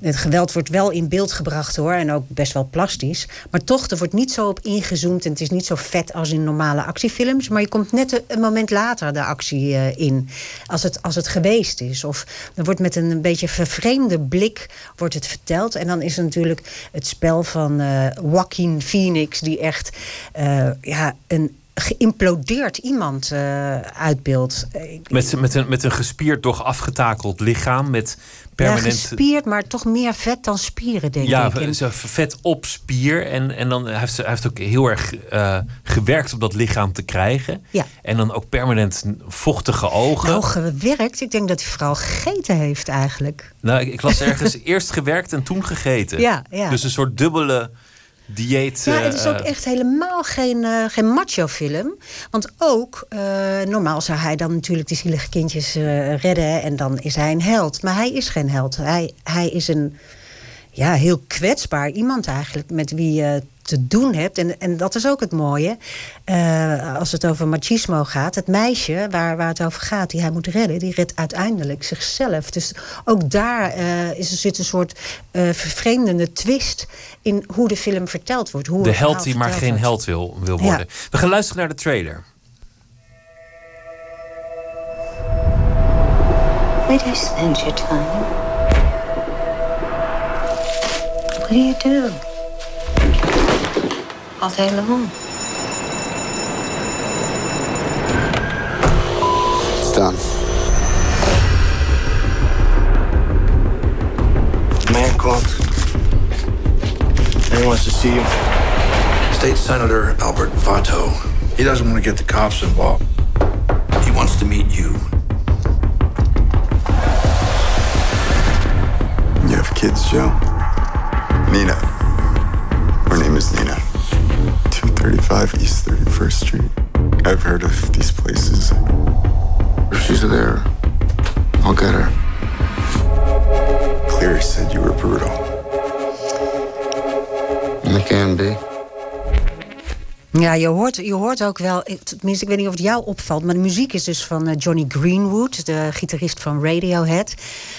het geweld wordt wel in beeld gebracht hoor, en ook best wel plastisch. Maar toch, er wordt niet zo op ingezoomd en het is niet zo vet als in normale actiefilms. Maar je komt net een- moment later de actie eh, in, als het, als het geweest is. Of er wordt met een, beetje vervreemde blik wordt het verteld. En dan is natuurlijk het spel van eh Joaquin Phoenix, die echt eh, ja, een geïmplodeerd iemand eh uitbeeldt. Met, met, een, met een gespierd, doch afgetakeld lichaam. Met permanent. Ja, gespierd, maar toch meer vet dan spieren, denk Ja, ik. Zo vet op spier. En, en dan heeft hij heeft ook heel erg eh, gewerkt om dat lichaam te krijgen. Ja. En dan ook permanent vochtige ogen. Nou, gewerkt. Ik denk dat hij vooral gegeten heeft eigenlijk. Nou, ik, ik las ergens eerst gewerkt en toen gegeten. Ja, ja. Dus een soort dubbele dieet. Ja, het is ook eh, echt helemaal geen, eh, geen macho-film. Want ook, eh, normaal zou hij dan natuurlijk die zielige kindjes eh, redden... en dan is hij een held. Maar hij is geen held. Hij, hij is een... ja, heel kwetsbaar iemand eigenlijk met wie je te doen hebt. En, en dat is ook het mooie. eh, als het over machismo gaat. Het meisje waar, waar het over gaat, die hij moet redden, die redt uiteindelijk zichzelf. Dus ook daar eh, is, er zit een soort eh, vervreemdende twist in hoe de film verteld wordt. Hoe De held die maar geen wordt. held wil, wil Ja. worden. We gaan luisteren naar de trailer. Where do you spend your time? What do you do? All day long. It's done. Man called. He wants to see you. State Senator Albert Vato. He doesn't want to get the cops involved. He wants to meet you. You have kids, Joe? Nina. 235 East 31st Street. I've heard of these places. If she's there, I'll get her. Cleary said you were brutal. And it can be. Ja, je hoort, je hoort ook wel, tenminste, ik weet niet of het jou opvalt, maar de muziek is dus van eh, Johnny Greenwood, de gitarist van Radiohead.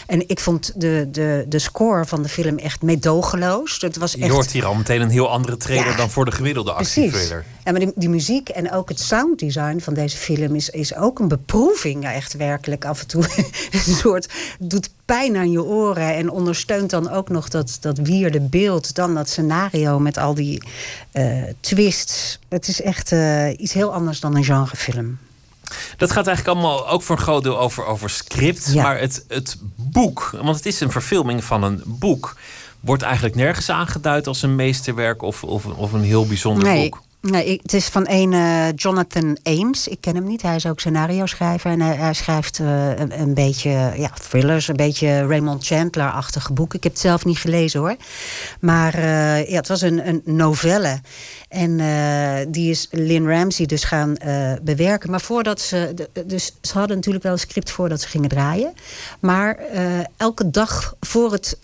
En ik vond de, de, de score van de film echt meedogenloos. Het was Je echt. hoort hier al meteen een heel andere trailer Ja. dan voor de gemiddelde actietrailer. Ja, maar die, die muziek en ook het sounddesign van deze film is, is ook een beproeving. Ja, echt werkelijk af en toe. een soort doet pijn aan je oren. En ondersteunt dan ook nog dat, dat wierde beeld. Dan dat scenario met al die eh, twists. Het is echt eh, iets heel anders dan een genrefilm. Dat gaat eigenlijk allemaal ook voor een groot deel over, over script. Ja. Maar het, het boek, want het is een verfilming van een boek, wordt eigenlijk nergens aangeduid als een meesterwerk of, of, of een heel bijzonder Nee, boek. Nee het is van een eh, Jonathan Ames. Ik ken hem niet. Hij is ook scenario schrijver. En hij, schrijft eh, een, beetje ja, thrillers, een beetje Raymond Chandler-achtige boeken. Ik heb het zelf niet gelezen hoor. Maar eh, ja, het was een, een novelle. En die is Lynn Ramsey dus gaan bewerken. Maar voordat ze. Dus ze hadden natuurlijk wel een script voordat ze gingen draaien. Maar elke dag voor het.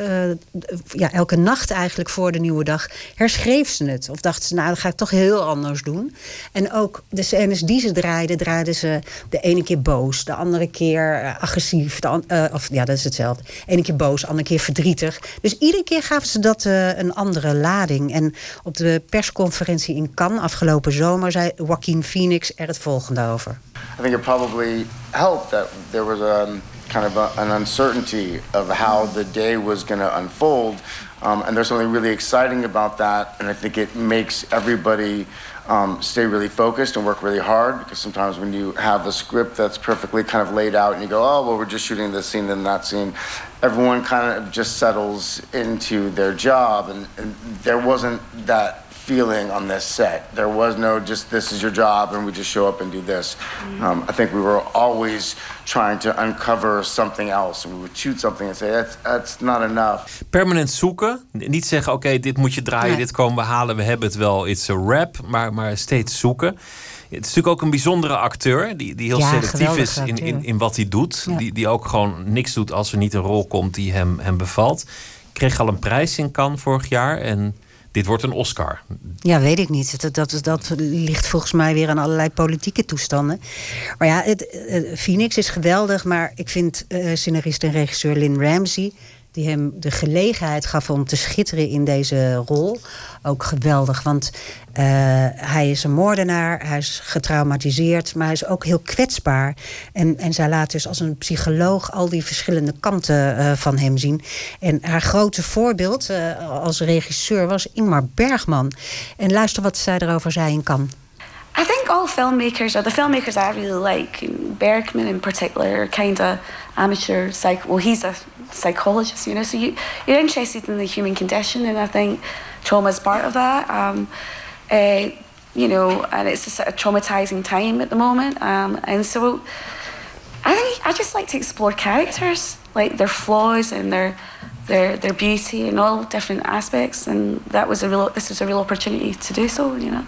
ja, elke nacht eigenlijk voor de nieuwe dag herschreef ze het. Of dachten ze, nou, dat ga ik toch heel anders doen. En ook de scènes die ze draaiden, draaiden ze de ene keer boos, de andere keer eh, agressief. Eh, of ja, dat is hetzelfde. De ene keer boos, de andere keer verdrietig. Dus iedere keer gaven ze dat eh, een andere lading. En op de persconferentie in Cannes afgelopen zomer zei Joaquin Phoenix er het volgende over. I think it probably helped that there was um, kind of a, an uncertainty of how the day was going to unfold. Um, and there's something really exciting about that. And I think it makes everybody um, stay really focused and work really hard. Because sometimes when you have a script that's perfectly kind of laid out and you go, oh, well, we're just shooting this scene and that scene, everyone kind of just settles into their job. And, and there wasn't that feeling on this set. There was no just this is your job and we just show up and do this. Um, I think we were always trying to uncover something else. We would shoot something and say that's that's not enough. Permanent zoeken. Niet zeggen, oké, dit moet je draaien, Nee. dit komen we halen, we hebben het wel, it's a rap. Maar, maar steeds zoeken. Het is natuurlijk ook een bijzondere acteur, die, die heel Ja, selectief is in, in, in wat hij doet. Ja. Die, die ook gewoon niks doet als er niet een rol komt die hem, hem bevalt. Kreeg al een prijs in Cannes vorig jaar en dit wordt een Oscar. Ja, weet ik niet. Dat, dat, ligt volgens mij weer aan allerlei politieke toestanden. Maar ja, het, eh, Phoenix is geweldig. Maar ik vind eh scenarist en regisseur Lynn Ramsey... die hem de gelegenheid gaf om te schitteren in deze rol... ook geweldig. Want eh, hij is een moordenaar, hij is getraumatiseerd... maar hij is ook heel kwetsbaar. En, en zij laat dus als een psycholoog al die verschillende kanten eh, van hem zien. En haar grote voorbeeld eh, als regisseur was Ingmar Bergman. En luister wat zij erover zei in Cannes. Think all filmmakers, or the filmmakers I really like, Bergman in particular, kind of amateur psych. Well, he's a psychologist, you know, so you, you're interested in the human condition, and I think trauma is part of that. Um, uh, you know, and it's a sort of traumatizing time at the moment, um, and so I think I just like to explore characters, like their flaws and their their their beauty and all different aspects, and that was a real. This was a real opportunity to do so, you know.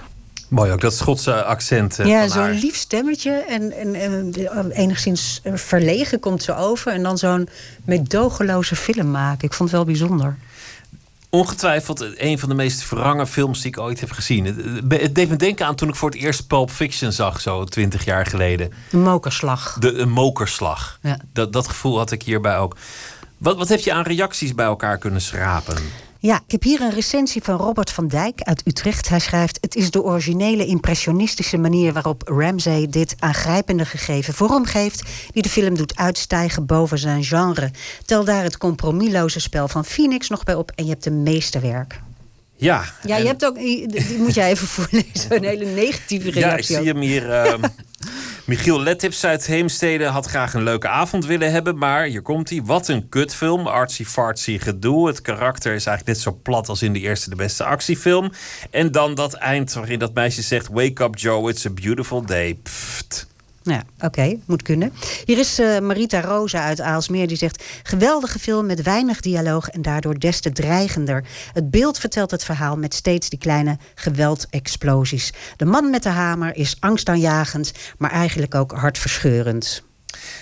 Mooi ook, dat Schotse accent eh, ja, zo'n lief stemmetje. En, en, en eh, enigszins eh, verlegen komt ze over. En dan zo'n meedogenloze film maken. Ik vond het wel bijzonder. Ongetwijfeld een van de meest verrangen films die ik ooit heb gezien. Het, het deed me denken aan toen ik voor het eerst Pulp Fiction zag, zo twintig jaar geleden. Een mokerslag. De, een mokerslag. Ja. Dat, dat gevoel had ik hierbij ook. Wat, wat heb je aan reacties bij elkaar kunnen schrapen? Ja, ik heb hier een recensie van Robert van Dijk uit Utrecht. Hij schrijft: Het is de originele impressionistische manier waarop Ramsay dit aangrijpende gegeven vormgeeft, die de film doet uitstijgen boven zijn genre. Tel daar het compromisloze spel van Phoenix nog bij op en je hebt een meesterwerk. Ja, Ja, je hebt ook, die die moet jij even voorlezen, een hele negatieve reactie. Ja, ik zie hem hier. ehm, Michiel Lettips uit Heemstede had graag een leuke avond willen hebben. Maar hier komt hij. Wat een kutfilm. Artsy-fartsy gedoe. Het karakter is eigenlijk net zo plat als in de eerste de beste actiefilm. En dan dat eind waarin dat meisje zegt... Wake up Joe, it's a beautiful day. Pft. Ja, oké, moet kunnen. Hier is eh, Marita Rosa uit Aalsmeer die zegt... geweldige film met weinig dialoog en daardoor des te dreigender. Het beeld vertelt het verhaal met steeds die kleine geweldexplosies. De man met de hamer is angstaanjagend, maar eigenlijk ook hartverscheurend.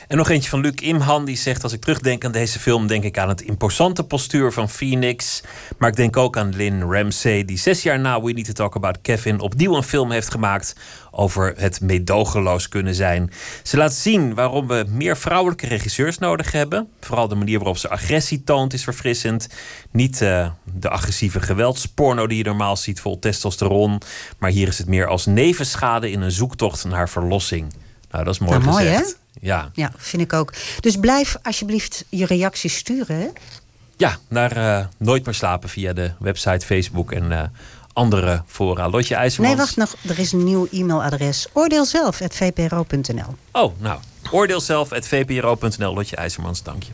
En nog eentje van Luc Imhan die zegt... als ik terugdenk aan deze film... denk ik aan het imposante postuur van Phoenix. Maar ik denk ook aan Lynn Ramsey... die zes jaar na We Need to Talk About Kevin... opnieuw een film heeft gemaakt... over het meedogenloos kunnen zijn. Ze laat zien waarom we meer vrouwelijke regisseurs nodig hebben. Vooral de manier waarop ze agressie toont is verfrissend. Niet eh, de agressieve geweldsporno die je normaal ziet... vol testosteron. Maar hier is het meer als nevenschade... in een zoektocht naar verlossing. Nou, dat is mooi Nou, mooi, gezegd. hè? Ja. Ja, vind ik ook. Dus blijf alsjeblieft je reacties sturen. Hè? Ja, naar eh, Nooit meer slapen via de website, Facebook en eh, andere fora. Lotje IJzermans. Nee, wacht nog. Er is een nieuw e-mailadres. Oordeelzelf.vpro.nl Oh, nou. Oordeel zelf, vpro.nl. Lotje IJzermans, dank je.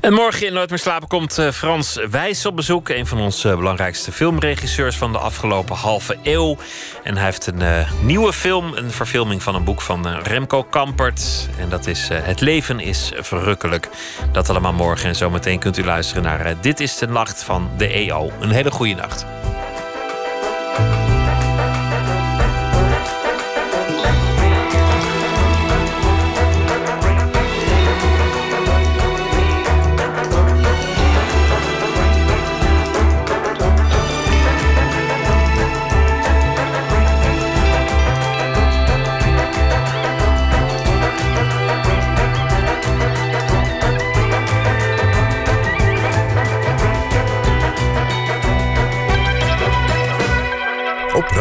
En morgen in Nooit meer slapen komt eh, Frans Wijs op bezoek. Een van onze belangrijkste filmregisseurs van de afgelopen halve eeuw. En hij heeft een eh, nieuwe film, een verfilming van een boek van eh, Remco Kampert. En dat is Het leven is verrukkelijk. Dat allemaal morgen. En zometeen kunt u luisteren naar Dit is de Nacht van de EO. Een hele goede nacht.